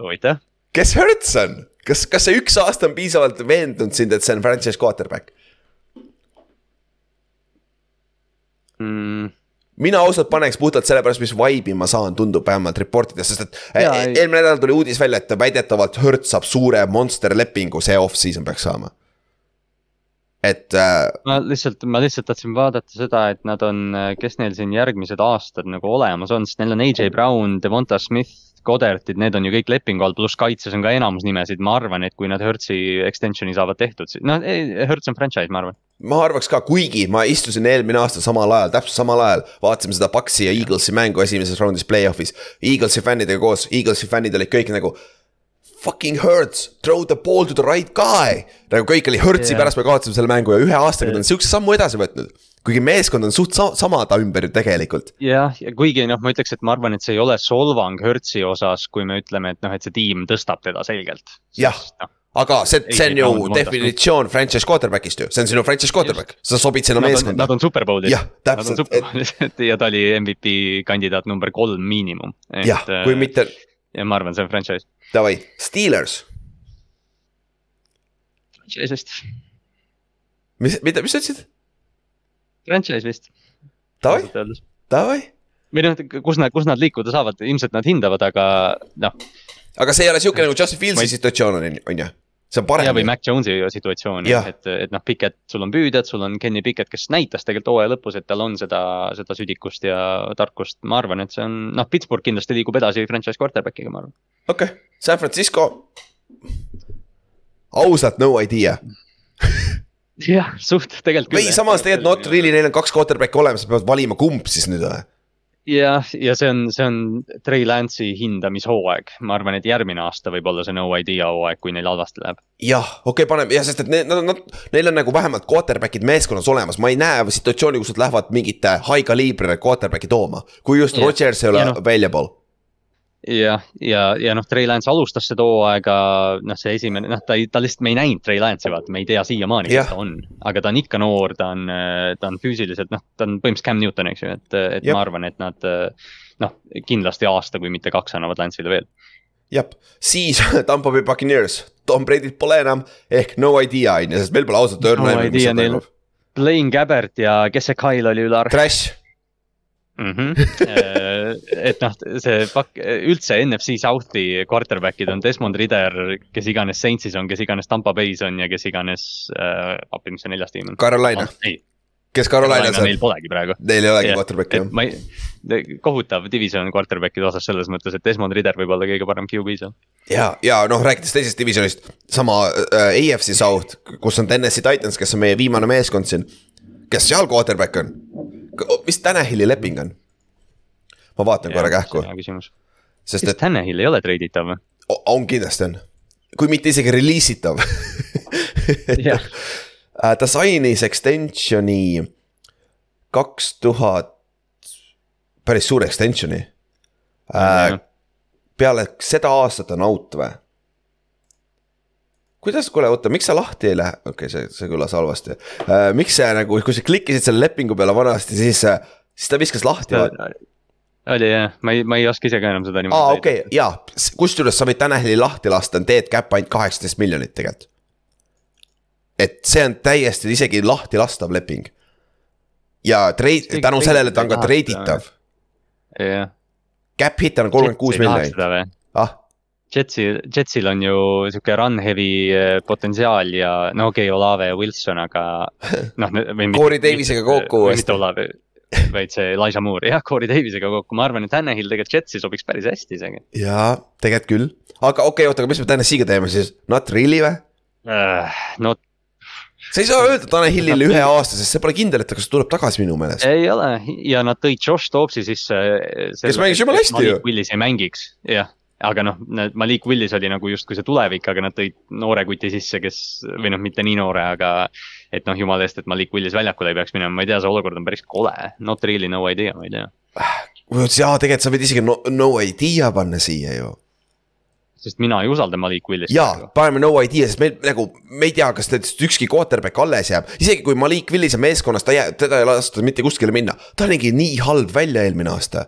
huvitav, kes Hertz on, kas, kas see üks aasta on piisavalt veendunud sind, et see on franchise quarterback? mm,. mina ausalt paneks puhtalt sellepärast, mis vibe'i ma saan, tundub vähemalt report ides, sest et e- ei- eelmine nädal tuli uudis välja, et väidetavalt Hertz saab suure monster lepingu, see off-season peaks saama. et äh, ma lihtsalt, ma lihtsalt tahtsin vaadata seda, et nad on, kes neil siin järgmised aastad nagu olemas on, sest neil on AJ Brown, Devonta Smith, Goddardid, need on ju kõik lepingu all, pluss kaitses on ka enamus nimesid, ma arvan, et kui nad Hertzi extension'i saavad tehtud, noh, Hertz on franchise, ma arvan. ma arvaks ka, kuigi ma istusin eelmine aasta samal ajal, täpselt samal ajal, vaatasime seda Paxi ja Eaglesi mängu esimeses raundis play-off'is. Eaglesi fännidega koos, Eaglesi fännid olid kõik nagu fucking hurts, throw the ball to the right guy. nagu kõik oli hurtsi yeah. pärast me kaotasime selle mängu ja ühe aastaga ta on sihukese sammu edasi võtnud. Kuigi meeskond on suht sa sama ta ümber ju tegelikult. jah, ja kuigi noh, ma ütleks, et ma arvan, et see ei ole solvang Hertzi osas, kui me ütleme, et noh, et see tiim tõstab teda selgelt. Jah. noh, aga see, see on ju definitsioon franchise quarterback'ist ju, see on sinu franchise quarterback, sa sobid sinna meeskonda nad. on superbowl'is. Jah, täpselt, et ja ta oli MVP kandidaat number kolm miinimum. jah, kui mitte, ja ma arvan, see on franchise, Davai, Steelers, franchise vist, mis, mida, mis sa ütlesid? Franchise vist, Davai, davai. või noh, kus nad, kus nad liikuda saavad, ilmselt nad hindavad, aga noh, aga see ei ole siuke nagu Justin Fieldsi situatsioon on, on ju? see on ja parem või. Mac Jones'i situatsioon, et, et noh, Pickett, sul on püüdjad, sul on Kenny Pickett, kes näitas tegelikult hooaja lõpus, et tal on seda, seda südikust ja tarkust, ma arvan, et see on, noh, Pittsburgh kindlasti liigub edasi franchise quarterback'iga, ma arvan. okei okay., San Francisco. ausalt, no idea. jah, suht tegelikult või samas tegelikult not really, neil on kaks quarterback'i olemas, sa pead valima, kumb siis nüüd või? jah, ja see on, see on Trey Lance'i hindamishooaeg, ma arvan, et järgmine aasta võib olla see no idea hooaeg, kui neil halvasti läheb. jah, okei okay,, paneme jah, sest et need, nad on, nad, neil on nagu vähemalt quarterback'id meeskonnas olemas, ma ei näe situatsiooni, kus nad lähevad mingit high caliber'i quarterback'i tooma. kui just yeah. Rodgers ei ole Ja yeah, noh- available. jah, ja, ja noh, Trey Lance alustas seda hooaega, noh, see esimene, noh, ta ei, ta lihtsalt, me ei näinud Trey Lance'i, vaata, me ei tea siiamaani, kes ta on. aga ta on ikka noor, ta on, ta on füüsiliselt, noh, ta on põhimõtteliselt Cam Newton, eks ju, et, et Jep. ma arvan, et nad noh, kindlasti aasta, kui mitte kaks annavad Lance'ile veel. jah, siis Tampa Bay Buccaneers, Tom Brady't pole enam ehk no idea on ju, sest meil pole ausalt öelda No idea neil. Blaine Gabbert ja kes see Kyle oli üle arv Trash, mm? -hmm. et noh, see pak-, üldse NFC South'i quarterback'id on Desmond Ritter, kes iganes Saintsis on, kes iganes Tampa Bay's on ja kes iganes äh,, appi, mis see neljas tiim on? Carolina, ei, kes Carolinas neil on, polegi praegu. neil ei olegi quarterback'i jah. ma ei, kohutav division quarterback'ide osas selles mõttes, et Desmond Ritter võib olla kõige parem QB seal. ja, ja noh, rääkides teisest divisjonist, sama äh, AFC South, kus on Tennessee Titans, kes on meie viimane meeskond siin. kes seal quarterback on? Mis Tanahili leping on? ma vaatan korra kähku, sest kas et Tannehill ei ole treiditav või? on kindlasti on, kui mitte isegi release itav. Jah. ta sainis extension'i kaks tuhat, päris suure extension'i. Jah. peale seda aastat on out või? kuidas, kuule oota, miks sa lahti ei lähe, okei okay,, see, see kõlas halvasti uh,. miks sa nagu, kui sa klikkisid selle lepingu peale vanasti, siis, siis ta viskas lahti. aa, oli jah, ma ei, ma ei oska ise ka enam seda niimoodi. okei, jaa, kusjuures sa võid Tanahili lahti lasta, on dead cap ainult kaheksateist miljonit tegelikult. et see on täiesti isegi lahti lastav leping. ja Keegi tänu sellele ta on ka treiditav. jah. Cap hit on kolmkümmend kuus miljonit, ah, Jetsil, Jetsil on ju sihuke run heavy eh, potentsiaal ja no okei okay,, Olave ja Wilson, aga noh. Corey Davisega kokku mitte Olave, vaid see Elijah Moore, jah, Corey Davisega kokku, ma arvan, et Tannehill tegelikult Jetsi sobiks päris hästi isegi jaa, tegelikult küll. aga okei okay,, oota, aga mis me Tennessee'ga teeme siis, not really või? uh,. no sa ei saa öelda Tanahilile ühe aasta, sest see pole kindel, et ta kas tuleb tagasi minu meelest. ei ole ja nad tõid Josh Dobbsi sisse. Kes mängis jumala hästi ju. Willis ei mängiks, jah, aga noh, Malik Willis oli nagu justkui see tulevik, aga nad tõid noore kuti sisse, kes või noh, mitte nii noore, aga et noh, jumala eest, et Malik Willis väljakule ei peaks minema, ma ei tea, see olukord on päris kole, not really no idea, ma ei tea. jaa, tegelikult sa võid isegi no, no idea panna siia ju sest mina ei usalda Malik Willist. jaa, paneme no idea, sest meil nagu, me ei tea, kas teist ükski quarterback alles jääb, isegi kui Malik Willis on meeskonnas, ta jääb, teda ei lastud mitte kuskile minna, ta nägi nii halb välja eelmine aasta.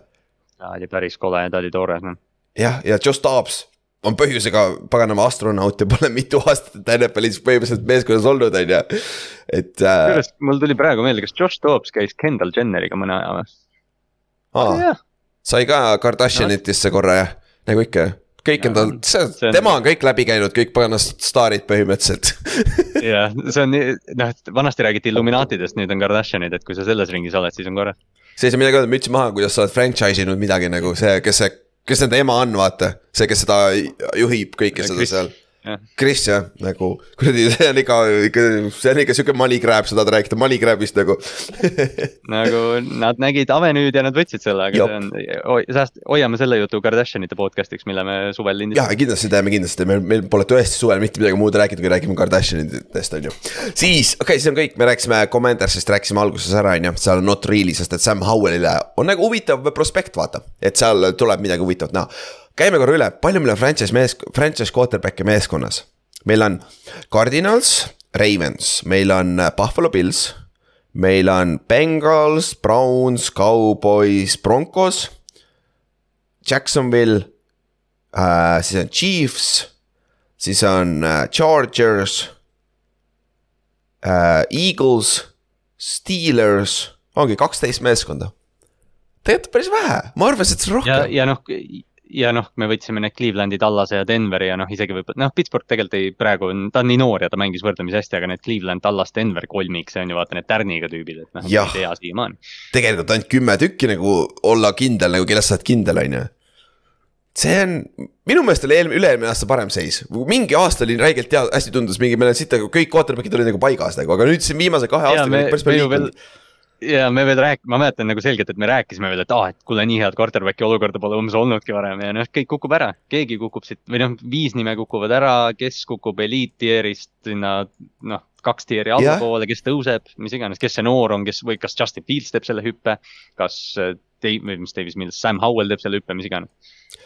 ta oli päris kole ta oli toores, noh. jah, ja Josh Dobbs on põhjusega paganama astronaut ja pole mitu aastat NFL-is põhimõtteliselt meeskonnas olnud, on ju, et äh,. kusjuures mul tuli praegu meelde, kas Josh Dobbs käis Kendall Jenneriga mõne aja või? aa, sai ka Kardashianitesse korra jah, nagu ikka kõik on tal, see on-, tema on kõik läbi käinud, kõik paganast staarid põhimõtteliselt jah, see on nii- noh, et vanasti räägiti Illuminatidest, nüüd on Kardashianid, et kui sa selles ringis oled, siis on korras. see ei saa midagi öelda, müts maha, kuidas sa oled franchise inud midagi nagu see, kes see, kes nende ema on, vaata. see, kes seda juhib kõike seda seal. jah, nagu kuradi, see on ikka, ikka, see on ikka sihuke money grab, sa tahad rääkida money grab'ist nagu nagu nad nägid Avenüüd ja nad võtsid selle, aga Jop. see on, sääst-, hoiame selle jutu Kardashianite podcast'iks, mille me suvel lindistame. kindlasti teeme, kindlasti, meil, meil pole tõesti suvel mitte midagi muud rääkida, kui räägime Kardashianitest, on ju. siis, okei okay,, siis on kõik, me rääkisime Commentarsist, rääkisime alguses ära, on ju, seal on not really, sest et Sam Howellile on nagu huvitav prospekt, vaata. et seal tuleb midagi huvitavat näha. Käime korra üle, palju meil on franchise mees, franchise quarterback'e meeskonnas. meil on Cardinals, Ravens, meil on Buffalo Bills, meil on Bengals, Browns, Cowboys, Broncos, Jacksonville äh, siis on Chiefs, siis on äh, Chargers äh,, Eagles, Steelers, ongi kaksteist meeskonda. tegelikult päris vähe, ma arvasin, et see on ja rohkem., ja noh, ja noh, me võtsime need Clevelandi, Tallase ja Denveri ja noh, isegi võib-olla noh, Pittsburgh tegelikult ei, praegu on, ta on nii noor ja ta mängis võrdlemisi hästi, aga need Cleveland, Tallas, Denver kolmik, see on ju vaata need tärniga tüübid, et noh, ei tea siiamaani. tegelikult ainult kümme tükki nagu olla kindel nagu, kellest sa oled kindel, on ju see on, minu meelest oli eelmine, üle-eelmine aasta parem seis, mingi aasta oli räigelt hea, hästi tundus mingi, meil on siit nagu kõik quarterback'id olid nagu paigas nagu, aga nüüd siin viimase kahe aastaga päris, palju liikunud., ja me veel rääk-, ma mäletan nagu selgelt, et me rääkisime veel, et aa, et kuule, nii head quarterback'i olukorda pole umbes olnudki varem ja noh, kõik kukub ära. keegi kukub siit või noh, viis nime kukuvad ära, kes kukub eliittier'ist sinna noh, kaks tier'i allapoole, kes tõuseb, mis iganes, kes see noor on, kes või kas Justin Fields teeb selle hüppe. kas äh, Dave, või mis Davis Mills, Sam Howell teeb selle hüppe, mis iganes.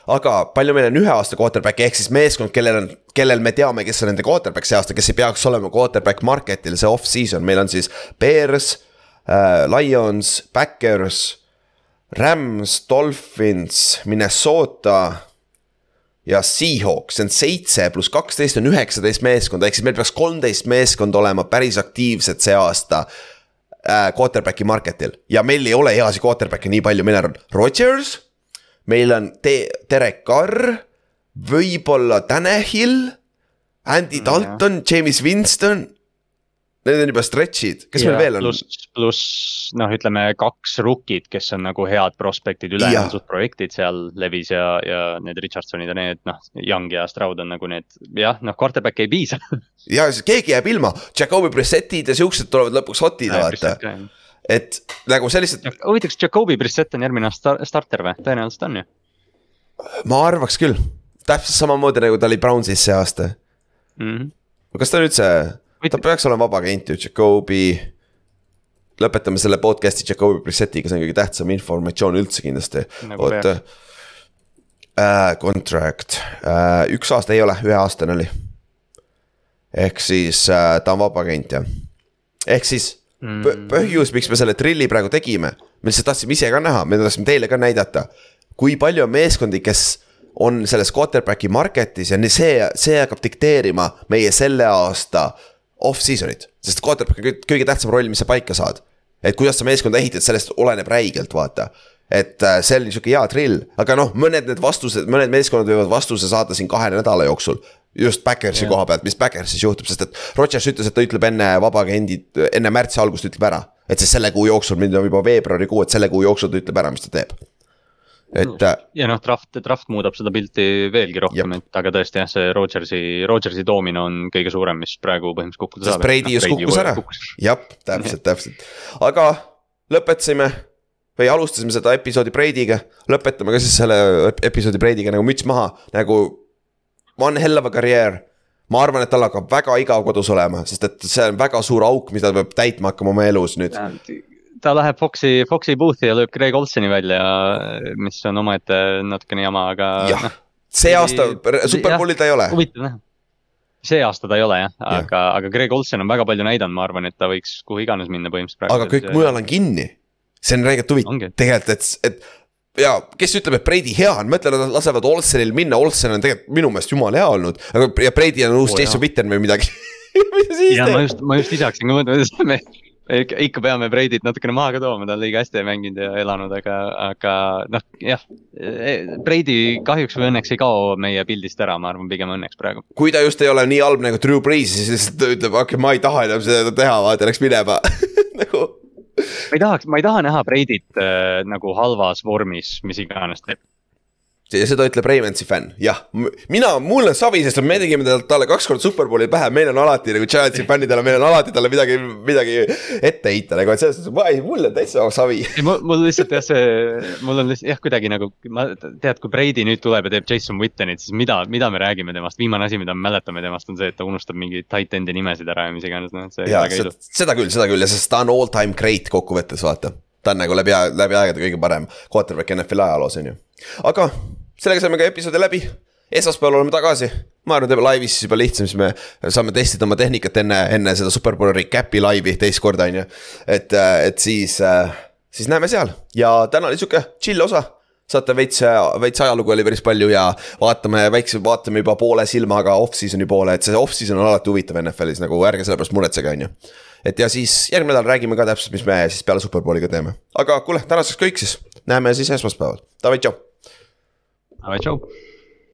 aga palju meil on ühe aasta quarterback'i ehk siis meeskond, kellel on, kellel me teame, kes on nende quarterback see aasta, kes ei peaks olema quarterback market'il see off-season, meil on siis Bears Lions, Backers, Rams, Dolphins, Minnesota ja Seahawks, see on seitse pluss kaksteist on üheksateist meeskonda, ehk siis meil peaks kolmteist meeskonda olema päris aktiivsed see aasta äh, quarterback'i market'il. Ja meil ei ole heasi quarterback'e nii palju, meil on Rodgers, meil on Te-, Derek Carr, võib-olla Tanahil, Andy Mm, Dalton, James Winston. Need on juba stretch'id, kes meil veel on? pluss, pluss noh, ütleme kaks rookid, kes on nagu head prospect'id, ülejäänud on suht projektid seal, Levis ja, ja need Richardsonid ja need noh, Young ja Stroud on nagu need jah, noh, quarterback'i ei piisa. ja siis keegi jääb ilma, Jakobi Brissettid ja siuksed tulevad lõpuks hot'id, vaata. et nagu sellised, huvitav, kas Jakobi Brissett on järgmine aasta star- starter või? tõenäoliselt on ju. ma arvaks küll, täpselt samamoodi nagu ta oli Brownsis see aasta. Mhm. kas ta üldse, ta peaks olema vaba agent ju, Jakobi. lõpetame selle podcast'i Jakobi Brissettiga, see on kõige tähtsam informatsioon üldse kindlasti Nagu oota äh,. Contract äh,, üks aasta ei ole, üheaastane oli. ehk siis äh, ta on vaba agent jah. ehk siis põ- põhjus, miks me selle trilli praegu tegime, me lihtsalt tahtsime ise ka näha, me tahtsime teile ka näidata. kui palju on meeskondi, kes on selles quarterback'i market'is ja see, see hakkab dikteerima meie selle aasta off-season'it. sest quarterback on kõige- tähtsam roll, mis sa paika saad. et kuidas sa meeskonda ehitad, sellest oleneb räigelt, vaata. et äh, see oli sihuke hea drill, aga noh, mõned need vastused, mõned meeskonnad võivad vastuse saada siin kahe nädala jooksul just Backersi koha pealt, mis Backersis juhtub, sest et Rodgers ütles, et ta ütleb enne vaba agendi, enne märtsi algust ütleb ära. et siis selle kuu jooksul, nüüd on juba veebruarikuu, et selle kuu jooksul ta ütleb ära, mis ta teeb. Et ja noh, draft, draft muudab seda pilti veelgi rohkem, et aga tõesti jah, see Rodgersi, Rodgersi toomine on kõige suurem, mis praegu põhimõtteliselt kukkuda sest Brady just kukkus ära, jah, täpselt, täpselt, aga lõpetasime või alustasime seda episoodi Brady'ga, lõpetame ka siis selle ep- episoodi Brady'ga nagu müts maha, nagu one hell of a karjäär. ma arvan, et tal hakkab väga igav kodus olema, sest et see on väga suur auk, mida ta peab täitma hakkama oma elus nüüd. Ta läheb Foxi, Foxi booth'i ja lööb Greg Olsoni välja, mis on omaette natukene jama, aga jah noh, see aasta Jah. superbowli ta ei ole, huvitav näha. see aasta ta ei ole jah, aga, aga Greg Olsen on väga palju näidanud, ma arvan, et ta võiks kuhu iganes minna põhimõtteliselt. aga kõik mujal on kinni. see on räigelt huvitav tegelikult, et, et ja kes ütleb, et Brady hea on, mõtle, nad lasevad Olsenil minna, Olsen on tegelikult minu meelest jumala hea olnud, aga ja Brady on uus oh, Jason. Witten või midagi mis ta siis ja ma teeb? just, ma just ise hakkasin ka mõtlema, et ikka, ikka peame Brady't natukene maha ka tooma, ta on liiga hästi mänginud ja elanud, aga, aga noh, jah. Brady kahjuks või õnneks ei kao meie pildist ära, ma arvan, pigem õnneks praegu. kui ta just ei ole nii halb nagu Drew Brees, siis ta ütleb, okei okay,, ma ei taha enam seda teha, vaata, läks minema nagu ma ei tahaks, ma ei taha näha Brady't äh, nagu halvas vormis, mis iganes teeb. Ja seda ütleb Raimonsi fänn, jah, mina, mul on savi, sest me tegime tal- talle kaks korda superbowli pähe, meil on alati nagu Giantsi fännidele, meil on alati talle midagi, midagi ette heita nagu, et selles suhtes, ma ei, mul on täitsa savi. ei, mul, lihtsalt jah, see, mul on lihtsalt jah, kuidagi nagu, ma tead, kui Brady nüüd tuleb ja teeb Jason Wittenit, siis mida, mida me räägime temast, viimane asi, mida me mäletame temast on see, et ta unustab mingeid tight end'i nimesid ära ja mis iganes, noh, et see ja seda, seda küll, seda küll ja sest ta on all time great kokkuvõttes, vaata. Ta on nagu läbi, läbi aegade kõige parem quarterback NFL ajaloos, on ju. aga sellega saime ka episoodi läbi. esmaspäeval oleme tagasi, ma arvan, teeme laivis siis juba lihtsam, siis me saame testida oma tehnikat enne, enne seda Superbowli recap'i laivi teist korda, on ju. et, et siis, siis näeme seal ja täna oli sihuke chill osa saate veits, veits ajalugu oli päris palju ja vaatame väikse, vaatame juba poole silmaga off-season'i poole, et see off-season on alati huvitav NFL-is nagu ärge selle pärast muretsege, on ju. Et ja siis järgmine nädal räägime ka täpselt, mis me siis peale superbowliga teeme, aga kuule, tänaseks kõik siis, näeme siis esmaspäeval, davai, tšau. davai, tšau.